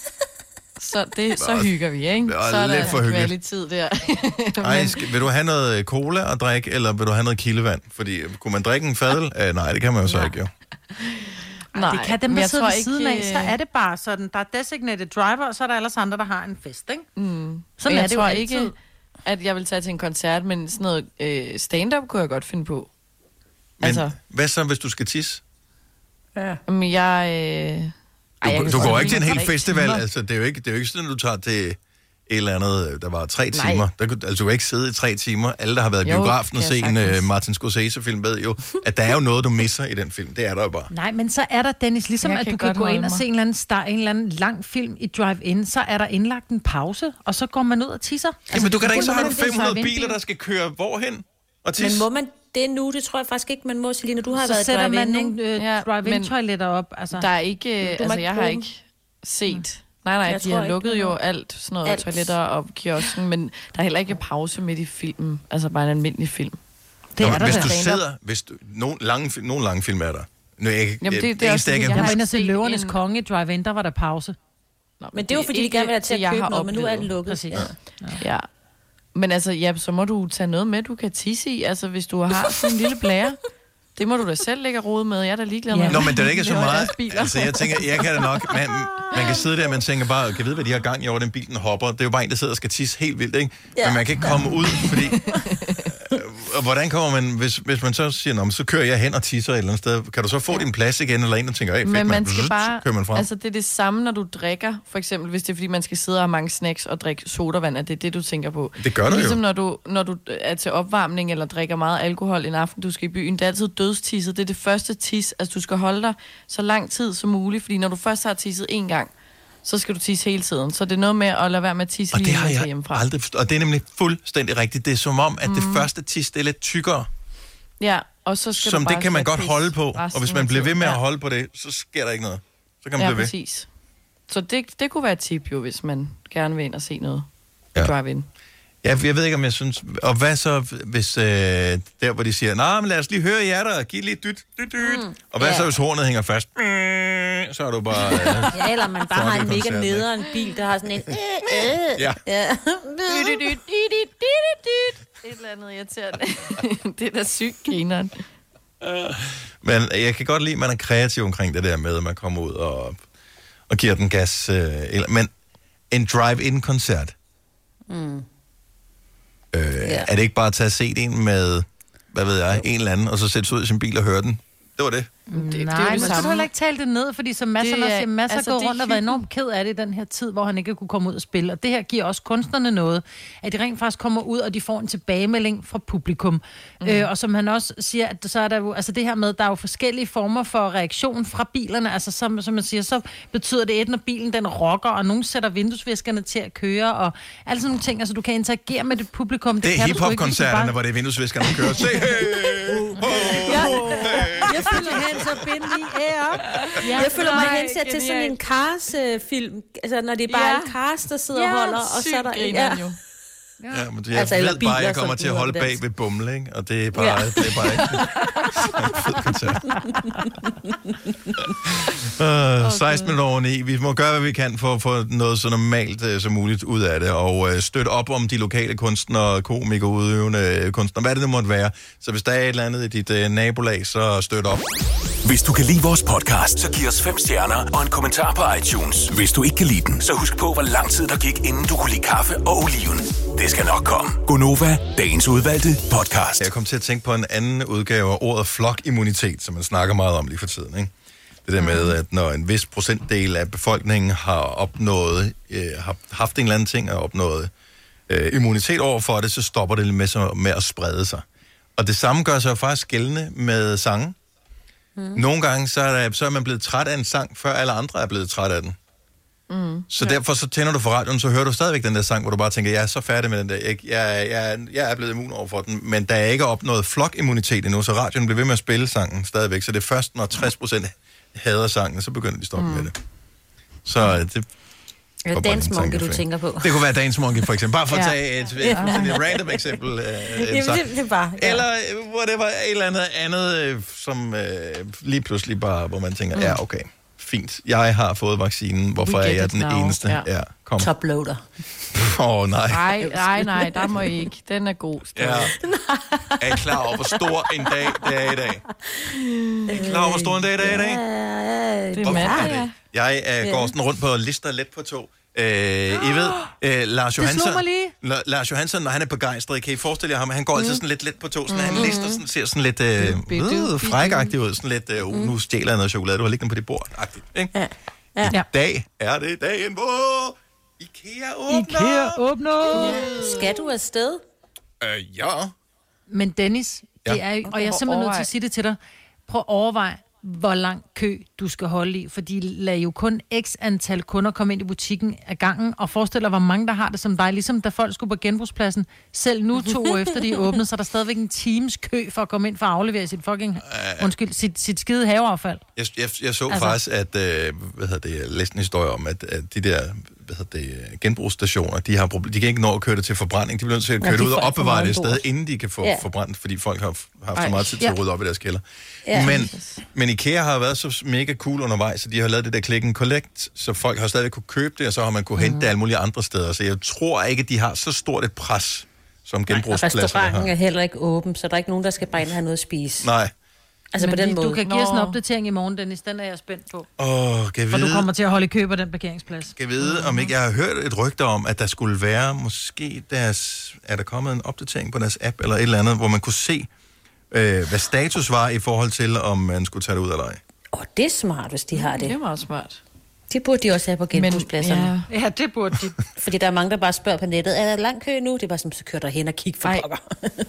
Så, det, så hygger vi, ikke? så er der for kvalitet der. (laughs) Ej, skal, vil du have noget cola at drikke, eller vil du have noget kildevand? Fordi øh, kunne man drikke en fadel? Uh, nej, det kan man jo så ikke, jo. Nej, det kan dem, der jeg sidder tror ved siden af, ikke, så er det bare sådan, der er designated driver, og så er der ellers andre, der har en fest, ikke? Mm. Sådan jeg er det jo tror altid. ikke, at jeg vil tage til en koncert, men sådan noget øh, stand-up kunne jeg godt finde på. Men Altså- hvad så, hvis du skal tisse? Ja. Men jeg... Øh... Du, jeg Ej, du går ikke til en hel festival. timer. Altså, det, er jo ikke, det er jo ikke sådan, at du tager til et eller andet, øh, der var tre Nej. timer. Der, kunne- altså, du kan ikke sidde i tre timer. Alle, der har været i Jo, biografen og kan jeg set en sagtens. uh, Martin Scorsese-film, ved jo, at der er jo noget, du misser i den film. Det er der jo bare. Nej, men så er der, Dennis, ligesom Jeg at kan du kan godt gå ind holde og mig. se en eller, anden star, en eller anden lang film i drive-in, så er der indlagt en pause, og så går man ud og tisser. Altså, Jamen, du kan da ikke, så har du kun det er 500 drive-in-bil. biler, der skal køre hvorhen og Men tisse. må man det nu? Det tror jeg faktisk ikke, man må, Selina. Du har Så været sætter man drive-in, nogle ikke? øh, Ja, men drive-in-toiletter op. Altså. Der er ikke... må Altså, ikke jeg har bruge ikke set... Nej, nej, Jeg de har ikke, lukket det er jo alt, sådan noget Alt. toiletter og kiosken, men der er heller ikke pause midt i filmen. Altså bare en almindelig film. Det Nå, er der hvis da. du sidder... Hvis du, nogle, lange, nogle lange film er der. Nu, jeg, Jamen, det- det er eneste, også jeg jeg Jeg huske, var inde og se Løvernes en- Konge, Drive-In, der var der pause. Nå, Men det er jo, fordi de gerne vil have til at købe noget, men nu er den lukket. Præcis. Ja. Ja. Men altså, ja, så må du tage noget med, du kan tisse i. Altså, hvis du har sådan en lille blære. (laughs) Det må du da selv lægge rode med. Jeg er da ligeglad med. Nå, men det er ikke så meget. Altså, jeg tænker, jeg kan da nok... Man, man kan sidde der, og man tænker bare, kan vide, hvad de har gang i over den bil, den hopper. Det er jo bare en, der sidder og skal tisse helt vildt, ikke? Ja. Men man kan ikke komme ud, fordi... (laughs) Øh, og hvordan kommer man, hvis, hvis man så siger, Nå, så kører jeg hen og tisser et eller andet sted, kan du så få din plads igen, eller en, der tænker, hey, fedt, Men man skal Så bare... kører man frem. Altså, det er det samme, når du drikker. For eksempel, hvis det er, fordi man skal sidde og have mange snacks og drikke sodavand, at det er det, du tænker på. Det gør du ligesom jo. når du, når du er til opvarmning eller drikker meget alkohol en aften, du skal i byen. Det er altid dødstisset. Det er det første tis. Altså, du skal holde dig så lang tid som muligt, fordi når du først har tisset en gang, så skal du tisse hele tiden. Så det er noget med at lade være med at tisse Og lige det har jeg hjemmefra. aldrig forstået. Og det er nemlig fuldstændig rigtigt. Det er som om, at mm. det første tis, det er lidt tykkere, Ja, og så skal som du bare det kan man godt holde på. Og hvis man bliver ved med at Ja. holde på det, så sker der ikke noget. Så kan man Ja, blive ved. præcis. Så det, det kunne være et tip jo, hvis man gerne vil ind og se noget. Ja. Drive-in. Ja, jeg ved ikke, om jeg synes... Og hvad så, hvis øh, der, hvor de siger, nej, men lad os lige høre jer der, giv lige dyt, dyt, dyt. Mm. Og hvad Ja. så, hvis hornet hænger fast? Mm, Så er du bare... Øh, Ja, eller man bare har en mega nederen bil, der har sådan en... Øh, øh. Ja. ja. Et eller andet irriterende. det er da sygt grineren. men jeg kan godt lide, at man er kreativ omkring det der med, at man kommer ud og, og giver den gas. Øh, eller, men en drive-in-koncert, Mm. Øh, er det ikke bare at tage og se en med, hvad ved jeg, en eller anden, og så sætte sig ud i sin bil og høre den? Det var det. Det, det er jo Nej, det men så skal du heller ikke tale det ned, fordi som masser, Det det er- siger, masser altså, det går er rundt og været hyggen. enormt ked af det i den her tid, hvor han ikke kunne komme ud og spille. Og det her giver også kunstnerne noget, at de rent faktisk kommer ud, og de får en tilbagemelding fra publikum. Mm. Øh, og som han også siger, at så er der jo, altså det her med, der er jo forskellige former for reaktion fra bilerne. Altså som, som man siger, så betyder det et, når bilen den rocker, og nogen sætter vinduesviskerne til at køre, og alle sådan nogle ting. Altså du kan interagere med det publikum. Det, Det er kan hiphop-koncerterne, bare- hvor det er vinduesviskerne, der kører. Se, hey, (laughs) Ja. Jeg føler hen så bind i ære. Ja, Jeg føler mig hensat til sådan en. Cars-film. Altså, når det er bare Ja. ja. en Cars, der sidder Ja, og holder, og så er der... grineren jo. Ja, men jeg Altså, altså, eller ved bare, at biler, jeg kommer til at holde bag ved bumle, ikke? Og det er bare, Ja. ja. det er bare ikke en fed koncert. Uh, 16 minutter over 9. Vi må gøre, hvad vi kan for at få noget så normalt uh, som muligt ud af det, og uh, støtte op om de lokale kunstnere, komikere, udøvende kunstnere, hvad det nu måtte være. Så hvis der er et eller andet i dit uh, nabolag, så støt op. Hvis du kan lide vores podcast, så giv os fem stjerner og en kommentar på iTunes. Hvis du ikke kan lide den, så husk på, hvor lang tid der gik, inden du kunne lide kaffe og oliven. Det skal nok komme. Gonova, dagens udvalgte podcast. Jeg kom til at tænke på en anden udgave af ordet flokimmunitet, som man snakker meget om lige for tiden. Ikke? Det der med, at når en vis procentdel af befolkningen har opnået, øh, har haft en eller anden ting og opnået øh, immunitet over for det, så stopper det med, så, med at sprede sig. Og det samme gør sig jo faktisk gældende med sange. Mm. Nogle gange så er, der, så er man blevet træt af en sang, før alle andre er blevet træt af den. Mm. Så ja. derfor så tænder du for radioen, så hører du stadigvæk den der sang, hvor du bare tænker, jeg er så færdig med den der. Jeg, jeg, jeg, jeg er blevet immun over for den, men der er ikke opnået flokimmunitet endnu, så radioen bliver ved med at spille sangen stadigvæk. Så det er først, når 60 procent hader sangen, så begynder de at stoppe mm. med det. Så øh, det... Er det Dance Monkey, du tænker på? Det kunne være Dance Monkey, for eksempel. Bare for at Ja. tage et, et, Ja. et, et random eksempel. En Jamen, sang. det, det er bare... Ja. Eller øh, hvor det var et eller andet andet, som øh, lige pludselig bare, hvor man tænker, Mm. ja, okay, fint. Jeg har fået vaccinen. Hvorfor er jeg den now. eneste? Ja. Ja, kom. Toploader. (laughs) Åh, oh, nej. Nej, nej, nej, der må I ikke. Den er god. Ja. Er I klar over, hvor stor en dag det er i dag? Er I klar over, hvor stor en dag det er i dag? Det er mandag, er det? Jeg uh, Ja. går sådan rundt på lister let på to. Uh, I ved, uh, Lars slog Johansson. La- Lars Johansson, når han er begejstret, kan I forestille jer ham, han går altid sådan lidt let på to, sådan, han Mm. lister sådan, ser sådan lidt uh, uh, frækagtig ud, sådan lidt, uh, nu stjæler jeg noget chokolade, du har liggende på dit bord, agtigt, ikke? Ja. Ja. I dag er det dagen, hvor IKEA åbner. IKEA åbner! Skal du afsted? Uh, ja. Men Dennis, det Ja. er, og jeg er simpelthen nødt til at sige det til dig. Prøv at overveje, hvor lang kø du skal holde i, for de lader jo kun x antal kunder komme ind i butikken af gangen, og forestil dig, hvor mange der har det som dig, ligesom da folk skulle på genbrugspladsen. Selv nu, to år efter de er åbnet, så er der stadigvæk en times kø for at komme ind for at aflevere sit fucking, undskyld, sit, sit skide haveaffald. Jeg, jeg, jeg så altså. faktisk, at, øh, hvad hedder det, jeg læste en historie om, at, at de der hvad hedder det, øh, genbrugsstationer, de, har problem, de kan ikke nå at køre det til forbrænding. De bliver nødt til at Ja, køre de det ud og for opbevare det et sted, inden de kan få Ja. ja. forbrændt, fordi folk har haft Ej. så meget tid til Ja. at rydde op i deres kælder. Ja. Men, men IKEA har været så mega cool undervejs, så de har lavet det der click and collect, så folk har stadig kunne købe det, og så har man kunne hente det alle mulige andre steder. Så jeg tror ikke, de har så stort et pres, som genbrugspladserne restauranten har. er heller ikke åben, så der er ikke nogen, der skal bare ind og have noget at spise. Nej. Altså på Men den lige- måde. Du kan give os en opdatering i morgen, Dennis. Den er jeg spændt på. Åh, kan jeg For du vide... kommer til at holde i kø på den parkeringsplads. Skal jeg vide, om ikke jeg har hørt et rygte om, at der skulle være måske deres... Er der kommet en opdatering på deres app eller et eller andet, hvor man kunne se, øh, hvad status var i forhold til, om man skulle tage det ud eller ej? Åh, det er smart, hvis de har det. Det er meget smart. Det burde de også have på genbrugspladserne. ja. Ja, det burde de. (laughs) Fordi der er mange, der bare spørger på nettet, er der lang kø nu? Det er bare som, så kører der hen og kig for pokker.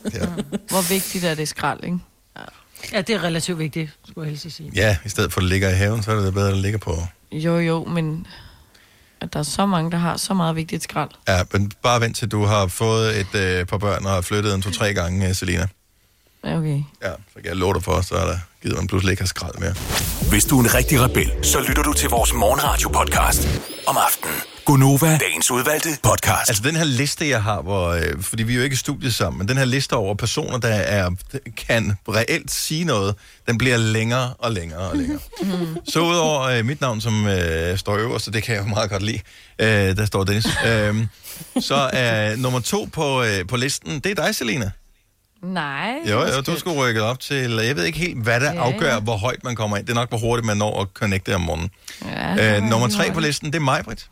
(laughs) Hvor vigtigt er det skrald, ikke? Ja, det er relativt vigtigt, skulle jeg helst sige. Ja, i stedet for at det ligger i haven, så er det da bedre, at det ligger på... Jo, jo, men at der er så mange, der har så meget vigtigt skrald. Ja, men bare vent til, du har fået et øh, par børn og har flyttet en to-tre gange, Selina. Ja, Okay. Ja, så kan jeg love dig for, så er der givet man pludselig ikke have skrald mere. Hvis du er en rigtig rebel, så lytter du til vores morgenradio-podcast om aftenen. Gunova, dagens udvalgte podcast. Altså den her liste, jeg har, hvor, øh, fordi vi er jo ikke i studiet sammen, men den her liste over personer, der er, kan reelt sige noget, den bliver længere og længere og længere. (laughs) Så udover øh, mit navn, som øh, står øverst, og det kan jeg jo meget godt lide, øh, der står Dennis, øh, så er nummer to på, øh, på listen, det er dig, Selina. Nej. Jo, jo, du skulle rykke op til, jeg ved ikke helt, hvad der Ja, afgør, ja. hvor højt man kommer ind. Det er nok, hvor hurtigt man når at connecte om morgenen. Ja, Øh, nummer tre på listen, det er mig, Britt.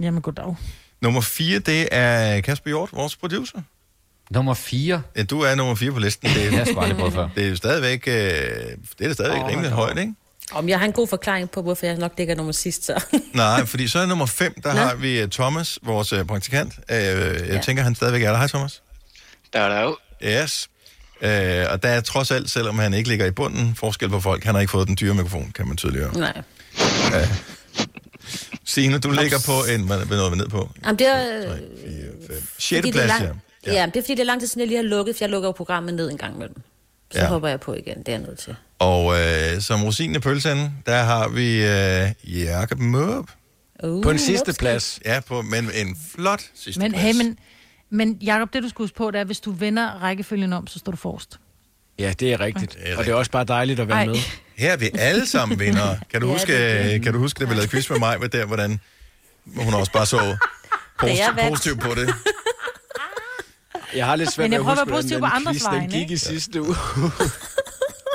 Jamen, goddag. Nummer 4, det er Kasper Hjort, vores producer. Nummer 4. Ja, du er nummer 4 på listen. Det, har jeg aldrig prøvet før. det er jo stadigvæk, øh, det er stadigvæk Åh, rimelig højt, ikke? Om jeg har en god forklaring på, hvorfor jeg nok ligger nummer sidst, så. (laughs) Nej, fordi så er nummer 5, der Nå. har vi øh, Thomas, vores øh, praktikant. Øh, jeg Ja. tænker, han stadigvæk er der. Hej, Thomas. Der er der jo. Yes. Øh, og der er trods alt, selvom han ikke ligger i bunden, forskel på folk. Han har ikke fået den dyre mikrofon, kan man tydeligt høre. Nej. Signe, du ligger på en, hvad nåede vi ned på? Jamen, det er... øh, 6. fordi det er plads, ja. lang... ja. ja. det er fordi, det er lang tid siden, jeg lige har lukket, for jeg lukker jo programmet ned en gang imellem. Så Ja. hopper jeg på igen, det er jeg nødt til. Og øh, som rosinen i pølsen, der har vi øh, Jakob Mørup. Uh, På en sidste plads. Ja, på, men en flot sidste Men, plads. hey, men, men Jacob, det du skal huske på, det er, at hvis du vender rækkefølgen om, så står du forrest. Ja, det er rigtigt. Det er Og det er også bare dejligt at være Ej. med. (laughs) Her er vi alle sammen vinder. Kan du Ja, huske, det er kan du huske, da vi lavede quiz med mig, med der, hvordan hun også bare så vandt. positivt på det? (laughs) Jeg har lidt svært Men ved jeg at prøver at huske, være positiv hvordan på den andres quiz, den vegne, gik ikke? i sidste uge.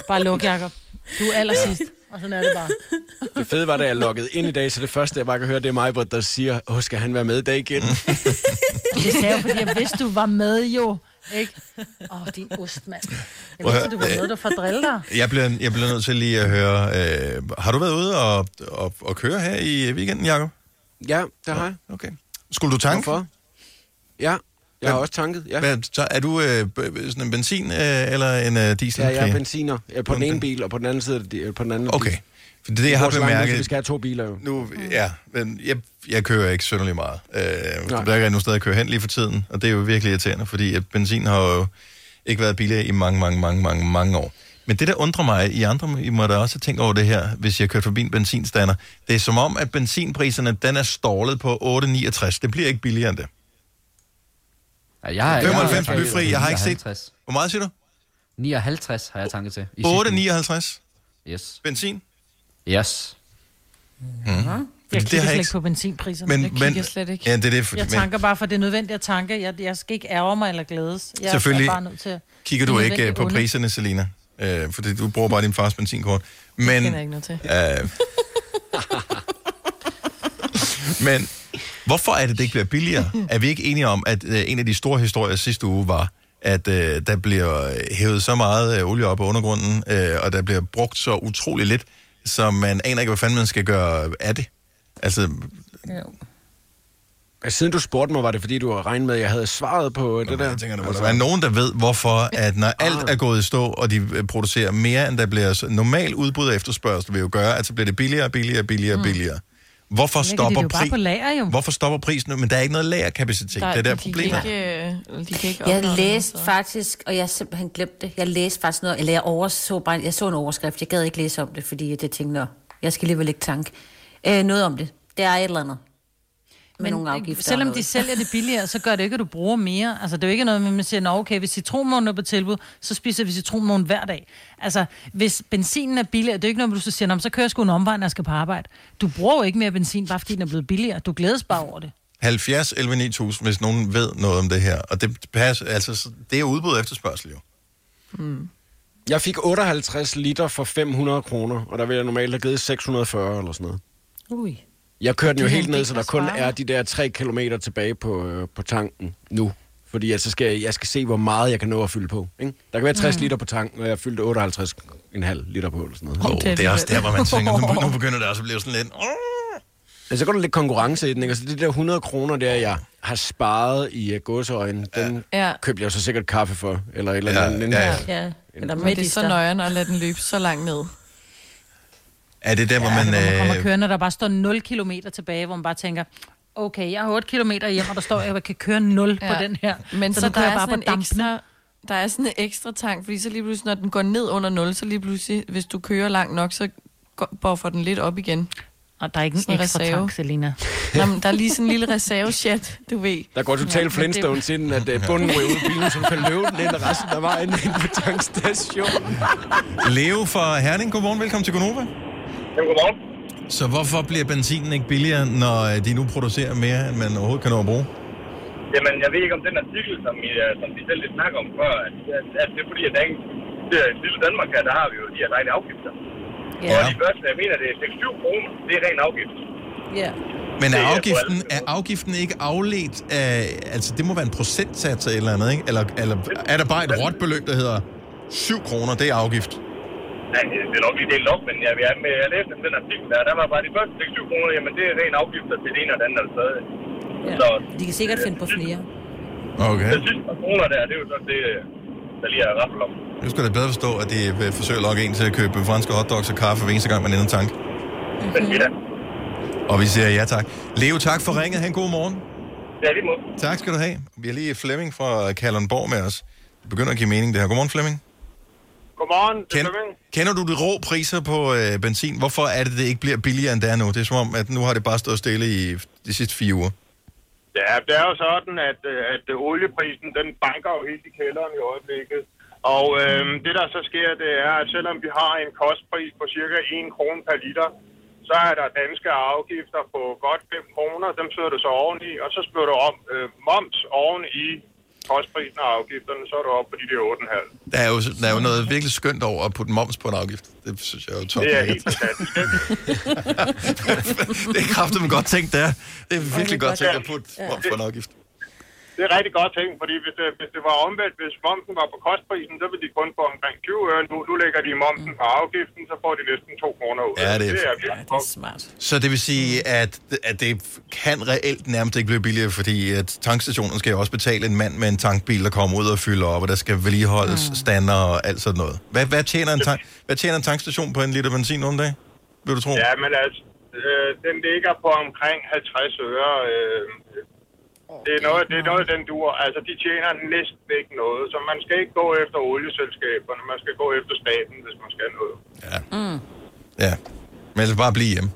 Bare luk, Jacob. Du er allersidst, (laughs) og sådan er det bare. (laughs) Det fede var, da jeg loggede ind i dag, så det første, jeg bare kan høre, det er mig, der siger, åh, skal han være med i dag igen? (laughs) Det sagde jeg, fordi jeg vidste, du var med jo. Ikke? Åh, oh, din ost, mand. Jeg vidste, du var med, der for at drille dig. Jeg bliver, jeg bliver nødt til lige at høre, øh, har du været ude og, og, og køre her i weekenden, Jacob? ja, det har jeg. Okay. Skulle du tanke? Hvorfor? Ja, jeg har også tanket. Ja, Hvad, så er du øh, sådan en benzin øh, eller en øh, diesel? ja jeg er benziner. Jeg er på den ene bil, og på den anden side det på den anden Okay. bil. For det, det, jeg har bemærket, Vi skal have to biler jo. Nu, ja, men jeg, jeg kører ikke synderligt meget. Øh, det Nej. er nogen steder at køre hen lige for tiden, og det er jo virkelig irriterende, fordi at benzin har jo ikke været billigere i mange, mange, mange, mange, mange år. Men det, der undrer mig, I andre I må da også tænkt over det her, hvis jeg kører forbi en benzinstander, det er som om, at benzinpriserne, den er stålet på 8,69. Det bliver ikke billigere end det. Ja, jeg, har- 95 jeg, blyfri, jeg har ikke set- 59. Hvor meget siger du? 59 har jeg tanket til. i sidste uge. 8,59 Yes. benzin? Yes. Mm. Jeg det kigger har slet ikke på benzinpriserne. Men, jeg men, kigger slet ikke. Ja, det er det. For, Jeg men, tanker bare, for det er nødvendigt at tanke. Jeg, jeg skal ikke ærge mig eller glædes. Jeg Selvfølgelig er bare nødt til at... kigger det du ikke øh, på onde. priserne, Selina. Øh, fordi du bruger bare din fars benzinkort. Det Men, kender jeg ikke noget til. øh, (laughs) men hvorfor er det, det ikke bliver billigere? Er vi ikke enige om, at øh, en af de store historier sidste uge var, at øh, der bliver hævet så meget øh, olie op af undergrunden, øh, og der bliver brugt så utrolig lidt, så man aner ikke, hvad fanden man skal gøre af det. Altså, Jo. Siden du spurgte mig, var det fordi, du har regnet med, at jeg havde svaret på det der? Jeg tænker, der må være nogen, der ved, hvorfor, at når alt er gået i stå, og de øh, producerer mere, end der bliver normal udbud og efterspørgsel, vil jo gøre, at så bliver det billigere, billigere, billigere, Mm. Hvorfor Lægger de stopper, det jo bare på lager, jo. Hvorfor stopper prisen nu? Men der er ikke noget lagerkapacitet. det er der de problemet. Kan ikke, øh, de kan ikke Jeg det, læste faktisk, og jeg simpelthen glemt det, jeg læste faktisk noget, eller jeg, overså bare, jeg så en overskrift, jeg gad ikke læse om det, fordi jeg tænkte, nå, jeg skal alligevel ikke tank. Øh, noget om det. Det er et eller andet. Med Men nogle afgifter. selvom de sælger det billigere, så gør det ikke, at du bruger mere. Altså, det er jo ikke noget med, at man siger, Nå, okay, hvis citronmånen er på tilbud, så spiser vi citronmånen hver dag. Altså, hvis benzinen er billigere, det er jo ikke noget, du så siger, "Nå, men så kører jeg sgu en omvej, når jeg skal på arbejde. Du bruger jo ikke mere benzin, bare fordi den er blevet billigere. Du glædes bare over det. 70 11 9000, hvis nogen ved noget om det her. Og det passer, altså, så- det er udbud og efterspørgsel jo. Mm. Jeg fik 58 liter for 500 kroner, og der vil jeg normalt have givet 640 eller sådan noget. Ui. Jeg kørte den jo helt ned, så der kun er de der 3 kilometer tilbage på, øh, på tanken nu. Fordi altså skal jeg, jeg skal se, hvor meget jeg kan nå at fylde på. Ikke? Der kan være 60 Mm. liter på tanken, og jeg fyldte 58,5 liter på. Eller sådan noget. Oh, det er også der, hvor man tænker, nu, nu begynder det også at blive sådan lidt... (laughs) Ja, så går der lidt konkurrence i den, ikke? Altså, det der 100 kroner der, jeg har sparet i uh, gåseøjne, den Ja. købte jeg så sikkert kaffe for, eller et eller Ja, andet. ja, ja. Ja, eller Men det er så nøjeren at lade den løbe så langt ned. Er det der, hvor man... Hvor man kommer Øh, kørende, der bare står 0 km tilbage, hvor man bare tænker, okay, jeg har 8 km hjem, og der står, at jeg kan køre 0 ja. på den her. Men så, så der er jeg sådan en dampene. ekstra, der er sådan en ekstra tank, fordi så lige pludselig, når den går ned under 0, så lige pludselig, hvis du kører langt nok, så går- buffer den lidt op igen. Og der er ikke en Sådan ekstra tank, Selina. (laughs) Nå, men der er lige sådan en lille reserve-chat, du ved. Der går totalt Ja, ja, Flintstones ind, at uh, bunden ryger ud af bilen, så kan løbe den ind resten af vejen ind på tankstationen. Leo fra Herning, godmorgen, velkommen til Gonova. Jamen, godmorgen. Så hvorfor bliver benzinen ikke billigere, når øh, de nu producerer mere, end man overhovedet kan nå at bruge? Jamen, jeg ved ikke om den artikel, som, I, øh, som vi selv lidt snakker om før, at, at, at det er fordi, at der er ingen, det er, i lille Danmark her, der har vi jo de her dejlige afgifter. Ja. Og de første, jeg mener, det er 6-7 kroner, det er ren afgift. Ja. Men er afgiften, er afgiften ikke afledt af... Altså, det må være en procentsats eller andet, ikke? Eller, eller er der bare et råt beløb, der hedder 7 kroner, det er afgift? Nej, det er nok lige delt op, men jeg, jeg, jeg, jeg læste den artikel der, der var bare de første 6-7 kroner, jamen det er ren afgifter til det ene og det andet eller stadig. Ja. Så De kan sikkert finde på flere. Okay. de sidste par kroner der, det er jo sådan det, der lige er raffel om. Nu skal det bedre forstå, at de vil forsøge at lokke en til at købe franske hotdogs og kaffe hver eneste gang, man ender en tank. Men ja, Og vi siger ja tak. Leo, tak for ringet. Ha' en god morgen. det er lige måde. Tak skal du have. Vi har lige Flemming fra Kalundborg med os. Det begynder at give mening, det her. Godmorgen, Flemming. Godmorgen, det Ken, kender du de rå priser på øh, benzin? Hvorfor er det, det ikke bliver billigere, end det er nu? Det er som om, at nu har det bare stået stille i de sidste fire uger. Ja, det er jo sådan, at, øh, at olieprisen, den banker jo helt i kælderen i øjeblikket. Og øh, det, der så sker, det er, at selvom vi har en kostpris på cirka 1 krone per liter, så er der danske afgifter på godt 5 kroner. Dem søger du så oveni, og så spørger du om øh, moms oven i kostprisen og afgifterne, så er du oppe på de der 8,5. Der er, jo, der er jo noget virkelig skønt over at putte moms på en afgift. Det synes jeg er jo top. Det er helt fantastisk. (laughs) det er kraftigt godt tænkt, der. Det er virkelig godt tænkt at putte Ja. moms på en afgift. Det er rigtig godt tænkt, fordi hvis det, hvis det var omvendt, hvis momsen var på kostprisen, så ville de kun få omkring 20 øre. Nu, nu lægger de momsen på afgiften, så får de næsten 2 kroner ud. Ja, det er- det er virkelig godt. smart. Så det vil sige, at, at det kan reelt nærmest ikke blive billigere, fordi at tankstationen skal jo også betale en mand med en tankbil, der kommer ud og fylder op, og der skal vedligeholdes mm. stander og alt sådan noget. Hvad, hvad, tjener en tank, hvad tjener en tankstation på en liter benzin nogle dage? Vil du tro? Ja, men altså, øh, den ligger på omkring 50 øre. Øh, det er noget, det er noget, den dur. Altså, de tjener næsten ikke noget, så man skal ikke gå efter olieselskaberne, man skal gå efter staten, hvis man skal noget. Mm. Ja. Men altså bare blive hjemme.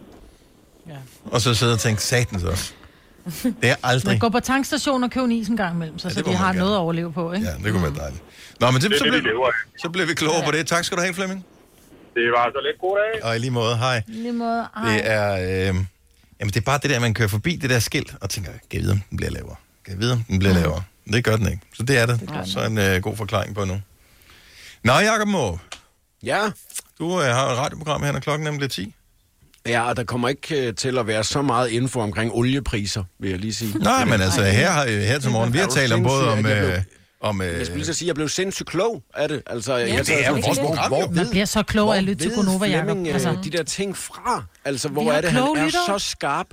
Ja. Og så sidde og tænke, satans også. (laughs) Det er aldrig. Men gå på tankstationen og køb en is en gang imellem, så, Ja, så det de man har gerne. noget at overleve på, ikke? Ja, det kunne være dejligt. Nå, men det, Det er så, det, vi lever af. så bliver vi klogere på det. Tak skal du have, Flemming. Det var så lidt god dag. Og i lige måde, hej. Lige måde, Det er, øh, jamen det er bare det der, man kører forbi det der skilt, og tænker, kan jeg vide, om den bliver lavere? Kan jeg vide, om den bliver Mm. lavere? Det gør den ikke. Så det er det. det så en øh, god forklaring på nu. Nå, Jacob Måb. Ja? Du øh, har et radioprogram her, når klokken nemlig bliver 10. Ja, og der kommer ikke øh, til at være så meget info omkring oliepriser, vil jeg lige sige. Nej, men altså, her, har- her til morgen, vi har Er talt om både om... Øh, om øh, Jeg skulle lige så sige, at jeg blev sindssygt klog af det. Altså, Ja, jeg, det er jo vores program, jo. Man bliver så klog af at lytte til Gonova, Jacob. Flemming, Altså. altså, de der ting fra? Altså, hvor er det, han kloge er så skarp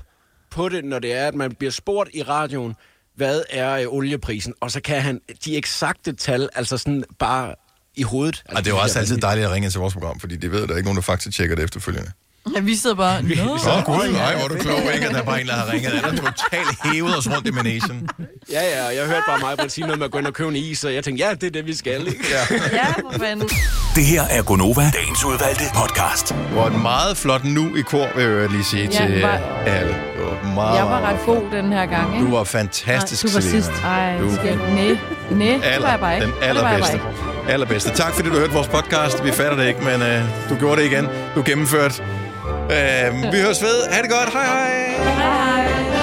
på det, når det er, at man bliver spurgt i radioen, hvad er øh, olieprisen? Og så kan han de eksakte tal, altså sådan bare i hovedet. Altså, Og det er jo også altid dejligt at ringe ind til vores program, fordi de ved, at der er ikke nogen, der faktisk tjekker det efterfølgende. Ja, vi sidder bare... Nå, Åh, oh, gud, nej, hvor er du klog, ikke? At der er bare en, der har ringet. Han er totalt hævet os rundt i managen. Ja, ja, og jeg hørte bare mig sige noget med at gå ind og købe en is, og jeg tænkte, ja, det er det, vi skal, ikke? Ja. Ja, for fanden. Det her er Gonova, dagens udvalgte podcast. Det var et meget flot nu i kor, vil jeg lige sige Ja, til var- alle. Det var meget, Jeg var ret god den her gang, ikke? Du var fantastisk, Nej, du var sidst. Ej, Du- skal Næ, næ, det var jeg bare ikke. Den allerbedste. Allerbedste. Tak fordi du hørte vores podcast. Vi fatter det ikke, men øh, du gjorde det igen. Du gennemførte. Øhm, vi høres ved. Ha' det godt. Hej hej. Hej hej.